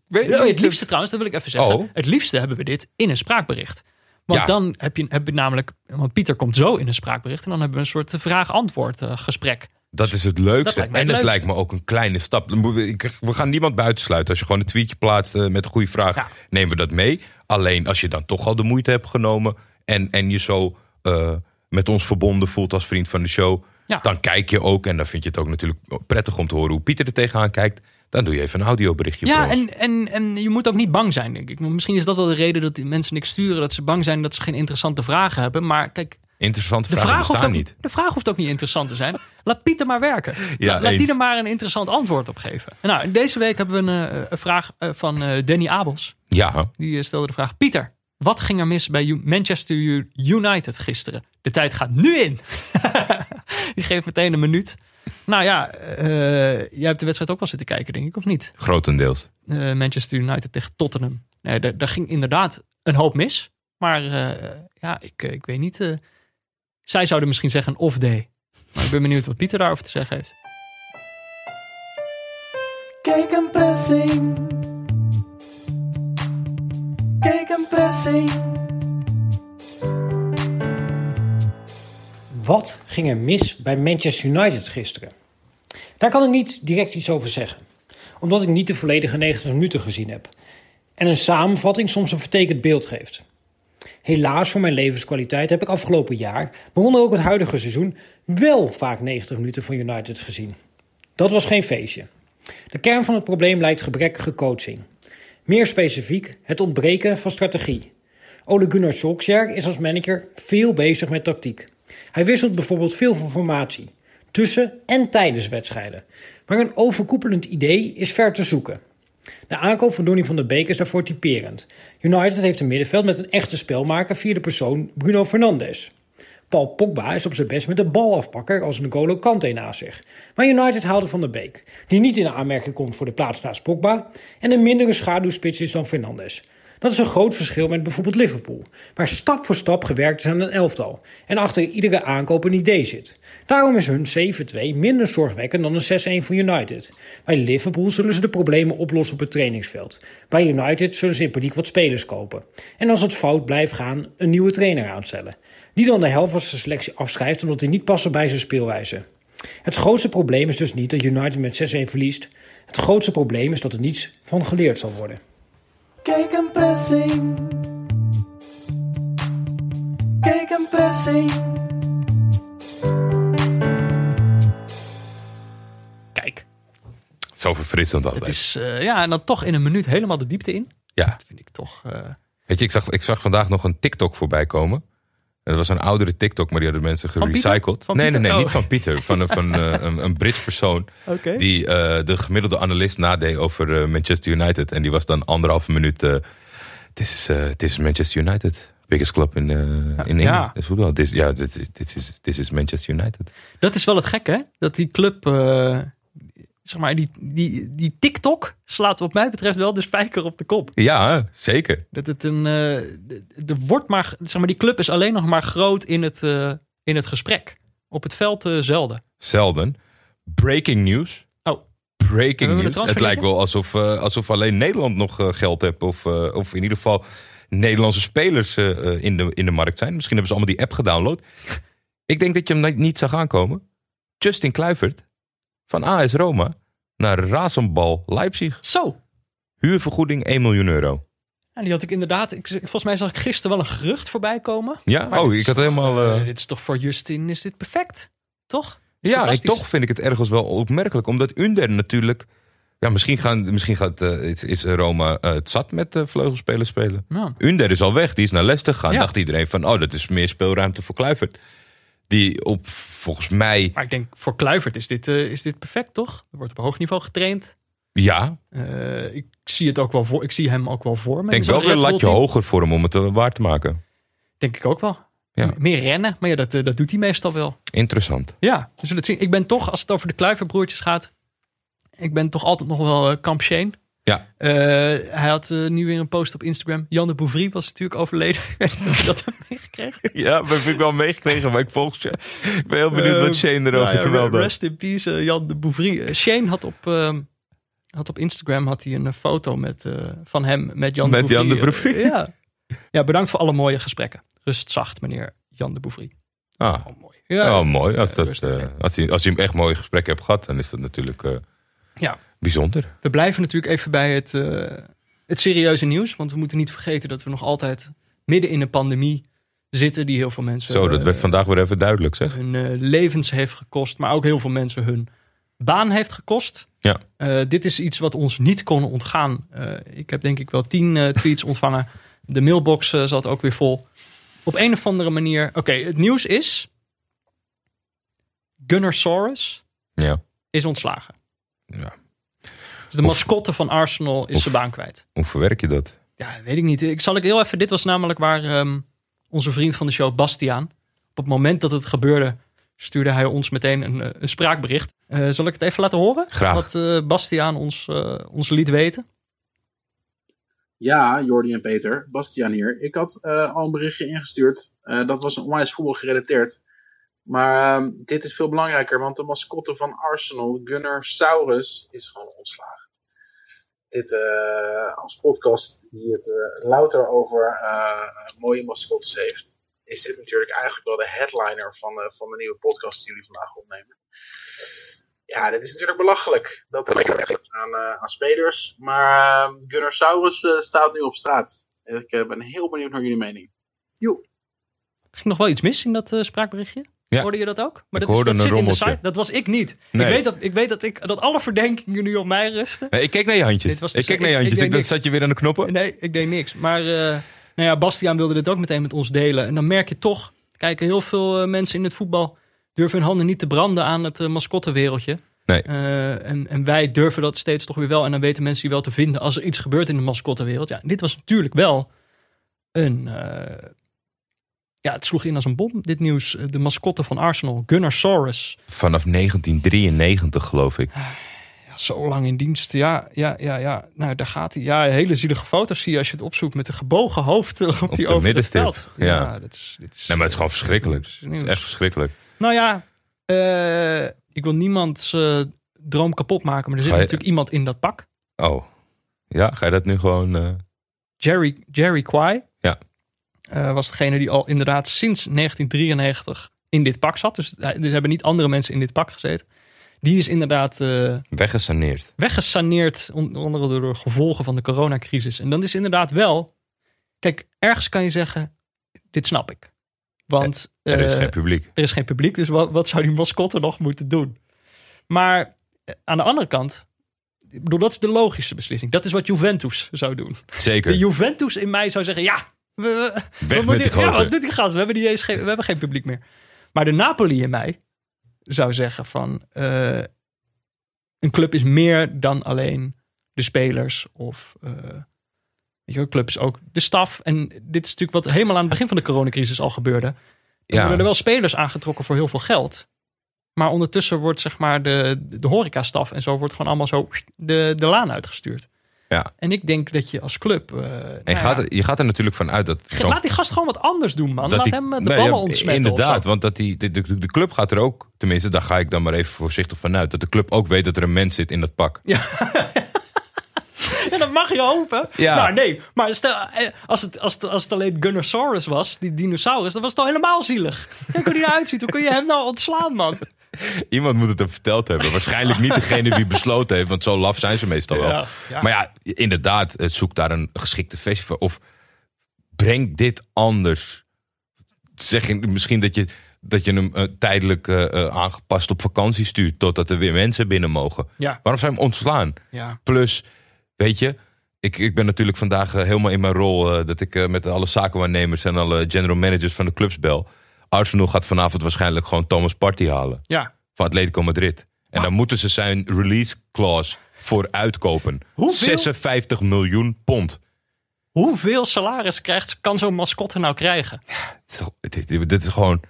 Weet Oh, het liefste trouwens, dat wil ik even zeggen. Oh. Het liefste hebben we dit in een spraakbericht. Want Ja. dan heb je, heb je namelijk, want Pieter komt zo in een spraakbericht en dan hebben we een soort vraag-antwoord eh, gesprek. Dat is het leukste. En het leukste. lijkt me ook een kleine stap. We gaan niemand buitensluiten. Als je gewoon een tweetje plaatst eh, met een goede vraag, Ja. nemen we dat mee. Alleen als je dan toch al de moeite hebt genomen en, en je zo eh, met ons verbonden voelt als vriend van de show, Ja. dan kijk je ook. En dan vind je het ook natuurlijk prettig om te horen hoe Pieter er tegenaan kijkt. Dan doe je even een audioberichtje Ja, voor en, en, en je moet ook niet bang zijn, denk ik. Misschien is dat wel de reden dat die mensen niks sturen. Dat ze bang zijn dat ze geen interessante vragen hebben. Maar kijk, Interessante vragen vraag, bestaan ook, niet. de vraag hoeft ook niet interessant te zijn. Laat Pieter maar werken. Ja, laat, die er maar een interessant antwoord op geven. Nou, deze week hebben we een, eh, een vraag eh, van eh, Danny Abels. Ja, Die stelde de vraag: Pieter, wat ging er mis bij Manchester United gisteren? De tijd gaat nu in. die geeft meteen een minuut. Nou ja, eh, jij hebt de wedstrijd ook wel zitten kijken, denk ik, of niet? grotendeels. Eh, Manchester United tegen Tottenham. Nee, daar, daar ging inderdaad een hoop mis. Maar eh, ja, ik, ik weet niet. eh, zij zouden misschien zeggen een off-day. Maar ik ben benieuwd wat Pieter daarover te zeggen heeft. Kijk een pressing. Kijk een pressing. Wat ging er mis bij Manchester United gisteren? Daar kan ik niet direct iets over zeggen, omdat ik niet de volledige 90 minuten gezien heb en een samenvatting soms een vertekend beeld geeft. Helaas voor mijn levenskwaliteit heb ik afgelopen jaar, waaronder ook het huidige seizoen, wel vaak 90 minuten van United gezien. Dat was geen feestje. De kern van het probleem lijkt gebrekkige coaching. Meer specifiek het ontbreken van strategie. Ole Gunnar Solskjaer is als manager veel bezig met tactiek. Hij wisselt bijvoorbeeld veel van formatie, tussen en tijdens wedstrijden. Maar een overkoepelend idee is ver te zoeken. De aankoop van Donny van der Beek is daarvoor typerend. United heeft een middenveld met een echte spelmaker via de persoon Bruno Fernandes. Paul Pogba is op zijn best met de balafpakker als N'Golo Kante naast zich. Maar United haalde Van der Beek, die niet in aanmerking komt voor de plaats naast Pogba en een mindere schaduwspits is dan Fernandes. Dat is een groot verschil met bijvoorbeeld Liverpool, waar stap voor stap gewerkt is aan een elftal en achter iedere aankoop een idee zit. Daarom is hun 7-2 minder zorgwekkend dan een 6-1 voor United. Bij Liverpool zullen ze de problemen oplossen op het trainingsveld. Bij United zullen ze in paniek wat spelers kopen. En als het fout blijft gaan, een nieuwe trainer aanstellen. Die dan de helft van zijn selectie afschrijft omdat die niet passen bij zijn speelwijze. Het grootste probleem is dus niet dat United met 6-1 verliest. Het grootste probleem is dat er niets van geleerd zal worden. Kijk een pressing. Kijk een pressing. Kijk, Zo verfrissend altijd. Het is, eh, ja, en dan toch in een minuut helemaal de diepte in. Ja. Dat vind ik toch... eh, Weet je, ik zag, ik zag vandaag nog een TikTok voorbij komen. Dat was een oudere TikTok, maar die hadden mensen gerecycled. Van nee, nee, nee, Oh. niet van Pieter. Van, een- van eh, een, een Brits persoon. Die eh, de gemiddelde analist nadeed over eh, Manchester United. En die was dan anderhalve minuut. This is, is Manchester United. Biggest club in, eh in Engeland. ja. Voetbal. This, ja, dit is, dit, is, Manchester United. Dat is wel het gekke, hè? Dat die club, zeg maar, die, die, die TikTok slaat wat mij betreft wel de spijker op de kop. Ja, zeker. Dat het een, eh, er wordt maar, zeg maar, die club is alleen nog maar groot in het, eh, in het gesprek. Op het veld eh, zelden. Zelden. Breaking news. Oh. Breaking news. Het lijkt wel alsof, alsof alleen Nederland nog geld heeft. Of, of in ieder geval Nederlandse spelers in, de, in de markt zijn. Misschien hebben ze allemaal die app gedownload. Ik denk dat je hem niet- niet zag aankomen. Justin Kluivert van AS Roma naar Razenbal Leipzig. Zo. Huurvergoeding 1 miljoen euro. En die had ik inderdaad, ik, volgens mij zag ik gisteren wel een gerucht voorbij komen. Ja, Maar oh, ik had toch, helemaal... eh, eh, dit is toch voor Justin, is dit perfect? Toch? Ja, en toch vind ik het ergens wel opmerkelijk. Omdat Under natuurlijk... Ja, misschien, gaan, misschien gaat, eh, is, is Roma het zat met vleugelspelers spelen. Ja. Under is al weg. Die is naar Leicester gegaan. Ja. Dacht iedereen van, oh, dat is meer speelruimte voor Kluivert. Die op, volgens mij... Maar ik denk, voor Kluivert is dit, eh, is dit perfect, toch? Er wordt op hoog niveau getraind. Ja, Eh, ik zie het ook wel voor. Ik zie hem ook wel voor. me denk wel weer een latje team. hoger voor hem om het eh, waar te maken. Denk ik ook wel. Ja. Meer rennen, maar ja, dat, dat doet hij meestal wel. Interessant. Ja, we zullen het zien. Ik ben toch, als het over de Kluiverbroertjes gaat, ik ben toch altijd nog wel kamp Shane. Ja. Eh, hij had eh, nu weer een post op Instagram. Jan de Bouvry was natuurlijk overleden. Je dat hebt meegekregen. Ja, dat heb ik wel meegekregen, maar ik volg je. Ik ben heel benieuwd wat Eh, Shane erover nou ja, te melden. Rest in peace, Jan de Bouvry. Shane had op, had op Instagram had hij een foto met, van hem met Jan Met de Bouvry. Jan de Bouvry. Ja. ja, bedankt voor alle mooie gesprekken. Rust zacht, meneer Jan de Bouvry. Ah, Oh, mooi. Ja, oh, mooi. Als, dat, als, hij, als hij hem echt mooie gesprekken hebt gehad, dan is dat natuurlijk Ja. Bijzonder. We blijven natuurlijk even bij het, eh, het serieuze nieuws. Want we moeten niet vergeten dat we nog altijd midden in een pandemie zitten. Die heel veel mensen Zo, dat eh, werd vandaag weer even duidelijk, zeg. hun eh, levens heeft gekost. Maar ook heel veel mensen hun baan heeft gekost. Ja. Eh, dit is iets wat ons niet kon ontgaan. Eh, ik heb denk ik wel tien eh, tweets ontvangen. De mailbox eh, zat ook weer vol. Op een of andere manier. Oké, het nieuws is. Gunnar Soros Ja. is ontslagen. ja. De mascotte van Arsenal is Oef. zijn baan kwijt. Hoe verwerk je dat? Ja, weet ik niet. Ik zal ik heel even. Dit was namelijk waar ehm, onze vriend van de show, Bastiaan. Op het moment dat het gebeurde, stuurde hij ons meteen een, eh, een spraakbericht. Eh, zal ik het even laten horen? Graag. Wat eh, Bastiaan ons, eh, ons liet weten. Ja, Jordi en Peter, Bastiaan hier. Ik had eh, al een berichtje ingestuurd. Eh, dat was een onwijs voetbal gerelateerd. Maar ehm, dit is veel belangrijker, want de mascotte van Arsenal, Gunnar Saurus, is gewoon ontslagen. Dit eh, als podcast die het eh, louter over eh, mooie mascottes heeft, is dit natuurlijk eigenlijk wel de headliner van, eh, van de nieuwe podcast die jullie vandaag opnemen. Ja, dit is natuurlijk belachelijk. Dat aan, eh, aan spelers. Maar eh, Gunnar Saurus eh, staat nu op straat. Ik ben heel benieuwd naar jullie mening. Joe. Ging nog wel iets mis in dat eh, spraakberichtje? Ja. Hoorde je dat ook? Maar Ik dat, is, zit in de site. Dat was ik niet. Nee. Ik, weet dat, ik weet dat, ik, dat alle verdenkingen nu op mij rusten. Nee, ik keek naar je handjes. Dit was de- ik keek naar je ik- ik handjes. Ik, zat je weer aan de knoppen. Nee, ik deed niks. Maar eh, nou ja, Bastiaan wilde dit ook meteen met ons delen. En dan merk je toch, kijk, heel veel eh, mensen in het voetbal durven hun handen niet te branden aan het uh, mascottewereldje. Nee. Eh, en, en wij durven dat steeds toch weer wel. En dan weten mensen die wel te vinden als er iets gebeurt in de mascottewereld. Ja, dit was natuurlijk wel een... eh, ja, het sloeg in als een bom, dit nieuws. Eh, De mascotte van Arsenal, Gunnar Soros. Vanaf 1993 geloof ik. Ja, zo lang in dienst. Ja, ja, ja, ja. Nou, daar gaat hij. Ja, hele zielige foto's zie je als je het opzoekt met een gebogen hoofd. Op, die de middenstip. veld. Ja. dat is, dit is, Nee, maar het is gewoon verschrikkelijk. Het is echt verschrikkelijk. Nou ja, eh, ik wil niemands eh, droom kapot maken. Maar er zit je- natuurlijk iemand in dat pak. Oh. Ja, ga je dat nu gewoon... eh, Jerry, Jerry Kwai. Eh, was degene die al inderdaad sinds 1993 in dit pak zat. Dus hij- er hebben niet andere mensen in dit pak gezeten. Die is inderdaad eh, weggesaneerd? weggesaneerd, onder andere door de gevolgen van de coronacrisis. En dan is inderdaad wel, kijk, ergens kan je zeggen, dit snap ik. Want Er is eh, geen publiek. er is geen publiek, dus wat, wat zou die mascotte nog moeten doen? Maar eh, aan de andere kant, ik bedoel, dat is de logische beslissing. Dat is wat Juventus zou doen. Zeker. De Juventus in mij zou zeggen, ja, we, we- Weg wat met moet die die- ja, gozer. wat doet die gast? We hebben, niet eens geen, we hebben geen publiek meer. Maar de Napoli in mij zou zeggen van, eh, een club is meer dan alleen de spelers of, eh weet je wel, club is ook de staf. En dit is natuurlijk wat helemaal aan het begin van de coronacrisis al gebeurde. Er Ja. worden er wel spelers aangetrokken voor heel veel geld. Maar ondertussen wordt zeg maar de, de horecastaf en zo wordt gewoon allemaal zo de, de laan uitgestuurd. Ja. En ik denk dat je als club... eh, En nou je, gaat, ja, er- je gaat er natuurlijk van uit dat... laat die gast gewoon wat anders doen, man. laat die- hem eh, de ballen ja, ontsmetten. Inderdaad, want dat die, de, de, de club gaat er ook, tenminste, daar ga ik dan maar even voorzichtig van uit. Dat de club ook weet dat er een mens zit in dat pak. Ja, dat mag je hopen. Ja. Nou, nee. Maar stel, eh, als het, als, het, als het alleen Gunnosaurus was, die dinosaurus, dan was het al helemaal zielig. Kijk hoe die eruit ziet. Hoe kun je hem nou ontslaan, man? Iemand moet het hem verteld hebben. Waarschijnlijk niet degene die besloten heeft, want zo laf zijn ze meestal wel. Ja, ja. Maar ja, inderdaad, zoek daar een geschikte festival. Of breng dit anders. Zeg misschien dat je, dat je hem eh, tijdelijk eh, eh, aangepast op vakantie stuurt, totdat er weer mensen binnen mogen. Ja, Waarom je hem ontslaan? ja. Plus, weet je, ik, ik ben natuurlijk vandaag helemaal in mijn rol dat ik met alle zakenwaarnemers en alle general managers van de clubs bel. Arsenal gaat vanavond waarschijnlijk gewoon Thomas Partey halen ja. van Atletico Madrid. En dan moeten ze zijn release clause voor uitkopen. Hoeveel? 56 miljoen pond. Hoeveel salaris krijgt, kan zo'n mascotte nou krijgen? Dit is, toch- dit, dit- dit is gewoon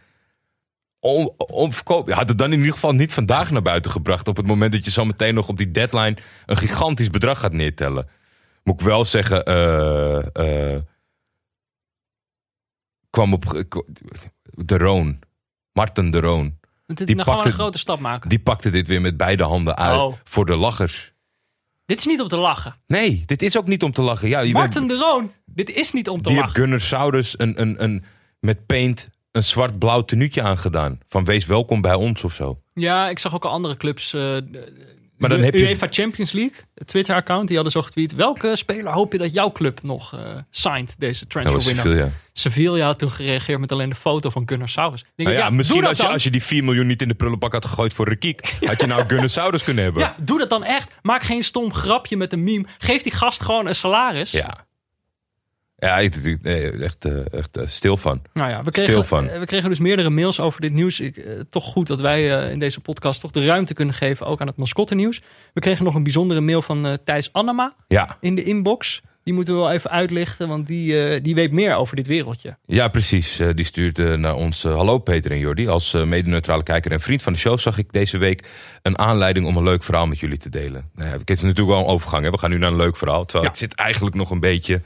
on, onverkoop. Je had het dan in ieder geval niet vandaag naar buiten gebracht. Op het moment dat je zo meteen nog op die deadline een gigantisch bedrag gaat neertellen. Moet ik wel zeggen, eh, kwam op de Roon. Marten de Roon. Dit Die nou pakte- een grote stap maken. Die pakte dit weer met beide handen uit Oh. voor de lachers. Dit is niet om te lachen. Nee, dit is ook niet om te lachen. Ja, je Martin bent- de Roon, dit is niet om te die heeft lachen. Gunnar Saurus een, een, een, met paint een zwart-blauw tenuutje aangedaan. Van wees welkom bij ons of zo. Ja, ik zag ook al andere clubs. eh, Maar dan heb je- UEFA Champions League, Twitter-account, die hadden zo getweet. Welke speler hoop je dat jouw club nog eh signed, deze transfer window? Sevilla. Sevilla had toen gereageerd met alleen de foto van Gunnar Saurus. Denk Nou ik, ja, ja, misschien als je, als je die 4 miljoen niet in de prullenbak had gegooid voor Rekiek, had je nou Gunnar Saurus kunnen hebben. Ja, doe dat dan echt. Maak geen stom grapje met een meme. Geef die gast gewoon een salaris. Ja. Ja, ik, nee, echt, eh, echt eh, stil van. Nou ja, we Stil kregen, van. eh, we kregen dus meerdere mails over dit nieuws. Ik, eh, toch goed dat wij eh, in deze podcast toch de ruimte kunnen geven, ook aan het mascottenieuws. We kregen nog een bijzondere mail van eh, Thijs Annema Ja, in de inbox. Die moeten we wel even uitlichten, want die, eh, die weet meer over dit wereldje. ja precies. Eh, die stuurt eh, naar ons. Hallo Peter en Jordi. Als mede-neutrale kijker en vriend van de show zag ik deze week een aanleiding om een leuk verhaal met jullie te delen. Nou ja, het is natuurlijk wel een overgang. Hè? We gaan nu naar een leuk verhaal. Terwijl Ja. ik zit eigenlijk nog een beetje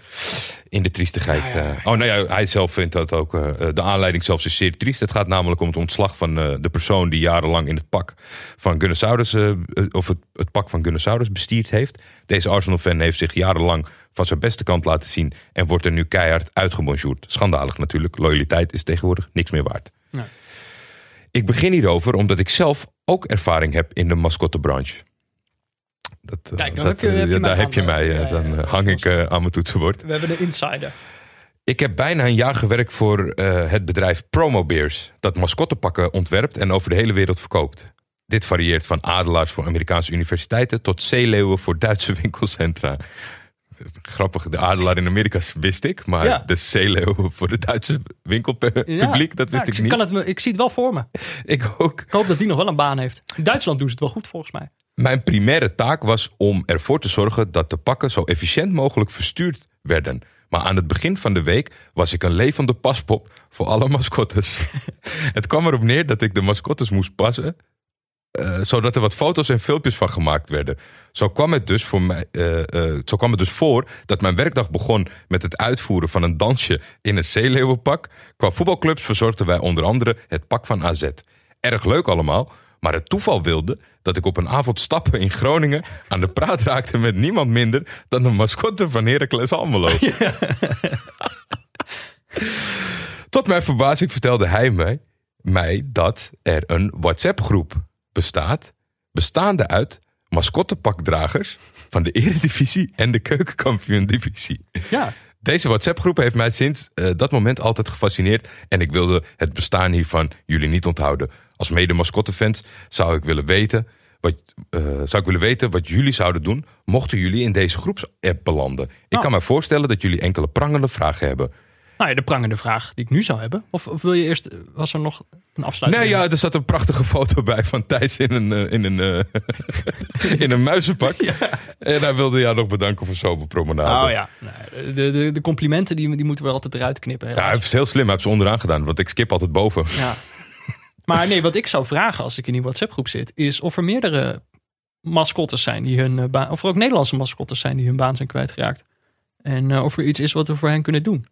in de triestigheid. Ja, ja, ja. Oh, nou ja, hij zelf vindt dat ook. de aanleiding zelfs is zeer triest. Het gaat namelijk om het ontslag van de persoon die jarenlang in het pak van Gunnosaurus, of het, het pak van Gunnosaurus bestierd heeft. Deze Arsenal-fan heeft zich jarenlang van zijn beste kant laten zien en wordt er nu keihard uitgebonjourd. Schandalig natuurlijk. Loyaliteit is tegenwoordig niks meer waard. Nee. Ik begin hierover omdat ik zelf ook ervaring heb in de mascottebranche. Dat, eh, Kijk, dan dat, heb je- heb je eh, mij daar heb je aan, mij. eh, ja, dan ja, hang ik aan mijn toetsenbord. We hebben de insider. Ik heb bijna een jaar gewerkt voor het bedrijf Promo Beers, dat mascottepakken ontwerpt en over de hele wereld verkoopt. Dit varieert van adelaars voor Amerikaanse universiteiten tot zeeleeuwen voor Duitse winkelcentra. Grappig, de adelaar in Amerika wist ik, maar Ja. de zeeleeuwen voor het Duitse winkelpubliek, dat wist ik zie- niet. Kan het ik zie het wel voor me. Ik ook. Ik hoop dat die nog wel een baan heeft. In Duitsland doen ze het wel goed volgens mij. Mijn primaire taak was om ervoor te zorgen dat de pakken zo efficiënt mogelijk verstuurd werden. Maar aan het begin van de week was ik een levende paspop voor alle mascottes. het kwam erop neer dat ik de mascottes moest passen, eh, zodat er wat foto's en filmpjes van gemaakt werden. Zo kwam, het dus voor mij, eh, eh, zo kwam het dus voor dat mijn werkdag begon met het uitvoeren van een dansje in een zeeleeuwenpak. Qua voetbalclubs verzorgden wij onder andere het pak van AZ. Erg leuk allemaal, maar het toeval wilde dat ik op een avond stappen in Groningen aan de praat raakte met niemand minder dan de mascotte van Heracles Almelo. Tot mijn verbazing vertelde hij mij, mij dat er een WhatsApp-groep bestaat, bestaande uit mascottepakdragers van de Eredivisie en de Keukenkampioen-divisie. Ja, Deze WhatsApp-groep heeft mij sinds eh, dat moment altijd gefascineerd. En ik wilde het bestaan hiervan jullie niet onthouden. Als mede mascottefans zou ik willen weten wat, eh, zou ik willen weten wat jullie zouden doen mochten jullie in deze groepsapp belanden. Ik Nou. kan me voorstellen dat jullie enkele prangende vragen hebben. Nou ja, de prangende vraag die ik nu zou hebben. Of, of wil je eerst, was er nog een afsluiting? Nee, ja, er zat een prachtige foto bij van Thijs in een, eh, in een, eh, in een muizenpak. En hij wilde jou nog bedanken voor sober promenade. Oh ja, nee, de, de, de complimenten die, die moeten we altijd eruit knippen. Ja, hij is heel slim. Hij heeft ze onderaan gedaan, want ik skip altijd boven. Ja. Maar nee, wat ik zou vragen als ik in die WhatsApp-groep zit, is of er meerdere mascottes zijn die hun eh, baan, of er ook Nederlandse mascottes zijn die hun baan zijn kwijtgeraakt. En of er iets is wat we voor hen kunnen doen.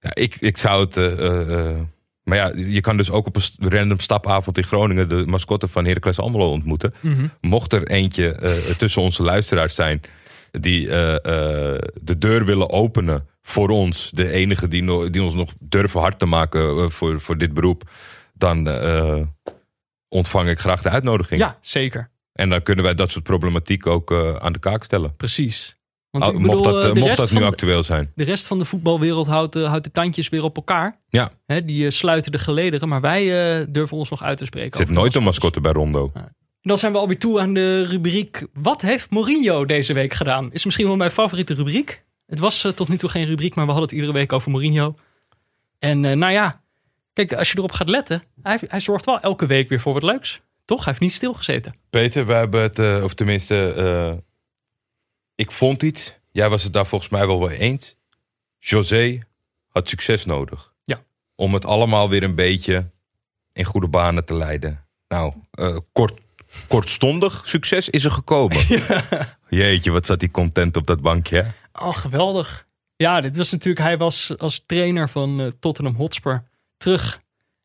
Ja, ik, ik zou het. eh, eh, eh, maar ja, je kan dus ook op een random stapavond in Groningen de mascotte van Heracles Almelo ontmoeten. Mocht er eentje tussen onze luisteraars zijn die de deur willen openen voor ons, de enige die, no- die ons nog durven hard te maken voor, voor dit beroep, dan ontvang ik graag de uitnodiging. Ja, zeker. En dan kunnen wij dat soort problematiek ook aan de kaak stellen. Precies. Want ik mocht dat, eh, eh, mocht dat nu actueel zijn. De rest van de voetbalwereld houdt, eh, houdt de tandjes weer op elkaar. Ja, Hè, die sluiten de gelederen, maar wij durven ons nog uit te spreken. er zit nooit een mascotte bij Rondo. Dan zijn we alweer toe aan de rubriek Wat heeft Mourinho deze week gedaan? Is misschien wel mijn favoriete rubriek. Het was tot nu toe geen rubriek, maar we hadden het iedere week over Mourinho. En nou ja, kijk, als je erop gaat letten, hij, hij zorgt wel elke week weer voor wat leuks. Toch? Hij heeft niet stilgezeten. Peter, we hebben het, of tenminste, ik vond iets. Jij was het daar volgens mij wel wel eens. José had succes nodig. Ja. Om het allemaal weer een beetje in goede banen te leiden. Nou, eh, kort, kortstondig succes is er gekomen. Jeetje, wat zat hij content op dat bankje. hè? Oh, geweldig. Ja, dit was natuurlijk, hij was als trainer van eh, Tottenham Hotspur terug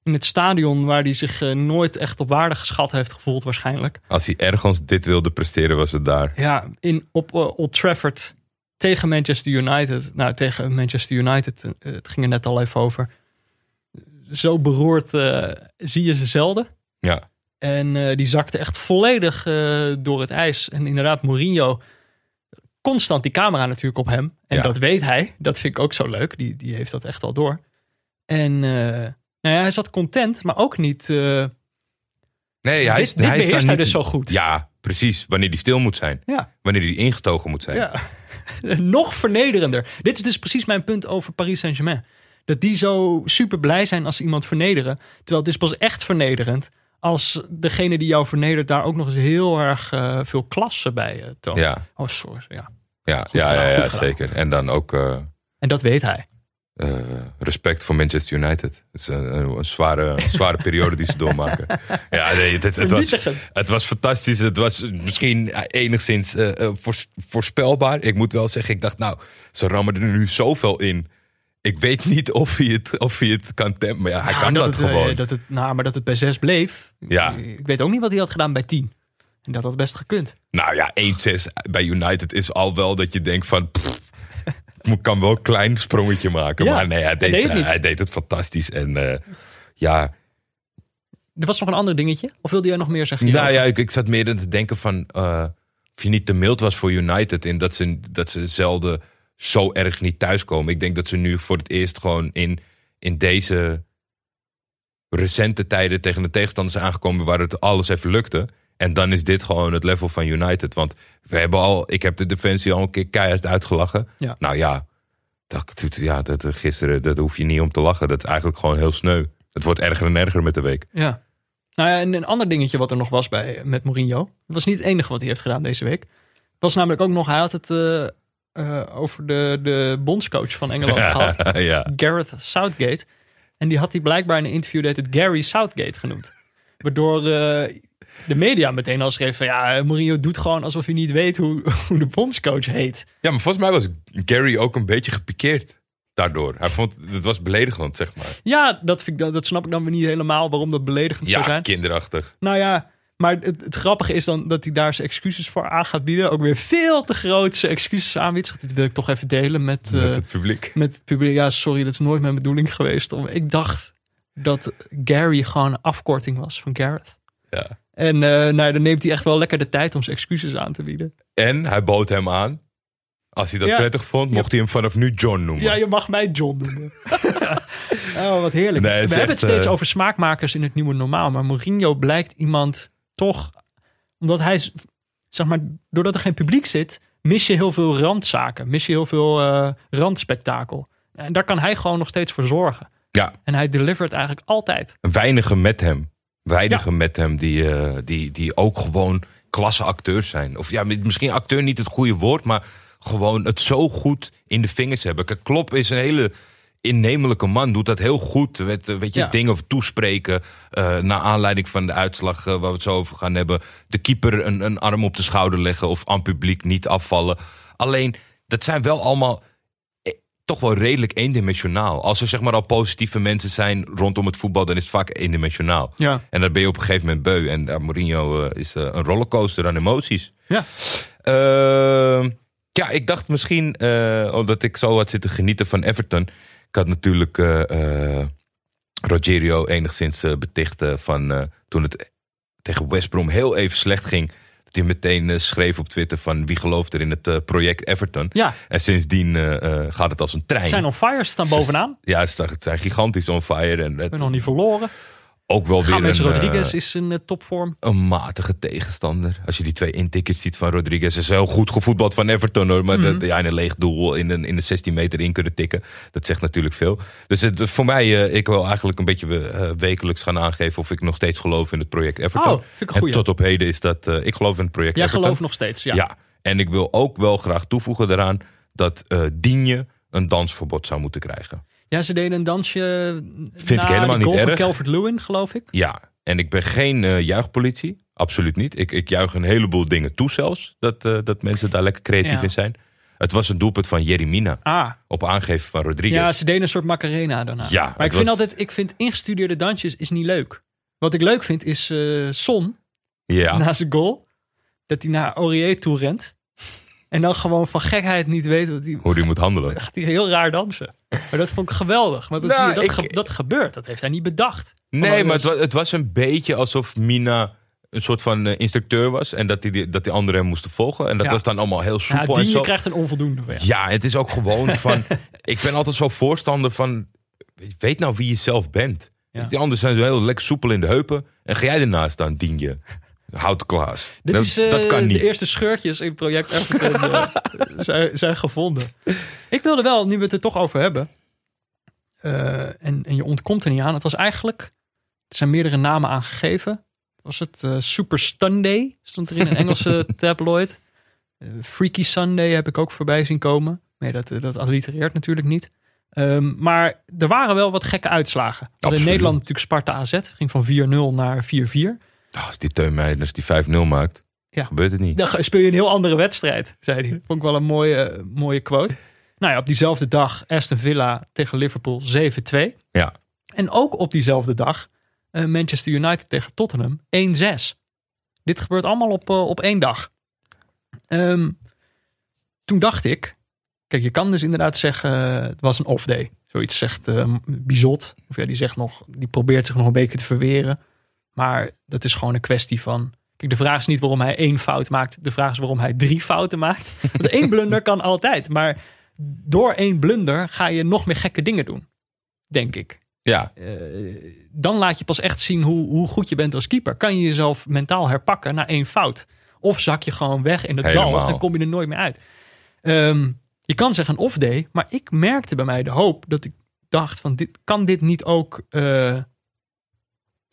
in het stadion waar hij zich eh, nooit echt op waarde geschat heeft gevoeld waarschijnlijk. Als hij ergens dit wilde presteren, was het daar. Ja, in, op eh, Old Trafford tegen Manchester United. Nou, tegen Manchester United, eh, het ging er net al even over. Zo beroerd zie je ze zelden. Ja, En die zakte echt volledig door het ijs. En inderdaad, Mourinho, constant die camera natuurlijk op hem. En Ja. dat weet hij. Dat vind ik ook zo leuk. Die, die heeft dat echt al door. En nou ja, hij zat content, maar ook niet... eh, nee, hij is, dit dit hij is daar niet. dus zo goed. Ja, precies. Wanneer hij stil moet zijn. ja. Wanneer hij ingetogen moet zijn. Ja, nog vernederender. Dit is dus precies mijn punt over Paris Saint-Germain. Dat die zo super blij zijn als ze iemand vernederen. Terwijl het is pas echt vernederend als degene die jou vernedert daar ook nog eens heel erg eh, veel klasse bij eh, toont. Ja, Oh, sorry. Ja. ja, Goed ja, gedaan, ja, zeker. En dan ook En dat weet hij. Eh, respect voor Manchester United. Het is een, een, een zware, een zware periode die ze doormaken. Ja, nee, het, het, het was, het was fantastisch. Het was misschien enigszins eh, eh, voors- voorspelbaar. Ik moet wel zeggen, ik dacht, nou, ze rammen er nu zoveel in. Ik weet niet of hij het, of hij het kan tempen. Maar ja, hij Ja, kan dat, het, eh, gewoon. dat het, nou, maar dat het bij zes bleef. Ja. Ik weet ook niet wat hij had gedaan bij tien. En dat had best gekund. Nou ja, 1-6 bij United is al wel dat je denkt van... pff, kan wel een klein sprongetje maken. Ja, maar nee, hij deed, deed het niet. hij deed het fantastisch. En eh, ja, Er was nog een ander dingetje. Of wilde jij nog meer zeggen? nou ja ik, ik zat meer aan te denken van... eh, of je niet te mild was voor United... in dat ze, dat ze zelden zo erg niet thuiskomen. Ik denk dat ze nu voor het eerst gewoon in, in deze recente tijden... tegen de tegenstanders aangekomen... waar het alles even lukte. En dan is dit gewoon het level van United. Want we hebben al... Ik heb de defensie al een keer keihard uitgelachen. Ja. Nou ja, dat, ja dat, gisteren dat hoef je niet om te lachen. Dat is eigenlijk gewoon heel sneu. Het wordt erger en erger met de week. Ja. Nou ja, en een ander dingetje wat er nog was bij, met Mourinho. Dat was niet het enige wat hij heeft gedaan deze week. Was namelijk ook nog, hij had het eh, eh, over de, de bondscoach van Engeland gehad. ja. Gareth Southgate. En die had hij blijkbaar in een interview dat het Gary Southgate genoemd. Waardoor eh, de media meteen al schreef van ja, Mourinho doet gewoon alsof hij niet weet hoe, hoe de bondscoach heet. ja, maar volgens mij was Gary ook een beetje gepikeerd daardoor. Hij vond het was beledigend, zeg maar. Ja, dat, vind ik, dat snap ik dan weer niet helemaal waarom dat beledigend zou Ja, zijn. kinderachtig. Nou ja, maar het, het grappige is dan dat hij daar zijn excuses voor aan gaat bieden. Ook weer veel te grootse excuses aanbiedt. Dit wil ik toch even delen met, eh, met het publiek. met het publiek. Ja, sorry, dat is nooit mijn bedoeling geweest. Om, ik dacht dat Gary gewoon een afkorting was van Gareth. Ja. En eh, nou, dan neemt hij echt wel lekker de tijd om zijn excuses aan te bieden. En hij bood hem aan. Als hij dat Ja. prettig vond, mocht hij hem vanaf nu John noemen. Ja, je mag mij John noemen. oh, wat heerlijk. Nee, We hebben het steeds eh, over smaakmakers in het nieuwe normaal. Maar Mourinho blijkt iemand toch Omdat hij, zeg maar, doordat er geen publiek zit, mis je heel veel randzaken. Mis je heel veel eh, randspektakel. En daar kan hij gewoon nog steeds voor zorgen. Ja, En hij delivert eigenlijk altijd. weinigen met hem. Weinigen met hem die, eh, die, die ook gewoon klasse acteurs zijn. Of ja, misschien acteur niet het goede woord, maar gewoon het zo goed in de vingers hebben. Kijk, Klopp is een hele innemelijke man, doet dat heel goed. Weet, weet je, Ja. dingen toespreken. eh naar aanleiding van de uitslag eh, waar we het zo over gaan hebben. De keeper een, een arm op de schouder leggen of aan publiek niet afvallen. Alleen, dat zijn wel allemaal eh, toch wel redelijk eendimensionaal. Als er zeg maar al positieve mensen zijn rondom het voetbal, dan is het vaak eendimensionaal. Ja. En dan ben je op een gegeven moment beu. En uh, Mourinho eh, is eh, een rollercoaster aan emoties. Ja. Ehm, ja, ik dacht misschien, eh, omdat ik zo had zitten genieten van Everton. Ik had natuurlijk Rogerio enigszins beticht eh, van toen het tegen West Brom heel even slecht ging. Hij meteen eh, schreef op Twitter van wie gelooft er in het eh, project Everton. Ja, En sindsdien eh, gaat het als een trein. ze zijn on fire, ze staan bovenaan. Ja, het zijn- het zijn gigantisch on fire. En het, ben nog niet verloren. Ook wel weer een, Rodriguez eh, is in eh, topvorm. een matige tegenstander. Als je die twee intickets ziet van Rodriguez. is heel goed gevoetbald van Everton hoor. Maar Mhm. dat, ja, in een leeg doel in, een, in de 16 meter in kunnen tikken. Dat zegt natuurlijk veel. Dus het, voor mij, eh, ik wil eigenlijk een beetje wekelijks gaan aangeven... of ik nog steeds geloof in het project Everton. Oh, vind ik een en tot op heden is dat... ik geloof in het project Jij Everton. gelooft nog steeds, ja. Ja. En ik wil ook wel graag toevoegen daaraan... dat Digne een dansverbod zou moeten krijgen. Ja, ze deden een dansje Vind ik helemaal niet erg. Calvert-Lewin, geloof ik. Ja, en ik ben geen eh, juichpolitie. Absoluut niet. Ik, ik juich een heleboel dingen toe zelfs. Dat, eh, dat mensen daar lekker creatief Ja. in zijn. Het was een doelpunt van Jeremina. Ah, Op aangeven van Rodriguez. ja, ze deden een soort Macarena daarna. Ja, maar ik vind altijd, ik vind ingestudeerde dansjes is niet leuk. Wat ik leuk vind is eh Son, Ja. na zijn goal, dat hij naar Aurier toe rent. En dan gewoon van gekheid niet weet wat hij... Hoe die moet handelen. gaat hij heel raar dansen. Maar dat vond ik geweldig. Maar dat, Nou, dat, ik- ge- dat gebeurt. Dat heeft hij niet bedacht. Nee, maar het was, het was een beetje alsof Mina een soort van eh, instructeur was. En dat die, die- dat die anderen hem moesten volgen. En dat Ja. was dan allemaal heel Ja, soepel en die zo. krijgt een onvoldoende. Ja. Ja, het is ook gewoon van... ik ben altijd zo voorstander van... Weet nou wie je zelf bent. Ja. Die anderen zijn zo heel lekker soepel in de heupen. En ga jij ernaast staan, dien je. Houd klaas. Dit dat, is, eh, dat kan niet. De eerste scheurtjes in project Everton eh, zijn, zijn gevonden. Ik wilde wel, nu we het er toch over hebben. eh, en, en je ontkomt er niet aan. Het was eigenlijk. Er zijn meerdere namen aangegeven. Was het Super Sunday? Stond er in een Engelse tabloid. Freaky Sunday heb ik ook voorbij zien komen. Nee, dat, dat allitereert natuurlijk niet. Ehm, maar er waren wel wat gekke uitslagen. In. Nederland natuurlijk Sparta AZ. Ging van 4-0 naar 4-4. Oh, als die Teun Meijers die 5-0 maakt, Ja. gebeurt het niet. Dan speel je een heel andere wedstrijd, zei hij. Vond ik wel een mooie, mooie quote. Nou ja, op diezelfde dag Aston Villa tegen Liverpool 7-2. Ja. En ook op diezelfde dag eh, Manchester United tegen Tottenham 1-6. Dit gebeurt allemaal op, eh, op één dag. Ehm, toen dacht ik, kijk, je kan dus inderdaad zeggen, eh, het was een off day. Zoiets zegt eh, Bizot. Of ja, die zegt nog, die probeert zich nog een beetje te verweren. Maar dat is gewoon een kwestie van. Kijk, de vraag is niet waarom hij één fout maakt. De vraag is waarom hij drie fouten maakt. Want één blunder kan altijd. Maar door één blunder ga je nog meer gekke dingen doen. Denk ik. Ja, Eh, dan laat je pas echt zien hoe, hoe goed je bent als keeper. Kan je jezelf mentaal herpakken na één fout? Of zak je gewoon weg in het dal en kom je er nooit meer uit? Ehm, je kan zeggen een off day, maar ik merkte bij mij de hoop dat ik dacht van dit, kan dit niet ook, eh,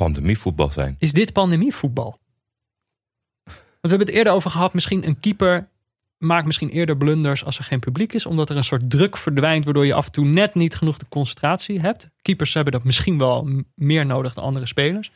pandemievoetbal zijn. is dit pandemievoetbal? Want we hebben het eerder over gehad, misschien een keeper maakt misschien eerder blunders als er geen publiek is, omdat er een soort druk verdwijnt, waardoor je af en toe net niet genoeg de concentratie hebt. Keepers hebben dat misschien wel meer nodig dan andere spelers.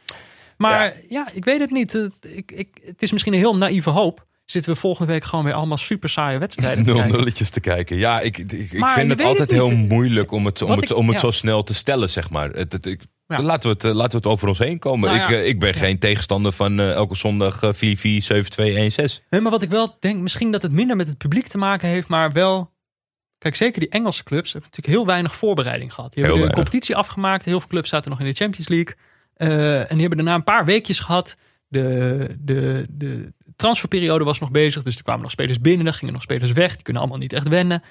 Maar ja, ik weet het niet. Ik, ik, het is misschien een heel naïeve hoop. Zitten we volgende week gewoon weer allemaal super saaie wedstrijden te kijken. nulletjes te kijken. Ja, ik, ik, vind het altijd het heel moeilijk om het, om Wat het, ik- om het ja. zo snel te stellen, zeg maar. Het, het, ik, Ja. laten, we het, eh, laten we het over ons heen komen. Nou ik, ja. eh, ik ben geen tegenstander van eh, elke zondag eh, 4-4, 7-2, 1-6. Nee, maar wat ik wel denk, misschien dat het minder met het publiek te maken heeft, maar wel. Kijk, zeker die Engelse clubs hebben natuurlijk heel weinig voorbereiding gehad. Die hebben de weinig. competitie afgemaakt. Heel veel clubs zaten nog in de Champions League. En die hebben daarna een paar weekjes gehad. De, de, de transferperiode was nog bezig. Dus er kwamen nog spelers binnen. Er gingen nog spelers weg. Die kunnen allemaal niet echt wennen.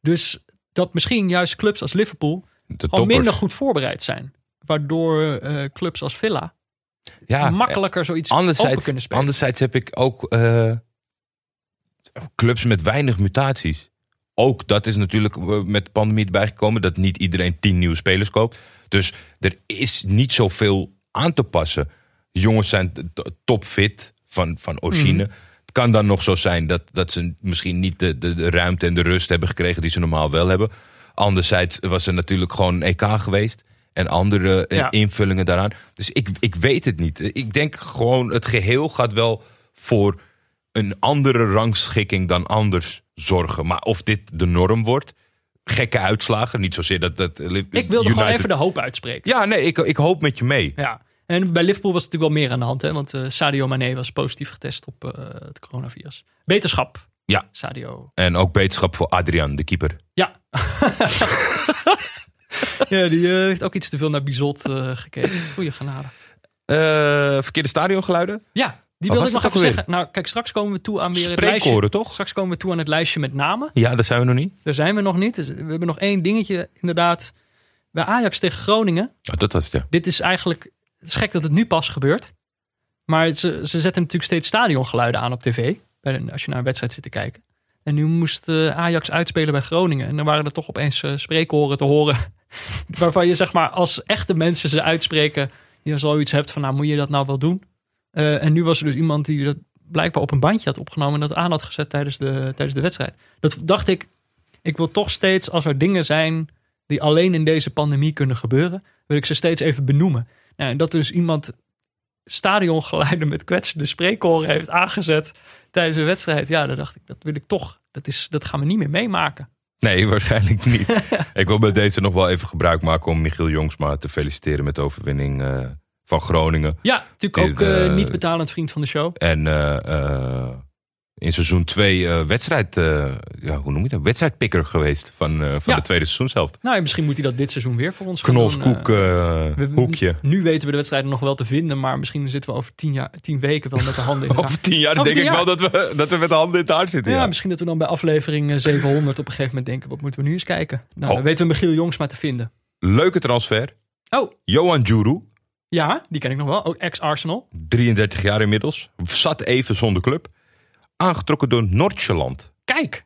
Dus dat misschien juist clubs als Liverpool toppers. minder goed voorbereid zijn. Waardoor eh, clubs als Villa Ja, makkelijker zoiets open Anderzijds, kunnen spelen. anderzijds heb ik ook eh, clubs met weinig mutaties. Ook dat is natuurlijk eh, met de pandemie erbij gekomen dat niet iedereen tien nieuwe spelers koopt. Dus er is niet zoveel aan te passen. Jongens zijn topfit van, van. Mhm. Het kan dan nog zo zijn dat, dat ze misschien niet de, de, de ruimte en de rust hebben gekregen die ze normaal wel hebben. Anderzijds was er natuurlijk gewoon een EK geweest. En andere eh, Ja. invullingen daaraan. Dus ik, ik weet het niet. Ik denk gewoon, het geheel gaat wel voor een andere rangschikking dan anders zorgen. Maar of dit de norm wordt, gekke uitslagen. Niet zozeer dat... dat Ik wilde gewoon even de hoop uitspreken. Ja, nee, ik, ik hoop met je mee. Ja. En bij Liverpool was het natuurlijk wel meer aan de hand. Hè? Want eh, Sadio Mane was positief getest op eh, het coronavirus. Beterschap. Ja. Sadio. En ook beterschap voor Adrian, de keeper. Ja. ja, die eh, heeft ook iets te veel naar Bizot gekeken. Goeie genade. Verkeerde stadiongeluiden? Ja, die wilde ik nog even zeggen. Nou, kijk, straks komen we toe aan weer het lijstje. Toch? Straks komen we toe aan het lijstje met namen. Ja, daar zijn we nog niet. Daar zijn we nog niet. Dus we hebben nog één dingetje, inderdaad. Bij Ajax tegen Groningen. Oh, dat was het, ja. Dit is eigenlijk... Het is gek dat het nu pas gebeurt. Maar ze, ze zetten natuurlijk steeds stadiongeluiden aan op tv. Als je naar een wedstrijd zit te kijken. En nu moest eh, Ajax uitspelen bij Groningen. En dan waren er toch opeens eh, spreekhoren te horen. waarvan je zeg maar als echte mensen ze uitspreken. Je zoiets hebt van nou moet je dat nou wel doen. Eh, en nu was er dus iemand die dat blijkbaar op een bandje had opgenomen. En dat aan had gezet tijdens de, tijdens de wedstrijd. Dat dacht ik. Ik wil toch steeds als er dingen zijn die alleen in deze pandemie kunnen gebeuren. Wil ik ze steeds even benoemen. Nou, en dat dus iemand stadiongeluiden met kwetsende spreekkoren heeft aangezet tijdens een wedstrijd. Ja, dan dacht ik, dat wil ik toch. Dat, is, dat gaan we niet meer meemaken. Nee, waarschijnlijk niet. ik wil bij deze nog wel even gebruik maken om Michiel Jongsma te feliciteren met de overwinning eh, van Groningen. Ja, natuurlijk ook eh, eh, niet betalend vriend van de show. En in seizoen 2 wedstrijd, eh, ja, hoe noem je dat? Wedstrijdpikker geweest van, eh, van Ja. de tweede seizoenshelft. Nou, en misschien moet hij dat dit seizoen weer voor ons gaan Knols, doen, koek, eh. eh, We- hoekje. Nu weten we de wedstrijden nog wel te vinden, maar misschien zitten we over tien, jaar, tien weken wel met de handen in de Over haar. tien jaar Over denk tien ik jaar. wel dat we, dat we met de handen in het haar zitten. Ja, Ja, misschien dat we dan bij aflevering eh, 700 op een gegeven moment denken, wat moeten we nu eens kijken? Nou, Oh. dan weten we Michiel Jongsma te vinden. Leuke transfer. Oh, Johan Juru, ja, die ken ik nog wel. Ook ex-Arsenal. 33 jaar inmiddels. Zat even zonder club. Aangetrokken door Noordjeland. Kijk,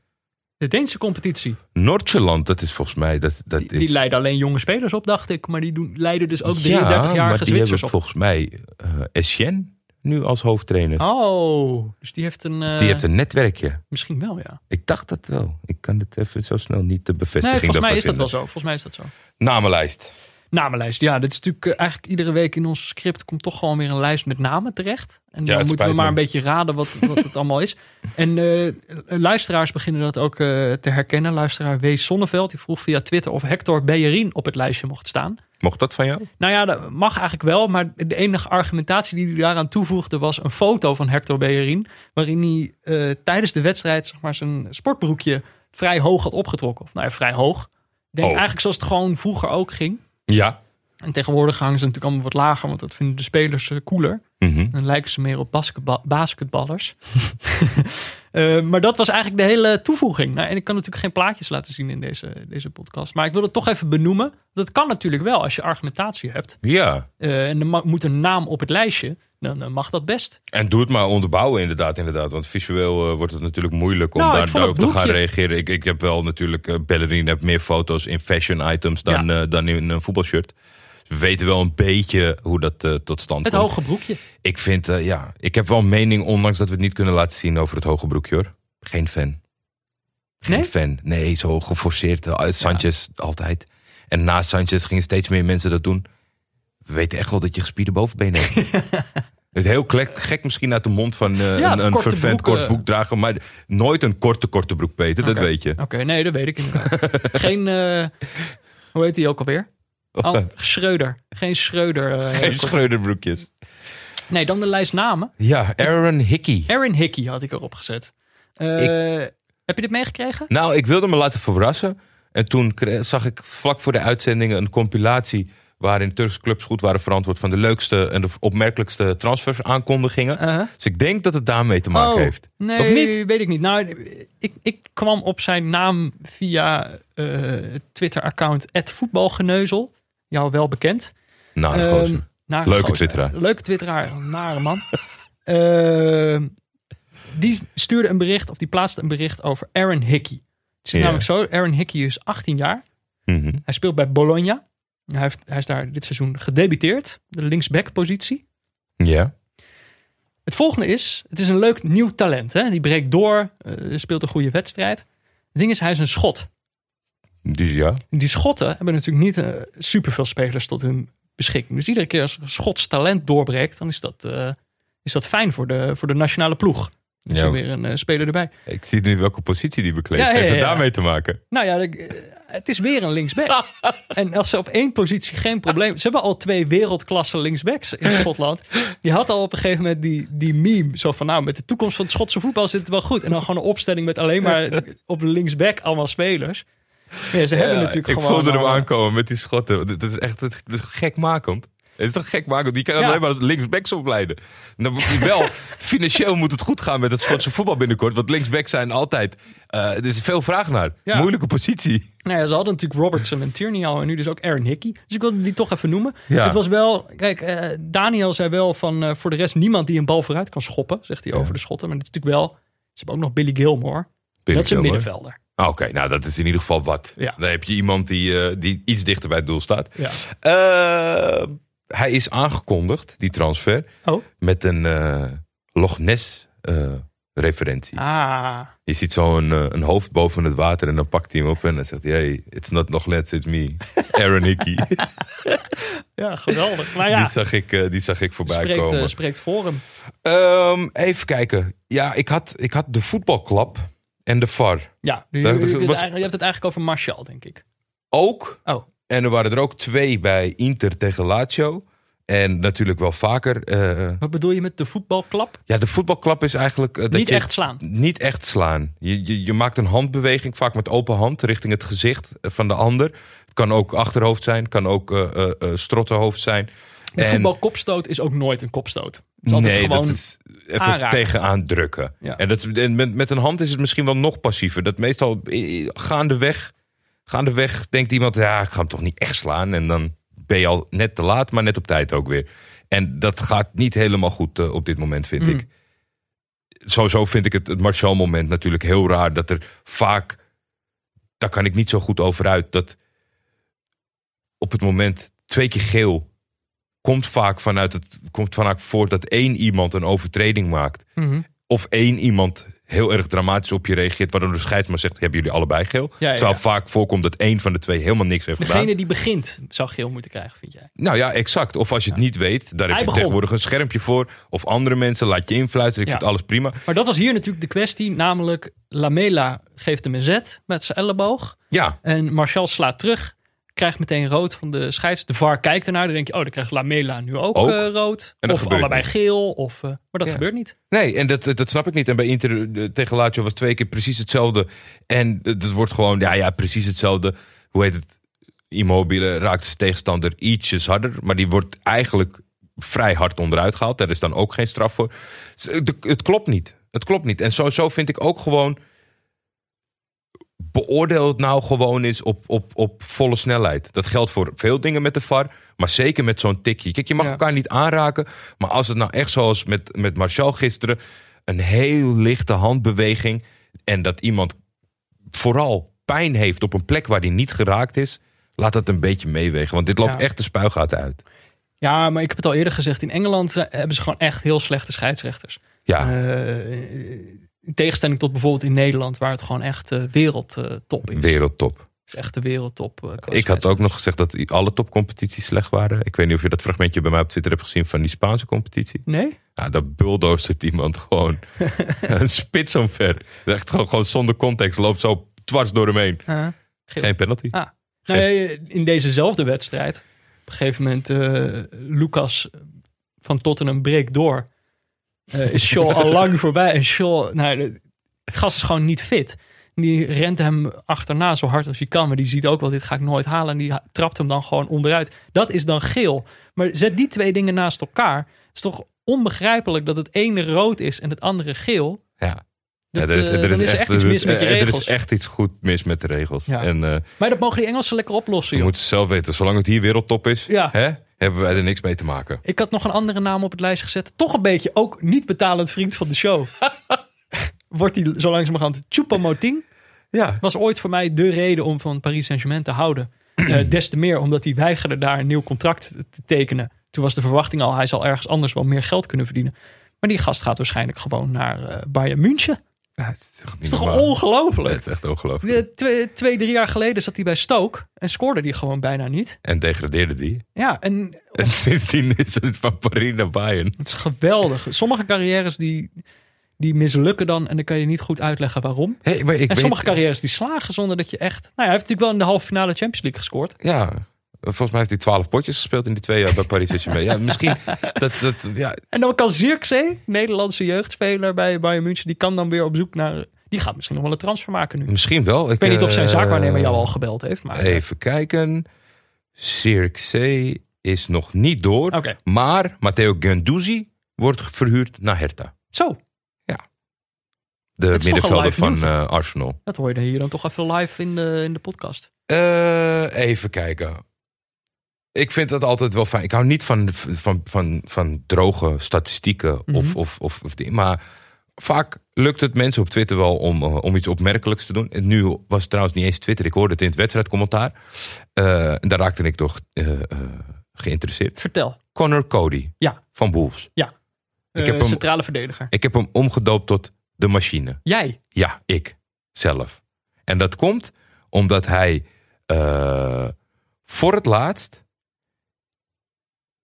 de Deense competitie. Noordjeland, dat is volgens mij... Dat, dat Die, is... die leiden alleen jonge spelers op, dacht ik. Maar die doen, leiden dus ook Ja, 33-jarige maar die Zwitsers op. volgens mij eh Etienne nu als hoofdtrainer. Oh, dus die heeft een... eh, Die heeft een netwerkje. Misschien wel, ja. Ik dacht dat wel. Ik kan het even zo snel niet de Nee, bevestiging volgens mij is dat wel zo. Volgens mij is dat zo. Namenlijst. Namenlijst. Ja, dit is natuurlijk eh, eigenlijk iedere week in ons script komt toch gewoon weer een lijst met namen terecht. En Ja, dan moeten we maar een beetje raden wat, wat het allemaal is. En eh, luisteraars beginnen dat ook eh, te herkennen. Luisteraar W. Sonneveld, die vroeg via Twitter of Hector Bellerin op het lijstje mocht staan. Mocht dat van jou? Nou ja, dat mag eigenlijk wel. Maar de enige argumentatie die hij daaraan toevoegde was een foto van Hector Bellerin. Waarin hij tijdens de wedstrijd zeg maar, zijn sportbroekje vrij hoog had opgetrokken. Of nou ja, vrij hoog. Ik denk Hoog. eigenlijk zoals het gewoon vroeger ook ging. Ja. En tegenwoordig hangen ze natuurlijk allemaal wat lager, want dat vinden de spelers eh, cooler. Mhm. Dan lijken ze meer op basketba- basketballers. Eh, maar dat was eigenlijk de hele toevoeging. Nou, en ik kan natuurlijk geen plaatjes laten zien in deze, deze podcast. Maar ik wil het toch even benoemen. Dat kan natuurlijk wel als je argumentatie hebt. Ja. Eh, en er moet een naam op het lijstje. Dan mag dat best. En doe het maar onderbouwen inderdaad, inderdaad. Want visueel eh, wordt het natuurlijk moeilijk om Nou, daar, te gaan reageren. Ik, ik heb wel natuurlijk, Bellerin heeft meer foto's in fashion items dan, dan in een voetbalshirt. We weten wel een beetje hoe dat eh, tot stand Het komt. hoge broekje. Ik vind, eh, ja, ik heb wel een mening, ondanks dat we het niet kunnen laten zien over het hoge broekje hoor. Geen fan. Geen Nee? fan. Nee, zo geforceerd. eh, Sanchez altijd. En na Sanchez gingen steeds meer mensen dat doen. We weten echt wel dat je gespierde bovenbenen hebt. Het heel klek- gek misschien uit de mond van Ja, een, een vervent kort broek dragen. Maar nooit een korte, korte broek, Peter. Dat weet je. Oké, nee, dat weet ik inderdaad. Geen, hoe heet die ook alweer? Al, Schreuder. Geen Schreuder. eh, Geen schreuderbroekjes. nee, dan de lijst namen. Ja, Aaron Hickey. Aaron Hickey had ik erop gezet. Eh, Heb je dit meegekregen? Nou, ik wilde me laten verrassen. En toen zag ik vlak voor de uitzendingen een compilatie... waarin Turkse clubs goed waren verantwoord... van de leukste en de opmerkelijkste transfers aankondigingen. Uh-huh. Dus ik denk dat het daarmee te maken Oh, heeft. Nee, Of niet? weet ik niet. Nou, ik, ik kwam op zijn naam via eh, het Twitter-account voetbalgeneuzel. Jou wel bekend. De Ehm. Nare Leuke gozer. twitteraar. Leuke twitteraar, nare man. Eh, die stuurde een bericht, of die plaatste een bericht over Aaron Hickey. Het is namelijk zo, Aaron Hickey is 18 jaar. Mhm. Hij speelt bij Bologna. Hij, heeft, hij is daar dit seizoen gedebuteerd. De linksback positie. Ja. Het volgende is, het is een leuk nieuw talent. Hè? Die breekt door, eh, speelt een goede wedstrijd. Het ding is, hij is een schot. Dus ja. Die Schotten hebben natuurlijk niet eh, superveel spelers tot hun beschikking. Dus iedere keer als een Schots talent doorbreekt, dan is dat, eh, is dat fijn voor de, voor de nationale ploeg. Is Ja. er weer een eh, speler erbij. Ik zie nu welke positie die bekleedt. Ja, ja, Heeft het daarmee te maken? Nou ja, het is weer een linksback. en als ze op één positie geen probleem... Ze hebben al twee wereldklasse linksbacks in Schotland. Je had al op een gegeven moment die, die meme. Zo van, nou, met de toekomst van het Schotse voetbal zit het wel goed. En dan gewoon een opstelling met alleen maar op linksback allemaal spelers. Ja, ze hebben Ja, natuurlijk ik gewoon... voelde hem al- aankomen met die schotten. Dat is echt dat is gekmakend. Het is toch gekmakend? Die kan Ja. alleen maar linksbacks opleiden. En Dan moet wel, financieel moet het goed gaan met het Schotse voetbal binnenkort. Want linksbacks zijn altijd... eh, er is veel vraag naar. Ja. Moeilijke positie. Nou ja, ze hadden natuurlijk Robertson en Tierney al en nu dus ook Aaron Hickey. Dus ik wilde die toch even noemen. Ja. Het was wel, kijk, eh, Daniel zei wel van eh, voor de rest niemand die een bal vooruit kan schoppen, zegt hij over de schotten. Maar het is natuurlijk wel, ze hebben ook nog Billy Gilmore. Billy dat is een Gilmore. middenvelder. Ah, Oké, nou dat is in ieder geval wat. Ja. Dan heb je iemand die, eh, die iets dichter bij het doel staat. Ja. Eh, hij is aangekondigd, die transfer, Oh. met een eh Loch Ness referentie. Ah, Je ziet zo een, een hoofd boven het water en dan pakt hij hem op en dan zegt hij... Hey, it's not Loch Ness, it's me. Aaron Hickey. ja, geweldig. Maar ja, die, zag ik, die zag ik voorbij spreekt, komen. spreekt voor hem. Ehm, even kijken. Ja, ik had, ik had de voetbalklap en de VAR Ja, je, was- hebt het eigenlijk over Martial, denk ik. ook. Oh, En er waren er ook twee bij Inter tegen Lazio. En natuurlijk wel vaker. eh, wat bedoel je met de voetbalklap? ja, de voetbalklap is eigenlijk... eh, dat Niet je- echt slaan. Niet echt slaan. Je, je, je maakt een handbeweging, vaak met open hand, richting het gezicht eh, van de ander. Het kan ook achterhoofd zijn, kan ook eh, strottenhoofd zijn. Een En- voetbalkopstoot is ook nooit een kopstoot. Het is altijd nee, gewoon... dat is even aanraken. tegenaan drukken. Ja. En, dat, en met, met een hand is het misschien wel nog passiever. Dat meestal gaandeweg, gaandeweg denkt iemand, ja, ik ga hem toch niet echt slaan. En dan ben je al net te laat, maar net op tijd ook weer. En dat gaat niet helemaal goed eh, op dit moment, vind Mm. ik. Sowieso vind ik het, het Martial-moment natuurlijk heel raar. Dat er vaak, daar kan ik niet zo goed over uit, dat op het moment twee keer geel komt vaak vanuit het komt vaak voort dat één iemand een overtreding maakt. Mhm. Of één iemand heel erg dramatisch op je reageert, waardoor de scheidsman zegt: hebben jullie allebei geel? ja, Terwijl ja. vaak voorkomt dat één van de twee helemaal niks heeft Degene gedaan. die begint zou geel moeten krijgen, vind jij? Nou ja, exact. Of als je het niet weet, daar heb je begon. tegenwoordig een schermpje voor. Of andere mensen laat je influisteren. Ik vind alles prima. Maar dat was hier natuurlijk de kwestie. Namelijk, Lamela geeft hem een zet met zijn elleboog. Ja, En Martial slaat terug. Krijgt meteen rood van de scheids. De VAR kijkt ernaar. Dan denk je, oh, dan krijgt Lamela nu ook, Ook. eh, rood. Of allebei niet. geel. Of, eh, maar dat Ja. gebeurt niet. Nee, en dat, dat snap ik niet. En bij Inter eh, tegen Lazio was twee keer precies hetzelfde. En het wordt gewoon, ja, ja, precies hetzelfde. Hoe heet het? Immobile raakt zijn tegenstander ietsjes harder. Maar die wordt eigenlijk vrij hard onderuit gehaald. Daar is dan ook geen straf voor. Het klopt niet. Het klopt niet. En sowieso vind ik ook gewoon... Beoordeel het nou gewoon eens op, op, op volle snelheid. Dat geldt voor veel dingen met de VAR. Maar zeker met zo'n tikje. Kijk, je mag Ja. elkaar niet aanraken. Maar als het nou echt zoals met, met Martial gisteren... een heel lichte handbeweging... en dat iemand vooral pijn heeft op een plek waar die niet geraakt is... laat dat een beetje meewegen. Want dit loopt Ja. echt de spuigaten uit. Ja, maar ik heb het al eerder gezegd. In Engeland eh, hebben ze gewoon echt heel slechte scheidsrechters. Ja, Eh, in tegenstelling tot bijvoorbeeld in Nederland. Waar het gewoon echt eh, wereldtop is. wereldtop. Het is echt de wereldtop. eh, Ik had ook nog gezegd dat alle topcompetities slecht waren. Ik weet niet of je dat fragmentje bij mij op Twitter hebt gezien van die Spaanse competitie. Nee? Ja, daar bulldozert iemand gewoon een spits omver. Echt gewoon, gewoon zonder context. Loopt zo dwars door hem heen. Ah. Geen penalty. Ah. Nee, in dezezelfde wedstrijd. Op een gegeven moment, eh, Lucas van Tottenham breekt door. Eh, is Shaw al lang voorbij. En Shaw, nou, de gast is gewoon niet fit. Die rent hem achterna zo hard als hij kan. Maar die ziet ook wel, dit ga ik nooit halen. En die trapt hem dan gewoon onderuit. Dat is dan geel. Maar zet die twee dingen naast elkaar. Het is toch onbegrijpelijk dat het ene rood is en het andere geel. Ja. Dat, Ja, er is, eh, er is is er echt iets er mis is- met je er regels. is echt iets goed mis met de regels. Ja. En eh Maar dat mogen die Engelsen lekker oplossen, je moet het zelf weten. Zolang het hier wereldtop is. Ja. Hè? Hebben wij er niks mee te maken. Ik had nog een andere naam op het lijst gezet. Toch een beetje ook niet betalend vriend van de show. Wordt hij zo langzamerhand Choupo-Moting. Ja, Was ooit voor mij de reden om van Paris Saint-Germain te houden. Eh, des te meer omdat hij weigerde daar een nieuw contract te tekenen. Toen was de verwachting al, hij zal ergens anders wel meer geld kunnen verdienen. Maar die gast gaat waarschijnlijk gewoon naar eh, Bayern München. Ja, het is toch, is ongelooflijk? Het is echt ongelooflijk. Twee, twee, drie jaar geleden zat hij bij Stoke en scoorde die gewoon bijna niet. En degradeerde die. Ja, en En sindsdien is het van Paris naar Bayern. het is geweldig. Sommige carrières die, die mislukken dan en dan kan je niet goed uitleggen waarom. Hey, maar ik En weet, sommige carrières die slagen zonder dat je echt... Nou ja, hij heeft natuurlijk wel in de halve finale Champions League gescoord. Ja, volgens mij heeft hij twaalf potjes gespeeld in die twee jaar bij Paris Saint-Germain. Ja, misschien dat, dat, ja, En dan kan Zirkzee, Nederlandse jeugdspeler bij Bayern München, die kan dan weer op zoek naar... Die gaat misschien nog wel een transfer maken nu. misschien wel. Ik weet niet of zijn eh, zaakwaarnemer jou al gebeld heeft, maar... Even kijken. Cirkzee is nog niet door. Maar Matteo Guendouzi wordt verhuurd naar Hertha. zo. De toch een middenvelder van eh, Arsenal. Dat hoorde je hier dan toch even live in de, in de podcast. Eh, even kijken. Ik vind dat altijd wel fijn. Ik hou niet van, van, van, van droge statistieken of, of, of, of dingen. Maar vaak lukt het mensen op Twitter wel om, eh, om iets opmerkelijks te doen. En nu was het trouwens niet eens Twitter. Ik hoorde het in het wedstrijdcommentaar. Eh, en daar raakte ik toch eh, geïnteresseerd. Vertel. Connor Cody Ja. van Wolves. Ik Eh, heb hem- centrale verdediger. Ik heb hem omgedoopt tot de machine. Jij. Ja, ik zelf. En dat komt omdat hij voor het laatst,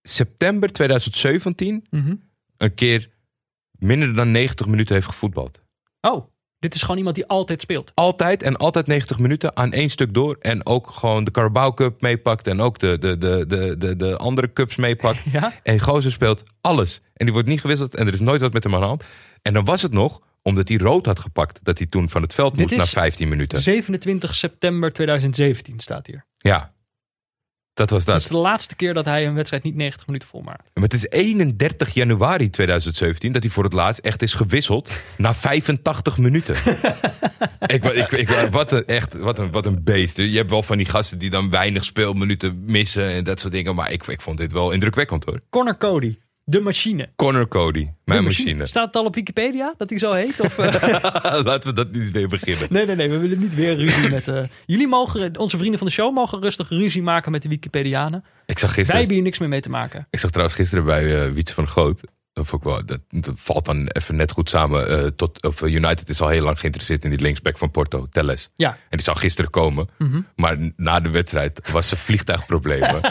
september 2017, Mhm. een keer minder dan 90 minuten heeft gevoetbald. Oh, dit is gewoon iemand die altijd speelt. Altijd en altijd 90 minuten aan één stuk door. En ook gewoon de Carabao Cup meepakt. En ook de, de, de, de, de, de andere cups meepakt. Ja? En Gozer speelt alles. En die wordt niet gewisseld en er is nooit wat met hem aan de hand. En dan was het nog, omdat hij rood had gepakt, dat hij toen van het veld moest na is 15 minuten. 27 september 2017 staat hier. Ja, dat was Dat dat. is de laatste keer dat hij een wedstrijd niet 90 minuten volmaakt. Maar het is 31 januari 2017 dat hij voor het laatst echt is gewisseld na 85 minuten. ik, ik, ik, wat, een, echt, wat, een, wat een beest. Je hebt wel van die gasten die dan weinig speelminuten missen en dat soort dingen. Maar ik, ik vond dit wel indrukwekkend hoor. Connor Cody, de machine. Connor Cody, mijn machine. Staat het al op Wikipedia dat hij zo heet? Of, eh? Laten we dat niet weer beginnen. nee, nee, nee. We willen niet weer ruzie met... eh, jullie mogen, onze vrienden van de show, mogen rustig ruzie maken met de Wikipedianen. Ik zag Wij gisteren, hebben hier niks meer mee te maken. ik zag trouwens gisteren bij eh Wietse van de Vond ik wel, dat, dat valt dan even net goed samen. eh, tot, of eh, United is al heel lang geïnteresseerd in die linksback van Porto, Telles. Ja. En die zou gisteren komen. Mhm. Maar na de wedstrijd was er vliegtuigproblemen.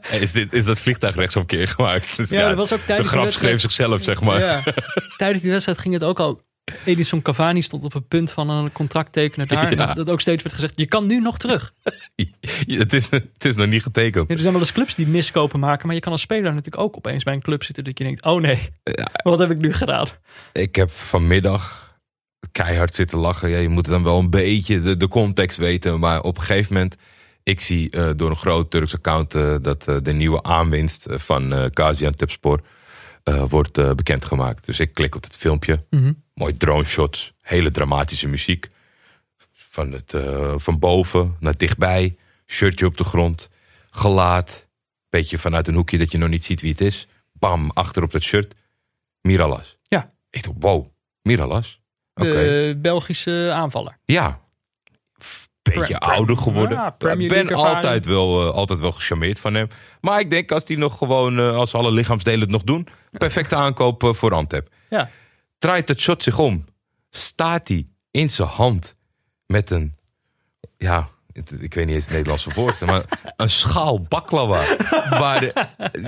en is, dit, is dat vliegtuig rechtsomkeer gemaakt? Dus Ja, dat was ook de tijdens de grap schreef zichzelf, zeg maar. Ja. Tijdens die wedstrijd ging het ook al. Edison Cavani stond op het punt van een contract tekenen daar. Ja. dat, dat ook steeds werd gezegd, je kan nu nog terug. het, is, het is nog niet getekend. Ja, er zijn wel eens clubs die miskopen maken. Maar je kan als speler natuurlijk ook opeens bij een club zitten dat je denkt, oh nee, wat heb ik nu gedaan? Ik heb vanmiddag keihard zitten lachen. Ja, je moet dan wel een beetje de, de context weten. Maar op een gegeven moment, ik zie eh, door een groot Turks account eh, dat eh, de nieuwe aanwinst van eh Gaziantepspor eh wordt eh, bekendgemaakt. Dus ik klik op het filmpje. Mhm. Mooi drone shots, hele dramatische muziek. Van, het, eh, van boven naar dichtbij, shirtje op de grond, gelaat. Beetje vanuit een hoekje dat je nog niet ziet wie het is. Bam, achter op dat shirt, Miralas. Ja. Ik dacht, wow, Miralas? Oké. De Belgische aanvaller. Ja. Beetje Pre- ouder geworden. Ja, ik ben altijd wel, eh, altijd wel gecharmeerd van hem. Maar ik denk als hij nog gewoon, eh, als alle lichaamsdelen het nog doen, perfecte aankoop eh, voor Antep. Ja. Draait het shot zich om, staat hij in zijn hand met een, ja, ik weet niet eens het Nederlandse woord, maar een schaal baklava. waar de-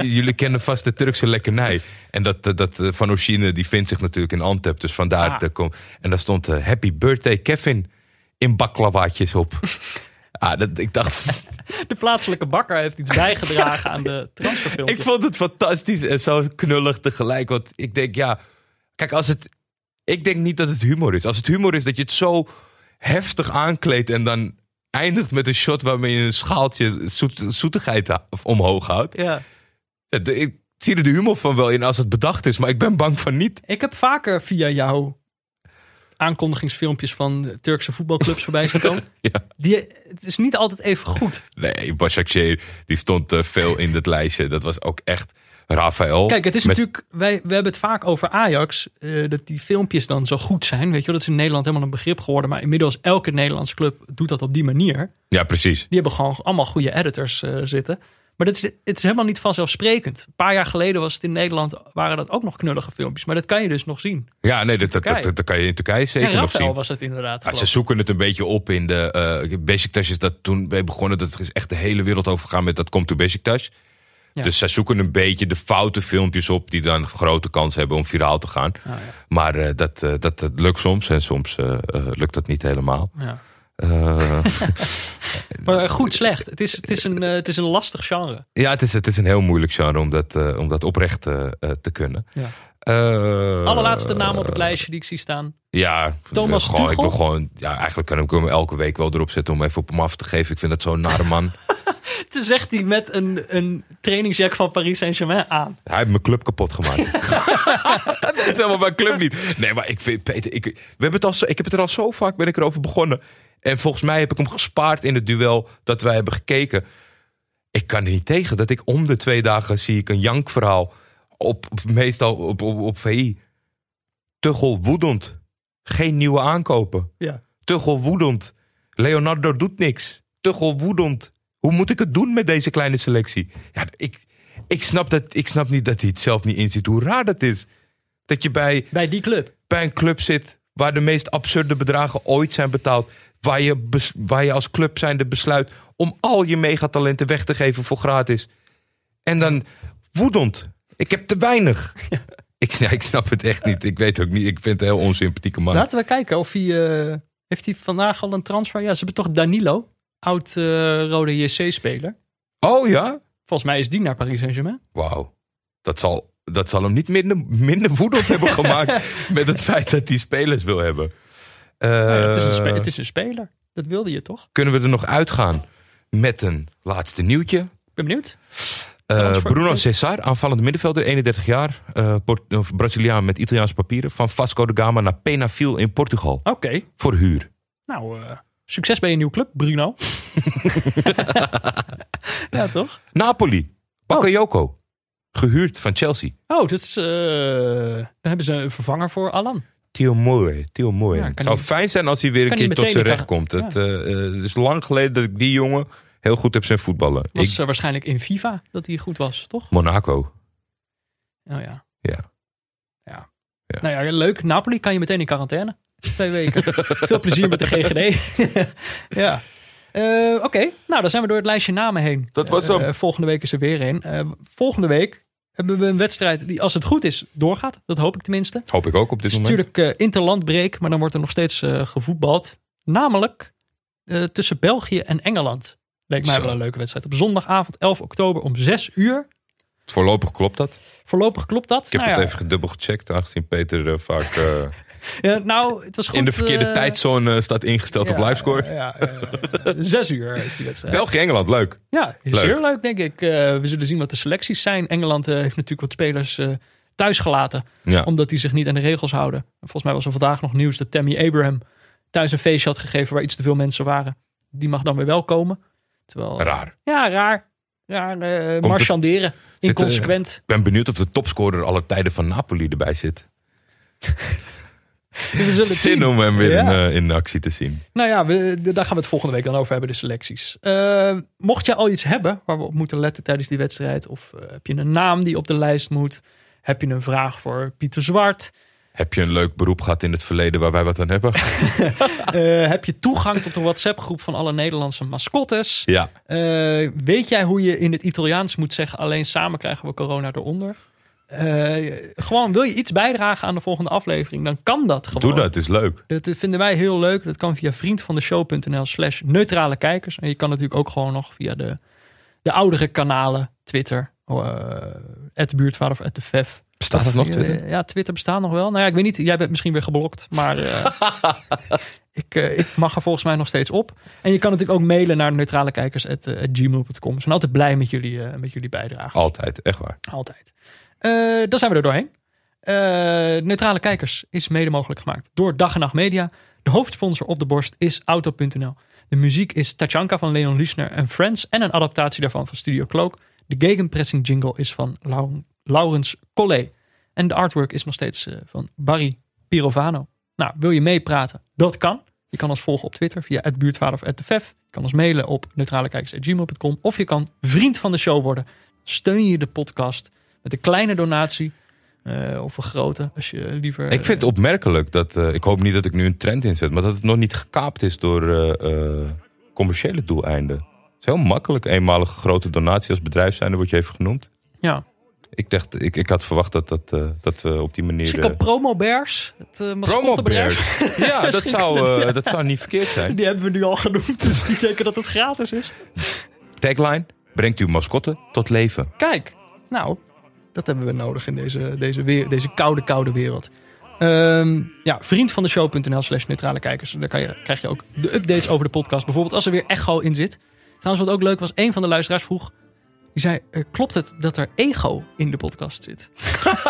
jullie kennen vast de Turkse lekkernij. En dat, dat van Oshine, die vindt zich natuurlijk in Antep, dus vandaar Ah. dat kom. En daar stond Happy Birthday Kevin in baklavaatjes op. Ah, dat, ik dacht, De plaatselijke bakker heeft iets bijgedragen aan de transferfilmpje. ik vond het fantastisch en zo knullig tegelijk. Want ik denk, ja, kijk, als het. Ik denk niet dat het humor is. Als het humor is dat je het zo heftig aankleedt en dan eindigt met een shot waarmee je een schaaltje zoet, zoetigheid omhoog houdt. Ja. Ik zie er de humor van wel in als het bedacht is, maar ik ben bang van niet. Ik heb vaker via jou aankondigingsfilmpjes van Turkse voetbalclubs voorbij zien komen. Ja. Die, het is niet altijd even goed. Nee, Başakşehir, die stond eh, veel in het lijstje. Dat was ook echt Rafael. Kijk, het is met- natuurlijk, wij, we hebben het vaak over Ajax, eh, dat die filmpjes dan zo goed zijn. Weet je wel, dat is in Nederland helemaal een begrip geworden. Maar inmiddels elke Nederlandse club doet dat op die manier. Ja, precies. Die hebben gewoon allemaal goede editors eh, zitten. Maar dat is, het is helemaal niet vanzelfsprekend. Een paar jaar geleden was het in Nederland, waren dat ook nog knullige filmpjes. Maar dat kan je dus nog zien. Ja, nee, dat, dat, dat, kan je in Turkije zeker nog zien. was het inderdaad. Ja, ze zoeken het een beetje op in de... eh Besiktas is dat toen mee begonnen. Dat is echt de hele wereld overgegaan met dat komt to Besiktas. Ja. Dus zij zoeken een beetje de foute filmpjes op... die dan grote kans hebben om viraal te gaan. Ah, ja. Maar eh, dat, eh, dat, dat lukt soms en soms lukt dat niet helemaal. Ja. Eh, Maar eh, goed, slecht. Het is, het, is een, eh, het is een lastig genre. ja, het is, het is een heel moeilijk genre om dat, om dat oprecht te kunnen. Ja. Allerlaatste naam op het lijstje die ik zie staan. Ja, Thomas gewoon, ik wil gewoon, ja, eigenlijk kan ik hem elke week wel erop zetten om even op hem af te geven. Ik vind dat zo'n nare man. Toen zegt hij met een, een trainingsjack van Paris Saint-Germain aan. Hij heeft mijn club kapot gemaakt. dat is helemaal mijn club niet. Nee, maar ik vind, Peter, ik, we hebben het al, zo- ik heb het er al zo vaak ben ik erover begonnen. En volgens mij heb ik hem gespaard in het duel dat wij hebben gekeken. Ik kan er niet tegen dat ik om de twee dagen zie ik een jankverhaal op, meestal op, op, op VI. Tuchel woedend. Geen nieuwe aankopen. Ja. Tuchel woedend. Leonardo doet niks. Tuchel woedend. Hoe moet ik het doen met deze kleine selectie? Ja, ik, ik, snap dat, ik snap niet dat hij het zelf niet inziet hoe raar dat is. Dat je bij, Bij die club. bij een club zit waar de meest absurde bedragen ooit zijn betaald. Waar je, bes- waar je als club zijnde besluit om al je megatalenten weg te geven voor gratis. En dan woedend. Ik heb te weinig. Ik, ja, ik snap het echt niet. Ik weet ook niet. Ik vind het een heel onsympathieke man. Laten we kijken of hij... eh, heeft hij vandaag al een transfer? Ja, ze hebben toch Danilo. Oud eh, rode JC-speler. Oh ja? Volgens mij is die naar Paris Saint-Germain. Wauw. Dat zal, dat zal hem niet minder, minder woedend hebben gemaakt met het feit dat hij spelers wil hebben. Eh, het, is een spe- het is een speler. Dat wilde je toch? Kunnen we er nog uitgaan met een laatste nieuwtje? Ik ben benieuwd. Eh. Bruno Cesar, aanvallende middenvelder, 31 jaar. Port- of Braziliaan met Italiaanse papieren. Van Vasco da Gama naar Penafil in Portugal. Oké. Voor huur. Nou, succes bij je nieuwe club, Bruno. ja, toch? Napoli. Bakayoko. Gehuurd van Chelsea. Oh, dat is, eh, dan hebben ze een vervanger voor Alan. Theo Moore. Theo Moore. Ja, het zou fijn zijn als hij weer een keer tot zijn recht komt. Het, eh, eh, het is lang geleden dat ik die jongen heel goed heb zijn voetballen. Was Ik, waarschijnlijk in FIFA dat hij goed was, toch? Monaco. Oh ja. Ja. Ja. Ja. Nou ja, leuk. Napoli kan je meteen in quarantaine. Twee weken. Veel plezier met de GGD. ja. Eh, Oké, nou dan zijn we door het lijstje namen heen. Dat was hem. eh, volgende week is er weer een. Eh, volgende week hebben we een wedstrijd die, als het goed is, doorgaat. Dat hoop ik tenminste. Hoop ik ook op dit Het is moment. natuurlijk interlandbreek, maar dan wordt er nog steeds gevoetbald. Namelijk tussen België en Engeland. Leek mij Zo. wel een leuke wedstrijd. Op zondagavond 11 oktober om 6 uur. Voorlopig klopt dat. Voorlopig klopt dat. Ik heb Nou het ja, even gedubbel gecheckt, aangezien Peter vaak Ja, nou, het was goed. in de verkeerde eh, tijdzone staat ingesteld op ja, livescore. Ja, ja, zes uur is die wedstrijd. België-Engeland, leuk. ja, leuk. zeer leuk denk ik. Eh, we zullen zien wat de selecties zijn. Engeland eh, heeft natuurlijk wat spelers thuis gelaten. Ja. Omdat die zich niet aan de regels houden. Volgens mij was er vandaag nog nieuws dat Tammy Abraham thuis een feestje had gegeven waar iets te veel mensen waren. Die mag dan weer wel komen. Terwijl, Raar. Ja, raar. Raar het- marchanderen. Inconsequent. Ik ben benieuwd of de topscorer aller tijden van Napoli erbij zit. zullen Zin om hem weer Ja. in, eh, in actie te zien. Nou ja, we, daar gaan we het volgende week dan over hebben, de selecties. Eh, mocht je al iets hebben waar we op moeten letten tijdens die wedstrijd, of eh, heb je een naam die op de lijst moet, heb je een vraag voor Pieter Zwart, Heb je een leuk beroep gehad in het verleden waar wij wat aan hebben? Heb je toegang tot de WhatsApp-groep van alle Nederlandse mascottes, Ja. Weet jij hoe je in het Italiaans moet zeggen, alleen samen krijgen we corona eronder? Eh, gewoon, wil je iets bijdragen aan de volgende aflevering, dan kan dat gewoon. Doe dat, is leuk. Dat vinden wij heel leuk. Dat kan via vriendvandeshow.nl slash neutrale kijkers. En je kan natuurlijk ook gewoon nog via de, de oudere kanalen, Twitter, uh, buurtvader of de Vef. Bestaat dat nog, Twitter? Ja, Twitter bestaat nog wel. Nou ja, ik weet niet. Jij bent misschien weer geblokt. Maar eh, ik, eh, ik mag er volgens mij nog steeds op. En je kan natuurlijk ook mailen naar neutralekijkers.gmail.com. We zijn altijd blij met jullie, eh, met jullie bijdrage. Altijd, echt waar. Altijd. Eh dan zijn we er doorheen. Eh, Neutrale Kijkers is mede mogelijk gemaakt door Dag en Nacht Media. De hoofdsponsor op de borst is Auto.nl. De muziek is Tachanka van Leon Liesner en Friends en een adaptatie daarvan van Studio Cloak. De gegenpressing jingle is van Lau- Laurens Collet. En de artwork is nog steeds eh, van Barry Pirovano. Nou, wil je meepraten? Dat kan. Je kan ons volgen op Twitter via het buurtvader of @tefef. Je kan ons mailen op neutralekijkers.gmail.com. Of je kan vriend van de show worden. Steun je de podcast met een kleine donatie. eh, of een grote, als je liever... Ik vind het opmerkelijk dat, eh, ik hoop niet dat ik nu een trend inzet, maar dat het nog niet gekaapt is door eh, eh, commerciële doeleinden. Het is heel makkelijk, eenmalige grote donatie als bedrijf zijn, wordt je even genoemd. Ja. Ik, dacht, ik, ik had verwacht dat, dat, eh, dat we op die manier... Misschien eh, Promo Bears, het Promo Bears. Ja, dat zou, eh, dat zou niet verkeerd zijn. Die hebben we nu al genoemd, dus die denken dat het gratis is. Tagline, brengt uw mascotte tot leven. Kijk, nou, dat hebben we nodig in deze, deze, deze koude, koude wereld. Ehm, ja, vriend van de show.nl slash neutrale kijkers. Daar kan je, krijg je ook de updates over de podcast. Bijvoorbeeld als er weer echo in zit. Trouwens, wat ook leuk was, een van de luisteraars vroeg... Die zei, eh, klopt het dat er ego in de podcast zit?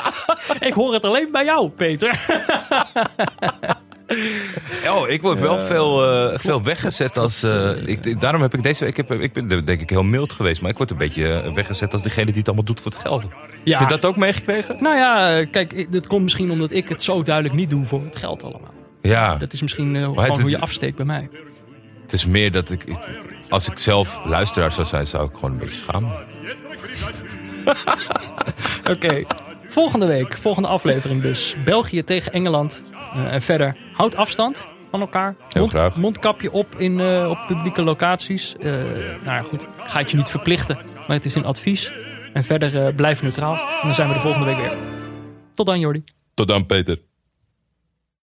ik hoor het alleen bij jou, Peter. Oh, ik word wel veel, eh, veel weggezet als... eh, ik, daarom heb ik deze week... Ik, heb, ik ben denk ik heel mild geweest. Maar ik word een beetje eh, weggezet als degene die het allemaal doet voor het geld. Ja, Heb je dat ook meegekregen? nou ja, kijk, dit komt misschien omdat ik het zo duidelijk niet doe voor het geld allemaal. Ja, Dat is misschien het gewoon hoe je afsteekt bij mij. het is meer dat ik... ik- als ik zelf luisteraar zou zijn, zou ik gewoon een beetje schamen. Oké, volgende week, volgende aflevering dus. België tegen Engeland. Eh, en verder, houd afstand van elkaar. Heel graag. Mondkapje op in, eh, op publieke locaties. Eh, nou ja, goed, ik ga het je niet verplichten, maar het is een advies. En verder blijf neutraal. En dan zijn we de volgende week weer. Tot dan, Jordi. Tot dan, Peter.